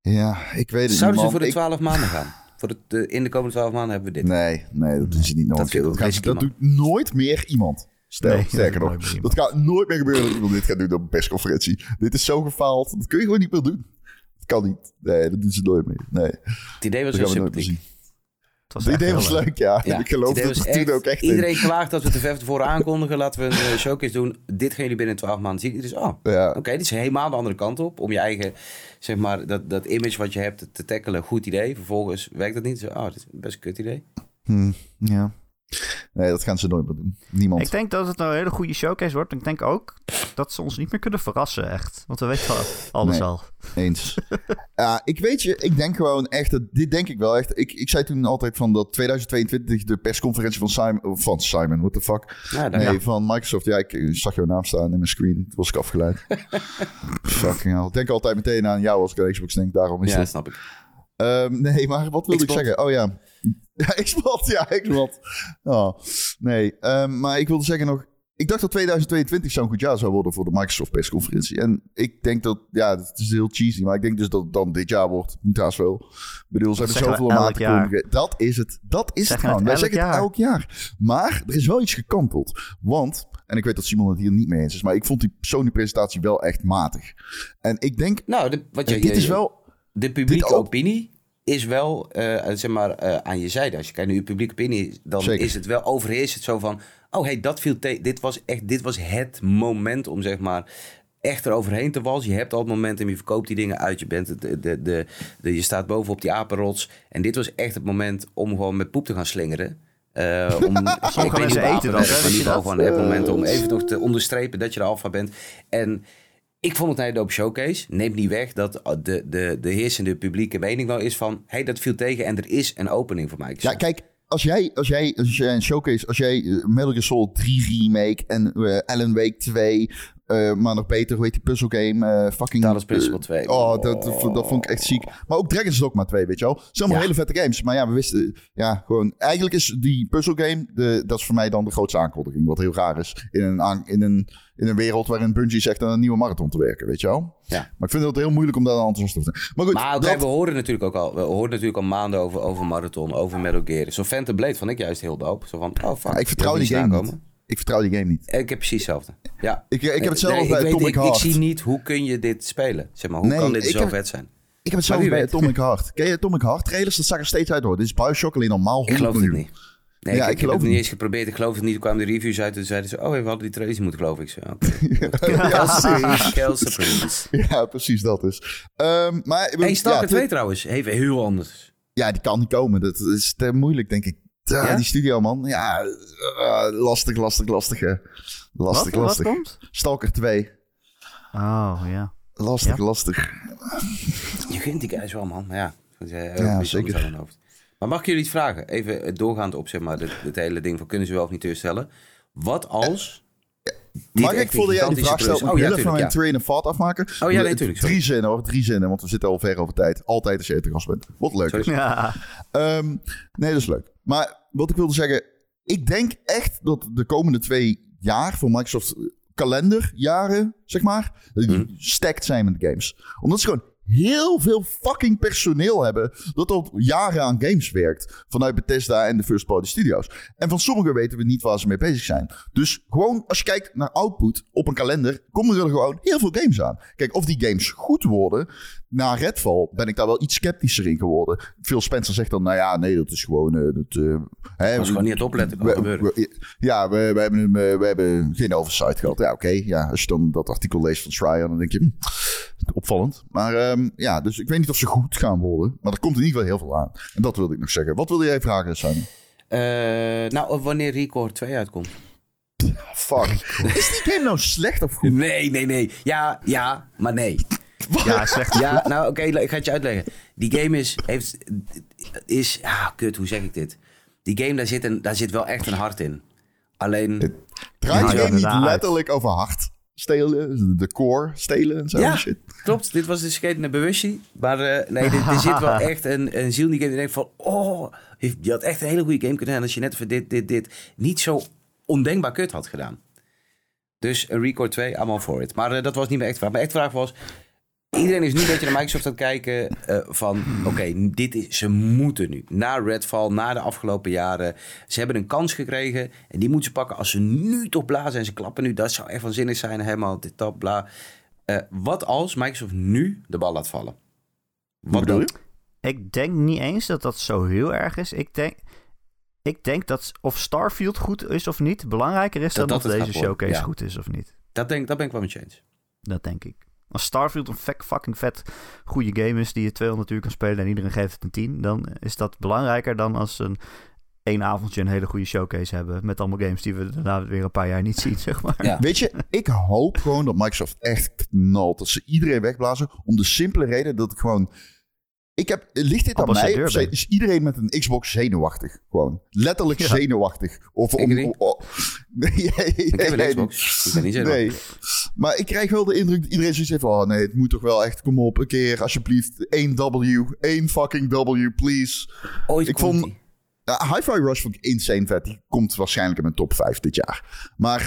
S4: Ja, ik weet het
S3: Zouden
S4: niet,
S3: ze voor de
S4: Ik-
S3: 12 maanden gaan? Voor de, de- in de komende 12 maanden hebben we dit.
S4: Nee, nee, dat doen ze niet nog
S3: Dat ik
S4: Dat, ze- dat doet nooit meer iemand. Stel,
S2: Nee,
S4: sterker
S2: dat
S4: nog.
S2: nooit
S4: Dat gaat nooit meer gebeuren dat iemand dit gaat doen op een persconferentie. Dit is zo gefaald. Dat kun je gewoon niet meer doen. Kan niet. Nee, dat doen ze nooit meer. Nee,
S3: Het idee was heel sympathiek.
S2: Het was
S4: Het
S2: echt
S4: idee was leuk, ja.
S3: Ja,
S4: ik geloof dat het toen ook echt in.
S3: Iedereen klaagt dat we te ver tevoren aankondigen. Laten we een eh, showcase doen. Dit gaan jullie binnen 12 maanden zien. Dus, oh,
S4: Ja,
S3: oké, dit is helemaal de andere kant op. Om je eigen, zeg maar, dat, dat image wat je hebt te tackelen. Goed idee. Vervolgens werkt dat niet. Zo, oh, dit is best een kut idee.
S4: hm, ja. Nee, dat gaan ze nooit meer doen. Niemand.
S2: Ik denk dat het een hele goede showcase wordt. Ik denk ook dat ze ons niet meer kunnen verrassen, echt. Want we weten al alles
S4: Nee.
S2: al.
S4: Eens. [LAUGHS] ja, ik weet je, ik denk gewoon echt, dat, dit denk ik wel echt. Ik, ik zei toen altijd van dat 2022 de persconferentie van Simon, van Simon, what the fuck?
S3: Ja,
S4: Nee,
S3: ja.
S4: van Microsoft. Ja, ik zag jouw naam staan in mijn screen. Toen was ik afgeleid. [LAUGHS] Fucking hell. Ik denk altijd meteen aan jou als ik aan Xbox denk, daarom is
S3: ja,
S4: het.
S3: snap ik.
S4: Ehm, nee, maar wat wilde ik zeggen? Oh ja. Ja, [LAUGHS] Xbox, ja, Xbox. [LAUGHS] Oh, nee, ehm, maar ik wilde zeggen nog... Ik dacht dat 2022 zo'n goed jaar zou worden voor de Microsoft persconferentie. En ik denk dat, ja, het is heel cheesy, maar ik denk dus dat het dan dit jaar wordt. Moet haast wel. Ik bedoel, ze
S2: Dat
S4: hebben zoveel kondigen. Dat is het. Dat is het gewoon. Wij zeggen het elk jaar. Maar er is wel iets gekanteld. Want, en ik weet dat Simon het hier niet mee eens is, maar ik vond die Sony-presentatie wel echt matig. En ik denk,
S3: Nou, de, wat je,
S4: dit
S3: je-
S4: is wel...
S3: de publieke
S4: ook.
S3: opinie is wel eh, zeg maar, eh, aan je zijde. Als je kijkt naar je publieke opinie, dan
S4: Zeker.
S3: is het wel overheerst het zo van... Oh, hey, dat viel dit was echt dit was het moment om zeg maar echt eroverheen te walsen. Je hebt al het momentum, je verkoopt die dingen uit. Je, bent de, de, de, de, je staat bovenop die apenrots. En dit was echt het moment om gewoon met poep te gaan slingeren. Eh, om, [LAUGHS] ik weet niet
S2: eten hè,
S3: maar in ieder geval gewoon een Apple-moment om even nog te onderstrepen dat je de alfa bent. En ik vond het een hele dope showcase. Neemt niet weg dat de, de, de heersende publieke mening wel is van... hey, dat viel tegen en er is een opening voor Microsoft.
S4: Ja, kijk, als jij, als jij, als jij een showcase, als jij eh, Metal Gear Solid 3 remake en eh Alan Wake 2, eh, maar nog beter, hoe heet die puzzle game? eh fucking...
S3: Talos Principle
S4: eh,
S3: 2.
S4: Oh, dat, dat, vond- dat vond ik echt ziek. Maar ook Dragon's Dogma 2, weet je wel. Zijn allemaal
S3: Ja.
S4: hele vette games. Maar ja, we wisten, ja, gewoon... Eigenlijk is die puzzle game, de, dat is voor mij dan de grootste aankondiging. Wat heel raar is. In een, in een, in een wereld waarin Bungie zegt aan een nieuwe marathon te werken, weet je wel.
S3: Ja.
S4: Maar ik vind het heel moeilijk om daar dan enthousiast over te zijn. Maar goed,
S3: Maar
S4: dat-
S3: we horen natuurlijk ook al, we horen natuurlijk al maanden over, over Marathon, over Metal Gear. Zo Phantom Blade vond ik juist heel dope. Zo van, oh fuck.
S4: ja, ik vertrouw die game. Ik vertrouw die game niet.
S3: Ik heb precies hetzelfde. Ja.
S4: Ik, ik heb hetzelfde
S3: Nee,
S4: bij
S3: ik weet-
S4: Atomic
S3: ik,
S4: Heart.
S3: Ik zie niet, hoe kun je dit spelen? Zeg maar, hoe
S4: Nee,
S3: kan dit zo
S4: heb-
S3: vet zijn?
S4: Ik heb hetzelfde bij
S3: weet.
S4: Atomic Heart. Ken je Atomic Heart trailers? Dat zag er steeds uit hoor. Dit is Bioshock alleen normaal 100
S3: Ik geloof het niet. Nee,
S4: Ja,
S3: ik, heb
S4: geloof
S3: het niet eens geprobeerd. Ik geloof het niet. Toen kwamen de reviews uit en zeiden ze... Oh, we hadden die trailers moeten geloven. Ik. Kelsey, Kelsey Prince.
S4: Ja, precies dat dus. Ehm, maar,
S3: Hey, Stalker
S4: ja,
S3: 2 trouwens. Even heel anders.
S4: Ja, die kan niet komen. Dat is te moeilijk, denk ik.
S3: Ja?
S4: Die studio, man. Ja, ah, lastig, lastig, lastig. hè. Lastig,
S2: wat, wat
S4: lastig.
S2: komt?
S4: Stalker 2.
S2: Oh, ja.
S4: Lastig,
S2: Ja.
S4: lastig.
S3: Je gunt die guys wel, man. Maar ja, eh,
S4: Ja, zeker.
S3: aan hoofd. Maar mag ik jullie iets vragen? Even eh, doorgaand op zeg maar, dit hele ding van kunnen ze wel of niet teleurstellen. Wat als...
S4: Mag ik, voordat jij die vraag stelt,
S3: Oh ja,
S4: even mijn train of thought afmaken?
S3: Oh ja, nee, tuurlijk, sorry.
S4: Drie zinnen hoor, drie zinnen, want we zitten al ver over tijd. Altijd als je te gast bent. Wat leuk is.
S2: Ja.
S4: Ehm, nee, dat is leuk. Maar wat ik wilde zeggen, ik denk echt dat de komende twee jaar voor Microsoft kalenderjaren, zeg maar,
S3: Mhm.
S4: stacked zijn met games. Omdat ze gewoon heel veel fucking personeel hebben dat al jaren aan games werkt. Vanuit Bethesda en de first party studios. En van sommigen weten we niet waar ze mee bezig zijn. Dus gewoon als je kijkt naar output op een kalender, komen er gewoon heel veel games aan. Kijk, of die games goed worden, na Redfall ben ik daar wel iets sceptischer in geworden. Phil Spencer zegt dan, nou ja, nee, dat is gewoon... eh, dat, eh, hè,
S3: was gewoon niet het opletten
S4: we- we- ja, we, we, hebben, hem, eh, we hebben geen oversight gehad. Ja, oké. Ja, als je dan dat artikel leest van Schreier, dan denk je, hm, opvallend. Maar ehm, ja, dus ik weet niet of ze goed gaan worden. Maar er komt in ieder geval heel veel aan. En dat wilde ik nog zeggen. Wat wilde jij vragen, Simon?
S3: Eh, nou, of wanneer Record 2 uitkomt.
S4: Fuck. Is die game nou slecht of goed?
S3: Nee, nee, nee. Ja, ja, maar nee.
S2: Ja, slecht.
S3: Ja, nou oké, ik ga het je uitleggen. Die game is, heeft, is, ah, kut, hoe zeg ik dit? Die game, daar zit, een, daar zit wel echt een hart in. Alleen,
S4: Draait
S2: Ja,
S4: die game niet letterlijk over hart stelen? De core stelen en zo?
S3: ja,
S4: Shit.
S3: klopt. Dit was dus geen bewustzijn. Maar eh, nee, er, er zit wel [LAUGHS] echt een, een ziel in die game. Die denkt van, oh, je had echt een hele goede game kunnen hebben als je net voor dit, dit, dit niet zo ondenkbaar kut had gedaan. Dus een Record 2, I'm all for it. Maar eh, dat was niet mijn echt vraag. Mijn echt vraag was... Iedereen is nu een beetje naar Microsoft aan het kijken eh, van... Oké, dit is, ze moeten nu. Na Redfall, na de afgelopen jaren. Ze hebben een kans gekregen en die moeten ze pakken. Als ze nu toch blazen en ze klappen nu... Dat zou echt waanzinnig zijn, helemaal dit, dat, bla. Eh, wat als Microsoft nu de bal laat vallen? Wat
S4: bedoel je?
S2: Ik denk niet eens dat dat zo heel erg is. Ik denk, ik denk dat of Starfield goed is of niet, belangrijker is
S3: Dat
S2: dan
S3: dat
S2: of deze showcase
S3: ja.
S2: goed is of niet.
S3: Dat, denk, dat ben ik wel met je eens.
S2: Dat denk ik. Als Starfield een fuck- fucking vet goede game is die je 200 uur kan spelen en iedereen geeft het een 10, dan is dat belangrijker dan als een één avondje een hele goede showcase hebben met allemaal games die we daarna weer een paar jaar niet zien, [LAUGHS] zeg maar.
S3: Ja.
S4: Weet je, ik hoop gewoon dat Microsoft echt knalt. Dat ze iedereen wegblazen. Om de simpele reden dat ik gewoon... Ik heb, ligt dit aan mij? Of is iedereen met een Xbox zenuwachtig? Gewoon. Letterlijk
S2: Ja.
S4: zenuwachtig. Of om...
S3: Ik
S4: oh, [LAUGHS] nee, jij-
S3: Ik heb een Xbox. Ik ben niet zo
S4: Nee. Maar ik krijg wel de indruk dat iedereen zoiets heeft van... Oh nee, het moet toch wel echt... Kom op, een keer alsjeblieft. één W. één fucking W, please.
S3: Ooit
S4: Ik vond-. Ja, Hi-Fi Rush vond ik insane vet. Die komt waarschijnlijk in mijn top 5 dit jaar. Maar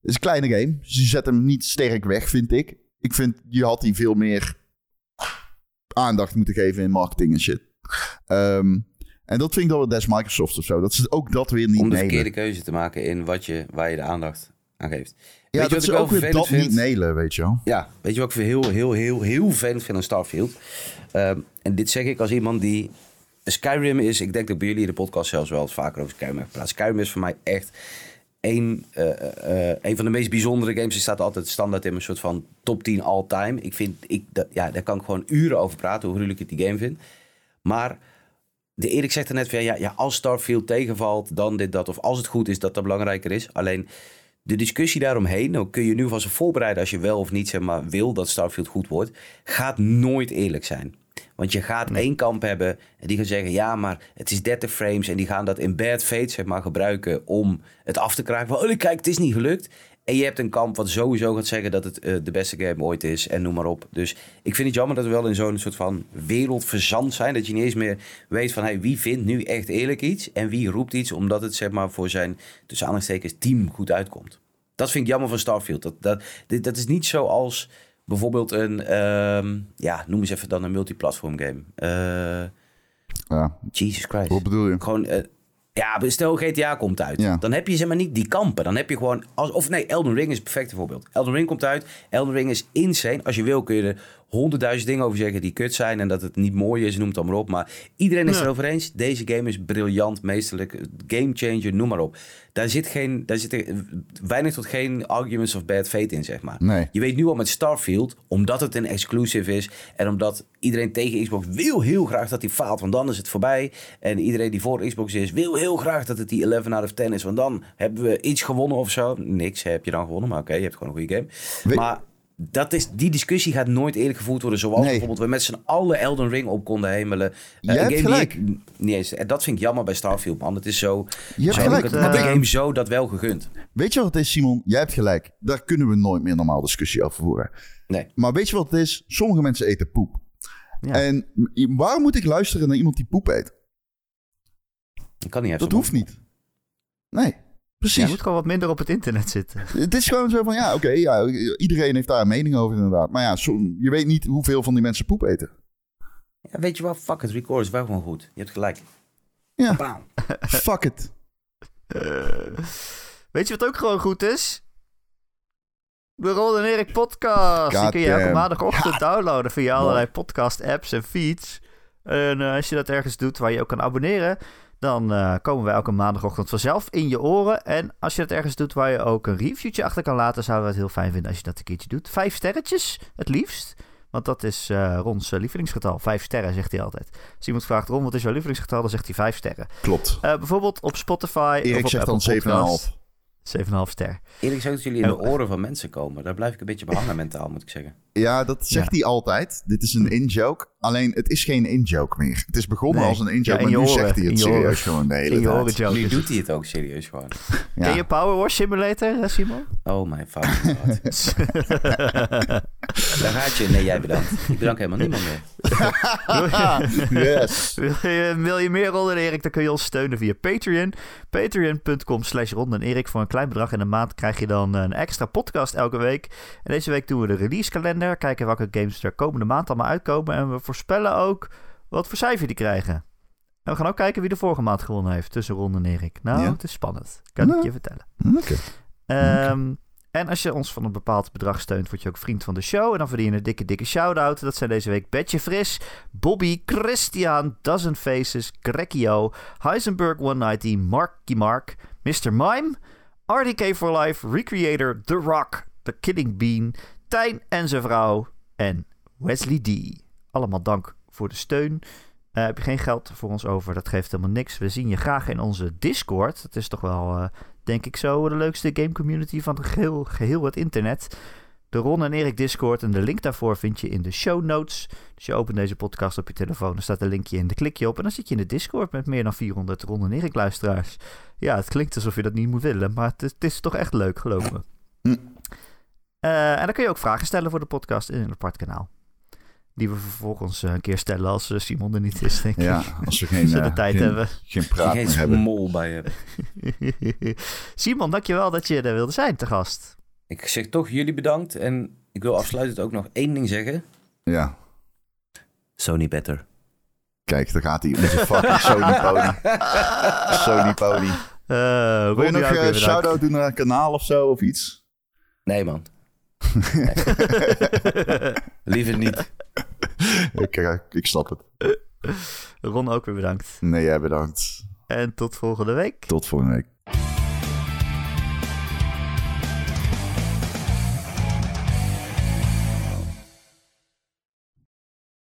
S4: het is een kleine game. Dus je zet hem niet sterk weg, vind ik. Ik vind, je had die veel meer aandacht moeten geven in marketing en shit. Ehm, en dat vind ik dan wel des Microsoft of zo. Dat ze ook dat weer niet
S3: Om de verkeerde keuze te maken in wat je, waar je de aandacht aan geeft.
S4: Ja,
S3: Weet je
S4: dat
S3: wat ik wel
S4: ook weer dat
S3: vind?
S4: niet nailen, weet je wel.
S3: Ja, weet je wat ik heel, heel, heel, heel vervelend vind aan Starfield? Ehm, en dit zeg ik als iemand die... Skyrim is, ik denk dat bij jullie in de podcast zelfs wel eens vaker over Skyrim heb gepraat. Skyrim is voor mij echt een, eh, eh, een van de meest bijzondere games. Die staat altijd standaard in mijn soort van top 10 all-time. Ik vind, ik, dat, ja, daar kan ik gewoon uren over praten, hoe gruwelijk ik die game vind. Maar de Erik zegt er net van ja, als Starfield tegenvalt, dan dit, dat. Of als het goed is, dat dat belangrijker is. Alleen de discussie daaromheen, dan kun je nu vast voorbereiden als je wel of niet zeg maar, wil dat Starfield goed wordt, gaat nooit eerlijk zijn. Want je gaat één kamp hebben en die gaan zeggen: ja, maar het is 30 frames. En die gaan dat in bad faith zeg maar, gebruiken om het af te kraken. Van, oh, kijk, het is niet gelukt. En je hebt een kamp wat sowieso gaat zeggen dat het eh, de beste game ooit is en noem maar op. Dus ik vind het jammer dat we wel in zo'n soort van wereld verzand zijn. Dat je niet eens meer weet van hey, wie vindt nu echt eerlijk iets en wie roept iets omdat het zeg maar voor zijn tussen aanhalingstekens team goed uitkomt. Dat vind ik jammer van Starfield. Dat, dat, dat is niet zoals bijvoorbeeld een, ehm, ja, noem eens even dan een multiplatform game. Eh,
S4: Ja.
S3: Jesus Christ.
S4: Wat bedoel je?
S3: Gewoon, eh, ja, stel GTA komt uit.
S4: Ja.
S3: Dan heb je zeg maar niet die kampen. Dan heb je gewoon, als, of nee, Elden Ring is het perfecte voorbeeld. Elden Ring komt uit. Elden Ring is insane. Als je wil kun je er honderdduizend dingen over zeggen die kut zijn. En dat het niet mooi is, noem het dan maar op. Maar iedereen is
S2: Ja.
S3: erover eens. Deze game is briljant, meesterlijk. Game changer, noem maar op. Daar zit, geen, daar zitten weinig tot geen arguments of bad fate in, zeg maar.
S4: Nee.
S3: Je weet nu al met Starfield, omdat het een exclusive is en omdat iedereen tegen Xbox wil heel graag dat hij faalt, want dan is het voorbij. En iedereen die voor Xbox is, wil heel graag dat het die 11 out of 10 is, want dan hebben we iets gewonnen of zo. Niks heb je dan gewonnen, maar oké, je hebt gewoon een goede game. Maar dat is, die discussie gaat nooit eerlijk gevoerd worden, zoals
S4: Nee.
S3: bijvoorbeeld we met z'n allen Elden Ring op konden hemelen. Eh,
S4: Jij
S3: een
S4: hebt gelijk.
S3: ik niet eens, en dat vind ik jammer bij Starfield, man. Het is zo.
S4: Je hebt gelijk.
S3: ik had de game zo dat wel gegund.
S4: Weet je wat het is, Simon? Jij hebt gelijk. Daar kunnen we nooit meer normaal discussie over voeren.
S3: Nee.
S4: Maar weet je wat het is? Sommige mensen eten poep.
S2: Ja.
S4: En waarom moet ik luisteren naar iemand die poep eet?
S3: Ik kan niet.
S4: Dat hoeft niet. Nee,
S2: Je
S4: precies.
S2: moet gewoon wat minder op het internet zitten. [LAUGHS]
S4: Het is gewoon zo van, ja, oké, ja, iedereen heeft daar een mening over inderdaad. Maar ja, zo- je weet niet hoeveel van die mensen poep eten.
S3: Ja, weet je wat? Fuck het, record is wel gewoon goed. Je hebt gelijk.
S4: Ja,
S3: Bam. [LAUGHS] [LAUGHS]
S4: fuck it.
S2: Weet je wat ook gewoon goed is? De Ron en Erik podcast. Die kun je elke maandagochtend downloaden via allerlei podcast apps en feeds. En eh, als je dat ergens doet waar je ook kan abonneren, dan eh, komen we elke maandagochtend vanzelf in je oren. En als je dat ergens doet waar je ook een reviewtje achter kan laten, zouden we het heel fijn vinden als je dat een keertje doet. Vijf sterretjes, het liefst. Want dat is eh Rons eh, lievelingsgetal. Vijf sterren, zegt hij altijd. Als iemand vraagt, Ron, wat is jouw lievelingsgetal? Dan zegt hij vijf sterren.
S4: Klopt.
S2: Eh, bijvoorbeeld op Spotify. of
S4: Erik
S2: op
S4: zegt dan
S2: Apple
S4: 7,5.
S2: Podcast. 7,5 ster.
S3: Eerlijk gezegd dat jullie in de oren van mensen komen. Daar blijf ik een beetje behangen mentaal, moet ik zeggen.
S4: Ja, dat zegt hij altijd. Dit is een in-joke. Alleen, het is geen in-joke meer. Het is begonnen
S2: Nee.
S4: als een in-joke,
S2: Ja, in
S4: maar nu
S2: oren.
S4: zegt hij het serieus gewoon de hele tijd.
S3: Nu doet hij het ook serieus gewoon.
S4: Ja.
S2: Ken je Power Wash Simulator, Simon?
S3: Oh mijn fucking god. Daar gaat je. Nee, jij bedankt. Ik bedank helemaal niemand meer. [LAUGHS] [LAUGHS]
S4: yes.
S2: wil, je, wil je meer Ron en Erik, dan kun je ons steunen via Patreon. Patreon.com slash Ron en Erik. Voor een klein bedrag in de maand krijg je dan een extra podcast elke week. En deze week doen we de Kijken welke games er komende maand allemaal uitkomen. En we voorspellen ook wat voor cijfer die krijgen. En we gaan ook kijken wie de vorige maand gewonnen heeft tussen Ron en Erik. Nou,
S4: Ja.
S2: het is spannend. Kan
S4: Nou.
S2: ik je vertellen.
S4: Oké.
S2: Ehm, En als je ons van een bepaald bedrag steunt, word je ook vriend van de show. En dan verdien je een dikke, dikke shout-out. Dat zijn deze week Betje Fris, Bobby, Christian, Dozen Faces, Grekio, Heisenberg 190, Marky Mark, Mr. Mime, RDK for Life, Recreator, The Rock, The Killing Bean, Tijn en zijn vrouw en Wesley D. Allemaal dank voor de steun. Eh, heb je geen geld voor ons over? Dat geeft helemaal niks. We zien je graag in onze Discord. Dat is toch wel, eh, denk ik zo, de leukste game community van geheel, geheel het internet. De Ron en Erik Discord en de link daarvoor vind je in de show notes. Dus je opent deze podcast op je telefoon, dan staat een linkje in, dan klik je op en dan zit je in de Discord met meer dan 400 Ron en Erik luisteraars. Ja, het klinkt alsof je dat niet moet willen, maar het is, het is toch echt leuk, geloof me.
S4: Hm.
S2: Eh, en dan kun je ook vragen stellen voor de podcast in een apart kanaal. Die we vervolgens eh, een keer stellen als eh, Simon er niet is, denk ik.
S4: Ja, als we geen, [LAUGHS]
S2: Als we de tijd
S4: geen,
S2: hebben.
S4: geen praat
S3: Geen
S4: meer hebben.
S3: smol bij je. [LAUGHS]
S2: Simon, dankjewel dat je er wilde zijn te gast.
S3: Ik zeg toch jullie bedankt. En ik wil afsluitend ook nog één ding zeggen.
S4: Ja,
S3: Sony better.
S4: kijk, daar gaat hij. Onze fucking [LAUGHS] Sony pony. Sony pony.
S2: Eh,
S4: Wil je nog
S2: bedankt.
S4: shout-out doen naar een kanaal of zo, of iets?
S3: Nee man. [LAUGHS] Liever niet.
S4: ik, eh, ik snap het.
S2: Ron ook weer bedankt.
S4: Nee, jij bedankt.
S2: En tot volgende week.
S4: Tot volgende week.